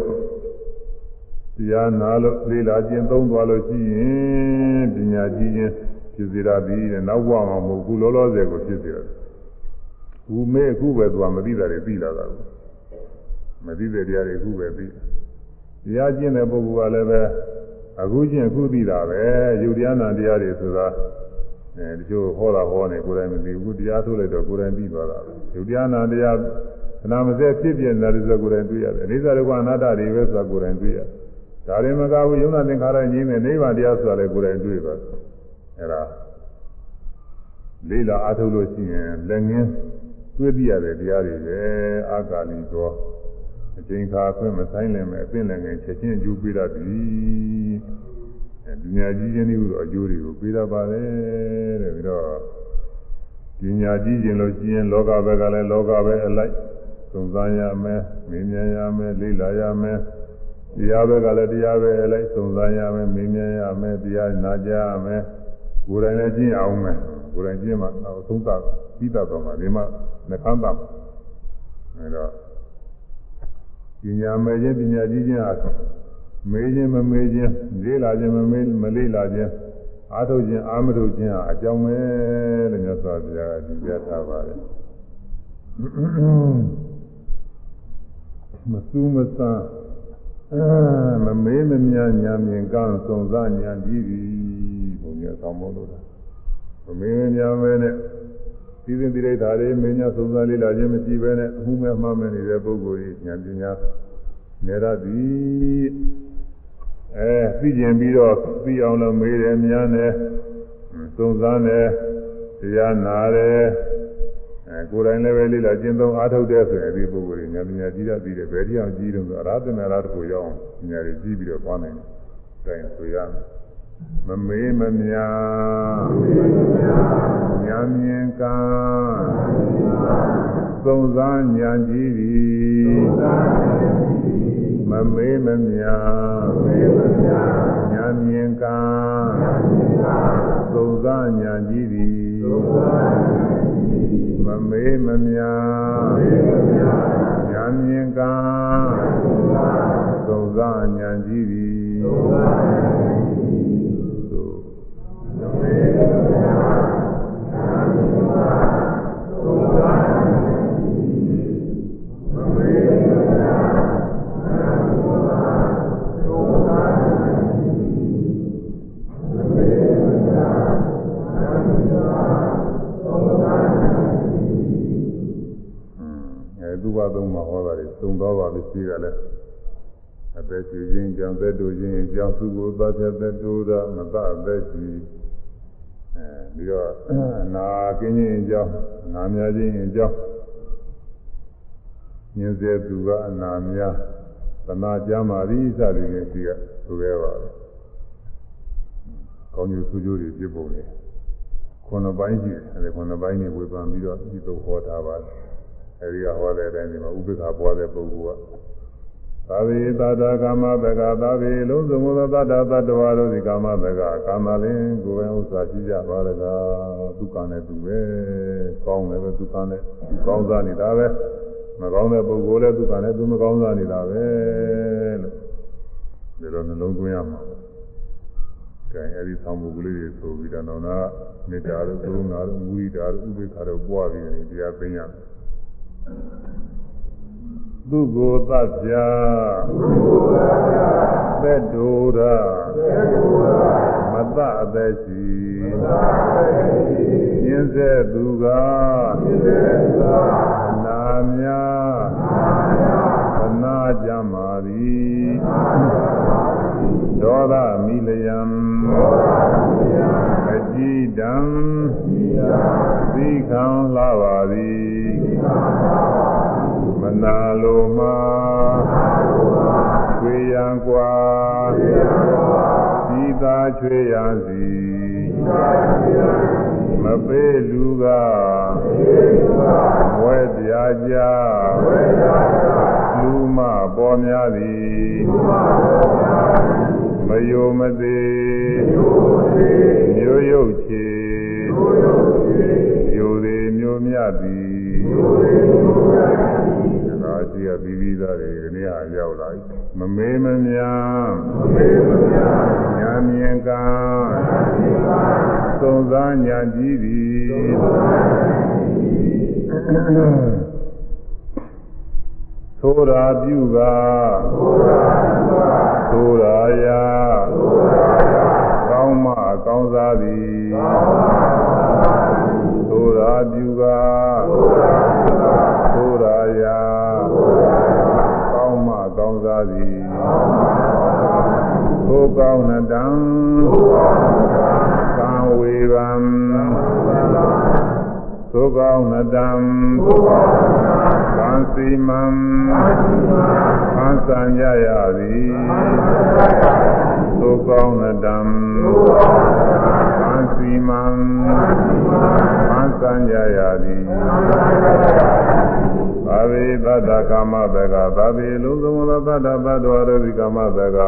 A: တရားနာလို့လီလာခြင်းသုံးသွားလို့ရှိရင်ပညာကြီးခြင်းဖြစ်စေရသည်တဲ့နောက်ဘဝမှာမဟုတ်ဘူးလောလောဆယ်ကိုဖြစ်စေရတယ်။ဘူးမေအခုပဲသူကမသိတာတွေသိလာတာကိုမသိတဲ့တရားတွေအခုပဲသိတရားကျင့်တဲ့ပုဂ္ဂိုလ်ကလည်းပဲ အခုချင်းအခုသိတာပဲယုတ်တရားနာတရားတွေဆိုတာအဲဒီလိုဟောတာဟောနေကိုယ်တိုင်မသိဘူးတရားထုတ်လိုက်တော့ကိုယ်တိုင်သိသွားတာပဲယုတ်တရားနာတရားခဏမစဲဖြစ်ပြနေတာဆိုကိုယ်တိုင်တွေ့ရတယ်အနိစ္စဒုက္ခအနတ္တတွေပဲဆိုတာကိုယ်တိုင်တွေ့ရတယ်ဒါရင်မကဘူးယုံနာသင်္ခါရငြင်းတဲ့နိဗ္ဗာန်တရားဆိုတာလည်းကိုယ်တိုင်တွေ့ပါအဲဒါလေးလာအားထုတ်လို့ရှိရင်လက်ငင်းတွေ့ပြရတဲ့တရားတွေပဲအာကာလီသော အချိန်ခါအခွင့်မဆိုင်လည်းမဲ့အသိလည်းငယ်ချက်ချင်းအကျိုးပေးတတ်သည်ပညာကြီးခြင်းတွေဟူသောအကျိုးတွေကိုပေးတတ်ပါတယ်တဲ့ပြီးတော့ပညာကြီးခြင်းလို့ရှိရင်လောကဘက်ကလည်းလောကပဲအလိုက်သုံးစားရမယ်မင်းမြင်ရမယ်လေ့လာရမယ်တရားဘက်ကလည်းတရားပဲအလိုက်သုံးစားရမယ်မင်းမြင်ရမယ်တရားနာကြရမယ်ကိုယ်တိုင်လည်းကျင့်အောင်မယ်ကိုယ်တိုင်ကျင့်မှနောက်သုံးသပြီးတတ်တော့မှဒီမှာနှခမ်းပါအဲတော့ ပညာမဲ့ခြင်းပညာကြီးခြင်းဟာမေးခြင်းမမေးခြင်းလေးလာခြင်းမမေးမလေးလာခြင်းအားထုတ်ခြင်းအာမထုတ်ခြင်းဟာအကြောင်းပဲလို့မြတ်စွာဘုရားကဒီပြထားပါတယ်မစူးမဆန်းမမေးမမြညာမြင်ကောင်းစုံစမ်းညာပြီးပြီဘုံရဆောင်မို့လို့မမေးမမြမဲနဲ့ဒီ စဉ်တိရိဓာတွေမင်းညာသုံးစားလေးလာခြင်းမရှိဘဲနဲ့အမှုမဲ့မှားမဲ့နေတဲ့ပုဂ္ဂိုလ်ကြီးဉာဏ်ပညာနေရသည်အဲသိကျင်ပြီးတော့သိအောင်လို့မေးတယ်များနဲ့သုံးစားနဲ့တရားနာတယ်အဲကိုယ်တိုင်လည်းပဲလေးလာကျင့်သုံးအားထုတ်တဲ့ဆိုရင်ဒီပုဂ္ဂိုလ်ကြီးဉာဏ်ပညာကြီးတတ်ပြီးတယ်ဘယ်တရားကြီးတုန်းဆိုအရဟတမေရတကိုရောက်အောင်ဉာဏ်ကြီးကြီးပြီးတော့သွားနိုင်တယ်အဲဒါဆိုရမယ် မမေးမမြာညာမြင်ကံသုံးစားညာကြည့်သည်မမေးမမြာညာမြင်ကံသုံးစားညာကြည့်သည်မမေးမမြာညာမြင်ကံသုံးစားညာကြည့်သည် ရှိကြလဲအသက်ရှင်ခြင်းကြောင့်သက်တို့ခြင်းကြောင့်သူကိုသတ်တဲ့သက်တို့ရမတအသက်ရှိအဲ ပြီးတော့နာကင်းခြင်းကြောင့်နာများခြင်းကြောင့်ညင်းစေသူကအနာများသနာကြမှာဤစသည်ဖြင့်ဒီကဆိုခဲ့ပါတယ်ကောင်းကျိုးဆိုးကျိုးတွေပြပုံလေခုနှစ်ပိုင်းရှိတယ်အဲဒီခုနှစ်ပိုင်းနေဝေဖန်ပြီးတော့ဒီလိုဟောထားပါတယ်အဲဒီကဟောတဲ့အတိုင်းဒီမှာဥပိ္ပခပွားတဲ့ပုဂ္ဂိုလ်က သာဝေသာတာကာမတကသာဝေလုံးစုံသောသတ္တသတ္တဝါတို့ဒီကာမတကကာမလင်းကိုယ်ပဲဥစ္စာရှိကြပါရကဒုက္ခနဲ့သူပဲကောင်းတယ်ပဲဒုက္ခနဲ့သူကောင်းစားနေတာပဲမကောင်းတဲ့ပုဂ္ဂိုလ်လည်းဒုက္ခနဲ့သူမကောင်းစားနေတာပဲလို့ဒီလိုနှလုံးသွင်းရမှာကဲအဲဒီသံမှုကလေးတွေဆိုပြီးတော့နောက်နာမေတ္တာတို့ကရုဏာတို့မုဒိတာတို့ဥပေက္ခတို့ပွားပြီးရင်တရားသိရမယ် သူကိုသတ်ပြသက်တူရာမတအသက်ရှိညင်းစေသူကနာများသနာကြမာသည်ဒေါသမိလယံအကြည်တံသီခံလာပါသည်မ နာလိုမှာချွေရန်กว่าဤသာချွေရန်စီမပေးလူကဝဲတရားကြလူမပေါ်များသည်မယိုမသေးမျိုးရုပ်ချေမျိုးသေးမျိုးမြသည် ဒါရှိရပြီးပြီးသားတွေဒီနေ့ဟာရောက်လာပြီမမေးမများညာမြင်ကံသုံးစားညာကြည့်သည်သိုးရာပြုကသိုးရာယာကောင်းမကောင်းစားသည်သိုးရာပြုကသိုး ကောင်းစားသည်သိုးကောင်းနတံကံဝေဗံသိုးကောင်းနတံကံစီမံသံသံရရသည်သို့ကောင်းတံကံစီမံသံသံရရသည် သာဝေသတ္တကာမတကသာဝေလုံးစုံသောသတ္တဘတ်တော်ရသည်ကာမတက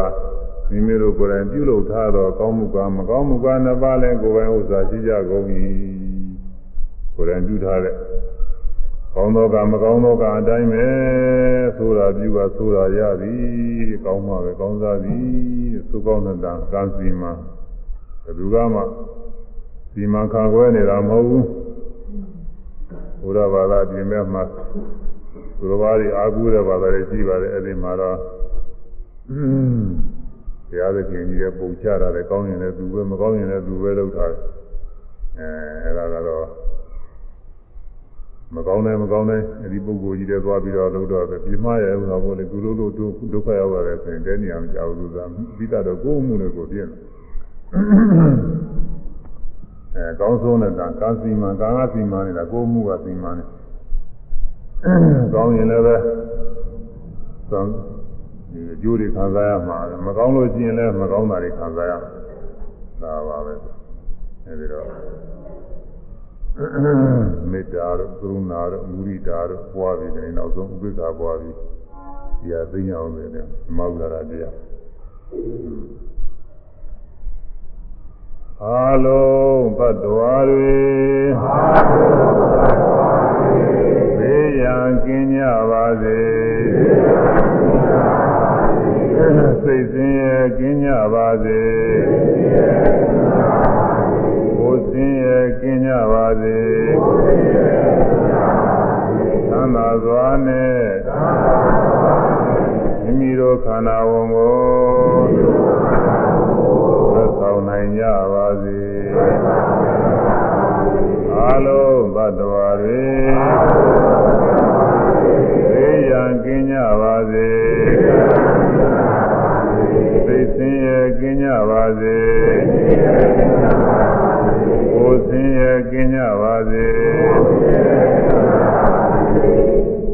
A: မိမိတို့ကိုယ်တိုင်ပြုလုပ်ထားသောကောင်းမှုကမကောင်းမှုကနှစ်ပါးလည်းကိုယ်ပိုင်ဥစ္စာရှိကြကုန်၏ကိုယ်တိုင်ပြုထားတဲ့ကောင်းသောကမကောင်းသောကအတိုင်းပဲဆိုတာပြုပါဆိုတာရသည်ကောင်းမှာပဲကောင်းစားသည်သုကောင်းတဲ့ကံစီမံဘယ်သူကမှစီမံခါခွဲနေတာမဟုတ်ဘူးဘုရားဘာသာပြင်မဲ့မှာ သူတော်ဘာတွေအာကူတဲ့ဘာသာတွေရှိပါတယ်အဲ့ဒီမှာတော့ဘုရားသခင်ကြီးရဲ့ပုံချတာလည်းကောင်းရင်လည်းသူပဲမကောင်းရင်လည်းသူပဲလုပ်ထားတယ်အဲအဲ့ဒါကတော့မကောင်းတယ်မကောင်းတယ်အဲဒီပုဂ္ဂိုလ်ကြီးတွေသွားပြီးတော့လို့တော့ပြမရဲဘူးတော့ဘို့လေကုလို့လို့ဒုက္ခရောက်ရတယ်ဆိုရင်တဲနေအောင်ကြောက်လို့သာပြီးတော့ကိုယ်မှုနဲ့ကိုပြည့်အဲကောင်းဆုံးတဲ့ကံကာစီမံကာငါစီမံနေတာကိုယ်မှုကစီမံနေ ကောင်းရင်လည်းပဲသံဒီအကျိုးတွေခံစားရမှာမကောင်းလို့ရှိရင်လည်းမကောင်းတာတွေခံစားရမှာဒါပါပဲအဲဒီတော့မေတ္တာတို့ကရုဏာတို့မုရိတာတို့ပွားပြီးတယ်နောက်ဆုံးဥပိ္ပခာပွားပြီးဒီဟာသိညာအောင်တယ်မောက္ခရာတရားအာလုံးဘတ်တော်တွေဘေး ရန်ကင်းကြပါစေစိတ်ဆင်းရဲကင်းကြပါစေဆင်းရဲကင်းကြပါစေသံသာစွာနဲ့မိမိတို့ခန္ဓာဝန်ကိုသက်ဆောင်နိုင်ကြပါစေအလုံးဘ တ်တော်တွေသိရန်ကင်းကြပါစေသိဆင်းရဲကင်းကြပါစေကိုယ်ဆင်းရဲကင်းကြပါစေ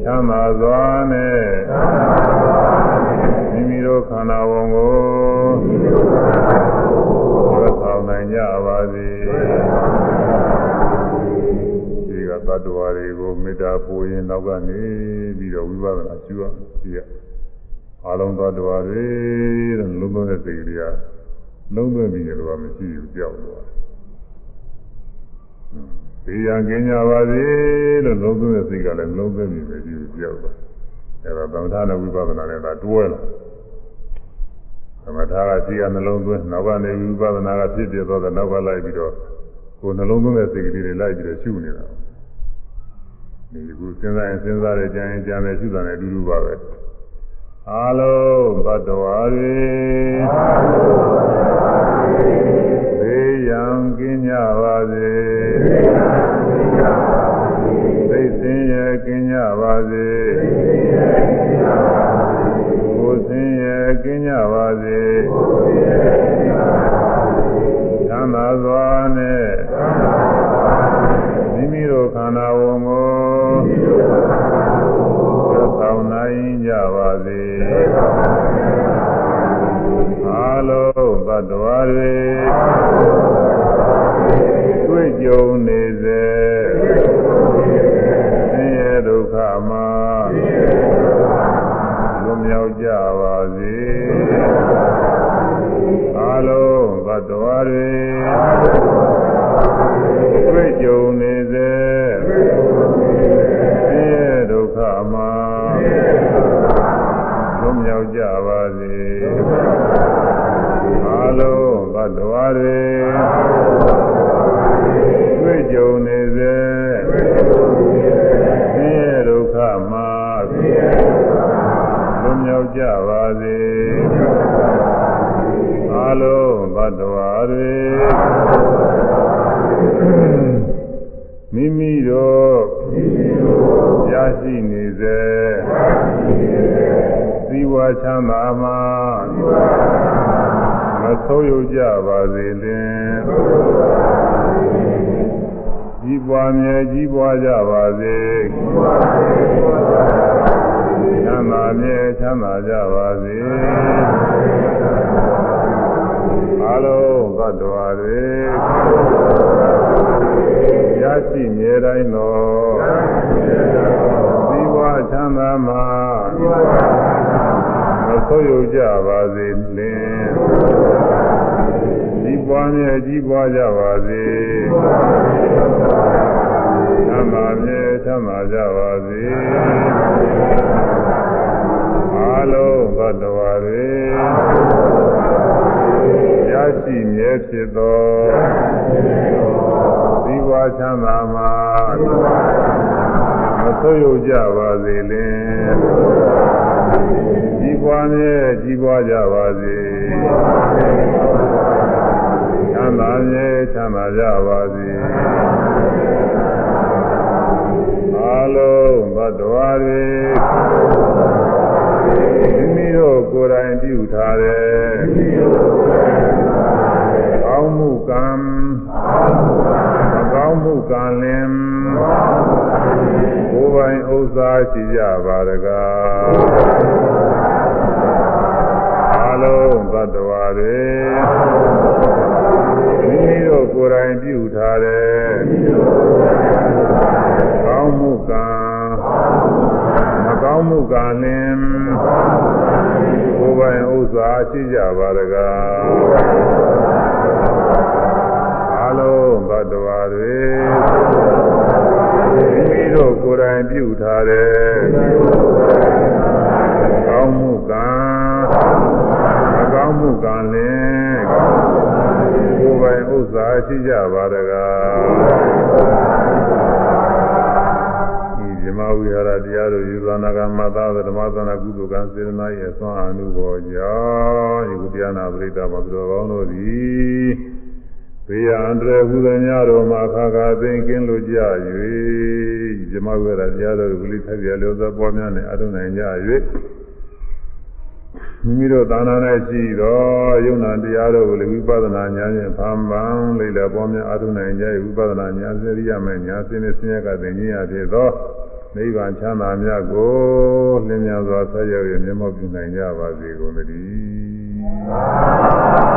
A: ချမ်းသာစွာနဲ့မိမိတို့ခန္ဓာဝန်ကိုသက်ဆောင်နိုင်ကြပါစေ တ္တဝါတွေကိုမေတ္တာပို့ရင်နောက်ကနေပြီးတော့ဝိပဿနာရှုရကြည့်ရအလုံးသတ္တဝါတွေတဲ့လုံးလုံးတဲ့စိတ်ကလေးကလုံးသွင်းပြီးတော့မရှိဘူးကြောက်သွားတယ်ဒီရန်ကင်းကြပါစေလို့လုံးသွင်းတဲ့စိတ်ကလည်းလုံးသွင်းပြီးပဲဒီပြောက်သွားအဲဒါသမထနဲ့ဝိပဿနာနဲ့ဒါတွဲလာသမထကရှိရနှလုံးသွင်းနောက်ကနေဝိပဿနာကဖြစ်ပြသွားတဲ့နောက်ကလိုက်ပြီးတော့ကိုယ်နှလုံးသွင်းတဲ့စိတ်ကလေးတွေလိုက်ပြီးတော့ရှုနေတာ ဒီကူစဉ်းစားရင်စဉ်းစားတယ်ကြံရင်ကြံတယ်ရှုတာနဲ့အတူတူပါပဲအာလုံးဘတ်တော်ရီအာလုံးဘတ်တော်ရီရန်ကင်းကြပါစေသိစင်ရဲ့ကင်းကြပါစေကိုယ်စင်ရဲ့ကင်းကြပါစေချမ်းသာစွာနဲ့မိမိတို့ခန္ဓာဝ အားလုံးသတ္တဝါတွေတွေ့ကြုံနေစေဆင်းရဲဒုက္ခမှာလွန်မြောက်ကြပါစေအားလုံးသတ္တဝါတွေတွေ့ကြုံနေစေ မြောက်ကြပါစေအားလုံးသတ္တဝါတွေတွေ့ကြုံနေစေဆင်းရဲဒုက္ခမှာလွန်မြောက်ကြပါစေအားလုံးသတ္တဝါတွေမိမိတို့ရရှိနေစေသီ ဝချမ်းသာမှာမဆုံးယုတ်ကြပါစေလင်ကြီးပွားမြဲကြီးပွားကြပါစေချမ်းသာမြဲချမ်းသာကြပါစေအလုံးသတ္တဝါတွေရရှိမြဲတိုင်းသောသီဝချမ်းသာမှာ မဆုံးယုတ်ကြပါစေလင်ကြီးပွားမြဲကြီးပွားကြပါစေချမ်းသာမြဲချမ်းသာကြပါစေအလုံးသတ္တဝါတွေရရှိမြဲဖြစ်သောသီဝချမ်းသာမှာမဆိုးရုံကြပါစေလင်ကြီး ပွားမြဲကြီးပွားကြပါစေချမ်းသာမြဲချမ်းသာကြပါစေအလုံးဘတ်တော်တွေမိမိတို့ကိုယ်တိုင်ပြုထားတဲ့ကောင်းမှုကံမကောင်းမှုကံလင်ကိုယ်ပိုင်ဥစ္စာရှိကြပါရကားအ လုံးသတ္တဝါတွေမိမိတို့ကိုယ်တိုင်ပြုထားတဲ့ကောင်းမှုကံမကောင်းမှုကံလင်ကိုယ်ပိုင်ဥစ္စာရှိကြပါရကားအလုံးသတ္တဝါတွေမိမိတို့ကိုယ်တိုင်ပြုထားတဲ့ကောင်းမှုကံမ ကိုယ်ပိုင်ဥစ္စာရှိကြပါရကားဒီဓမ္မဝိဟာရတရားတို့ယူဇာနာကမသာဓမ္မသနာကုသိုလ်ကံစေတနာရဲ့အစွမ်းအမှုပေါ်ကြောင့်ယခုတရားနာပရိသတ်မှာသူတော်ကောင်းတို့သည်ဘေးရန်တရဟုသမျှတို့မှာခါခါသိကင်းလို့ကြ၍ဓမ္မဝိဟာရတရားတို့ကိုလိထက်ပြလို့သောပေါ်များနဲ့အထုနိုင်ကြ၍ မိမိတို့သာနာ၌ရှိသောယုံနာတရားတို့ကိုလည်းဝိပဿနာဉာဏ်ဖြင့်ဖန်ပန်လိမ့်လေပေါ်များအထုနိုင်ကြ၍ဝိပဿနာဉာဏ်စရိယမဲ့ဉာဏ်စင်းနဲ့ဆင်းရဲကသိဉာဏ်ရဖြစ်သောနိဗ္ဗာန်ချမ်းသာမြတ်ကိုလင်းမြန်စွာဆက်ရောက်ရမျက်မှောက်ပြုနိုင်ကြပါစေကုန်သတည်း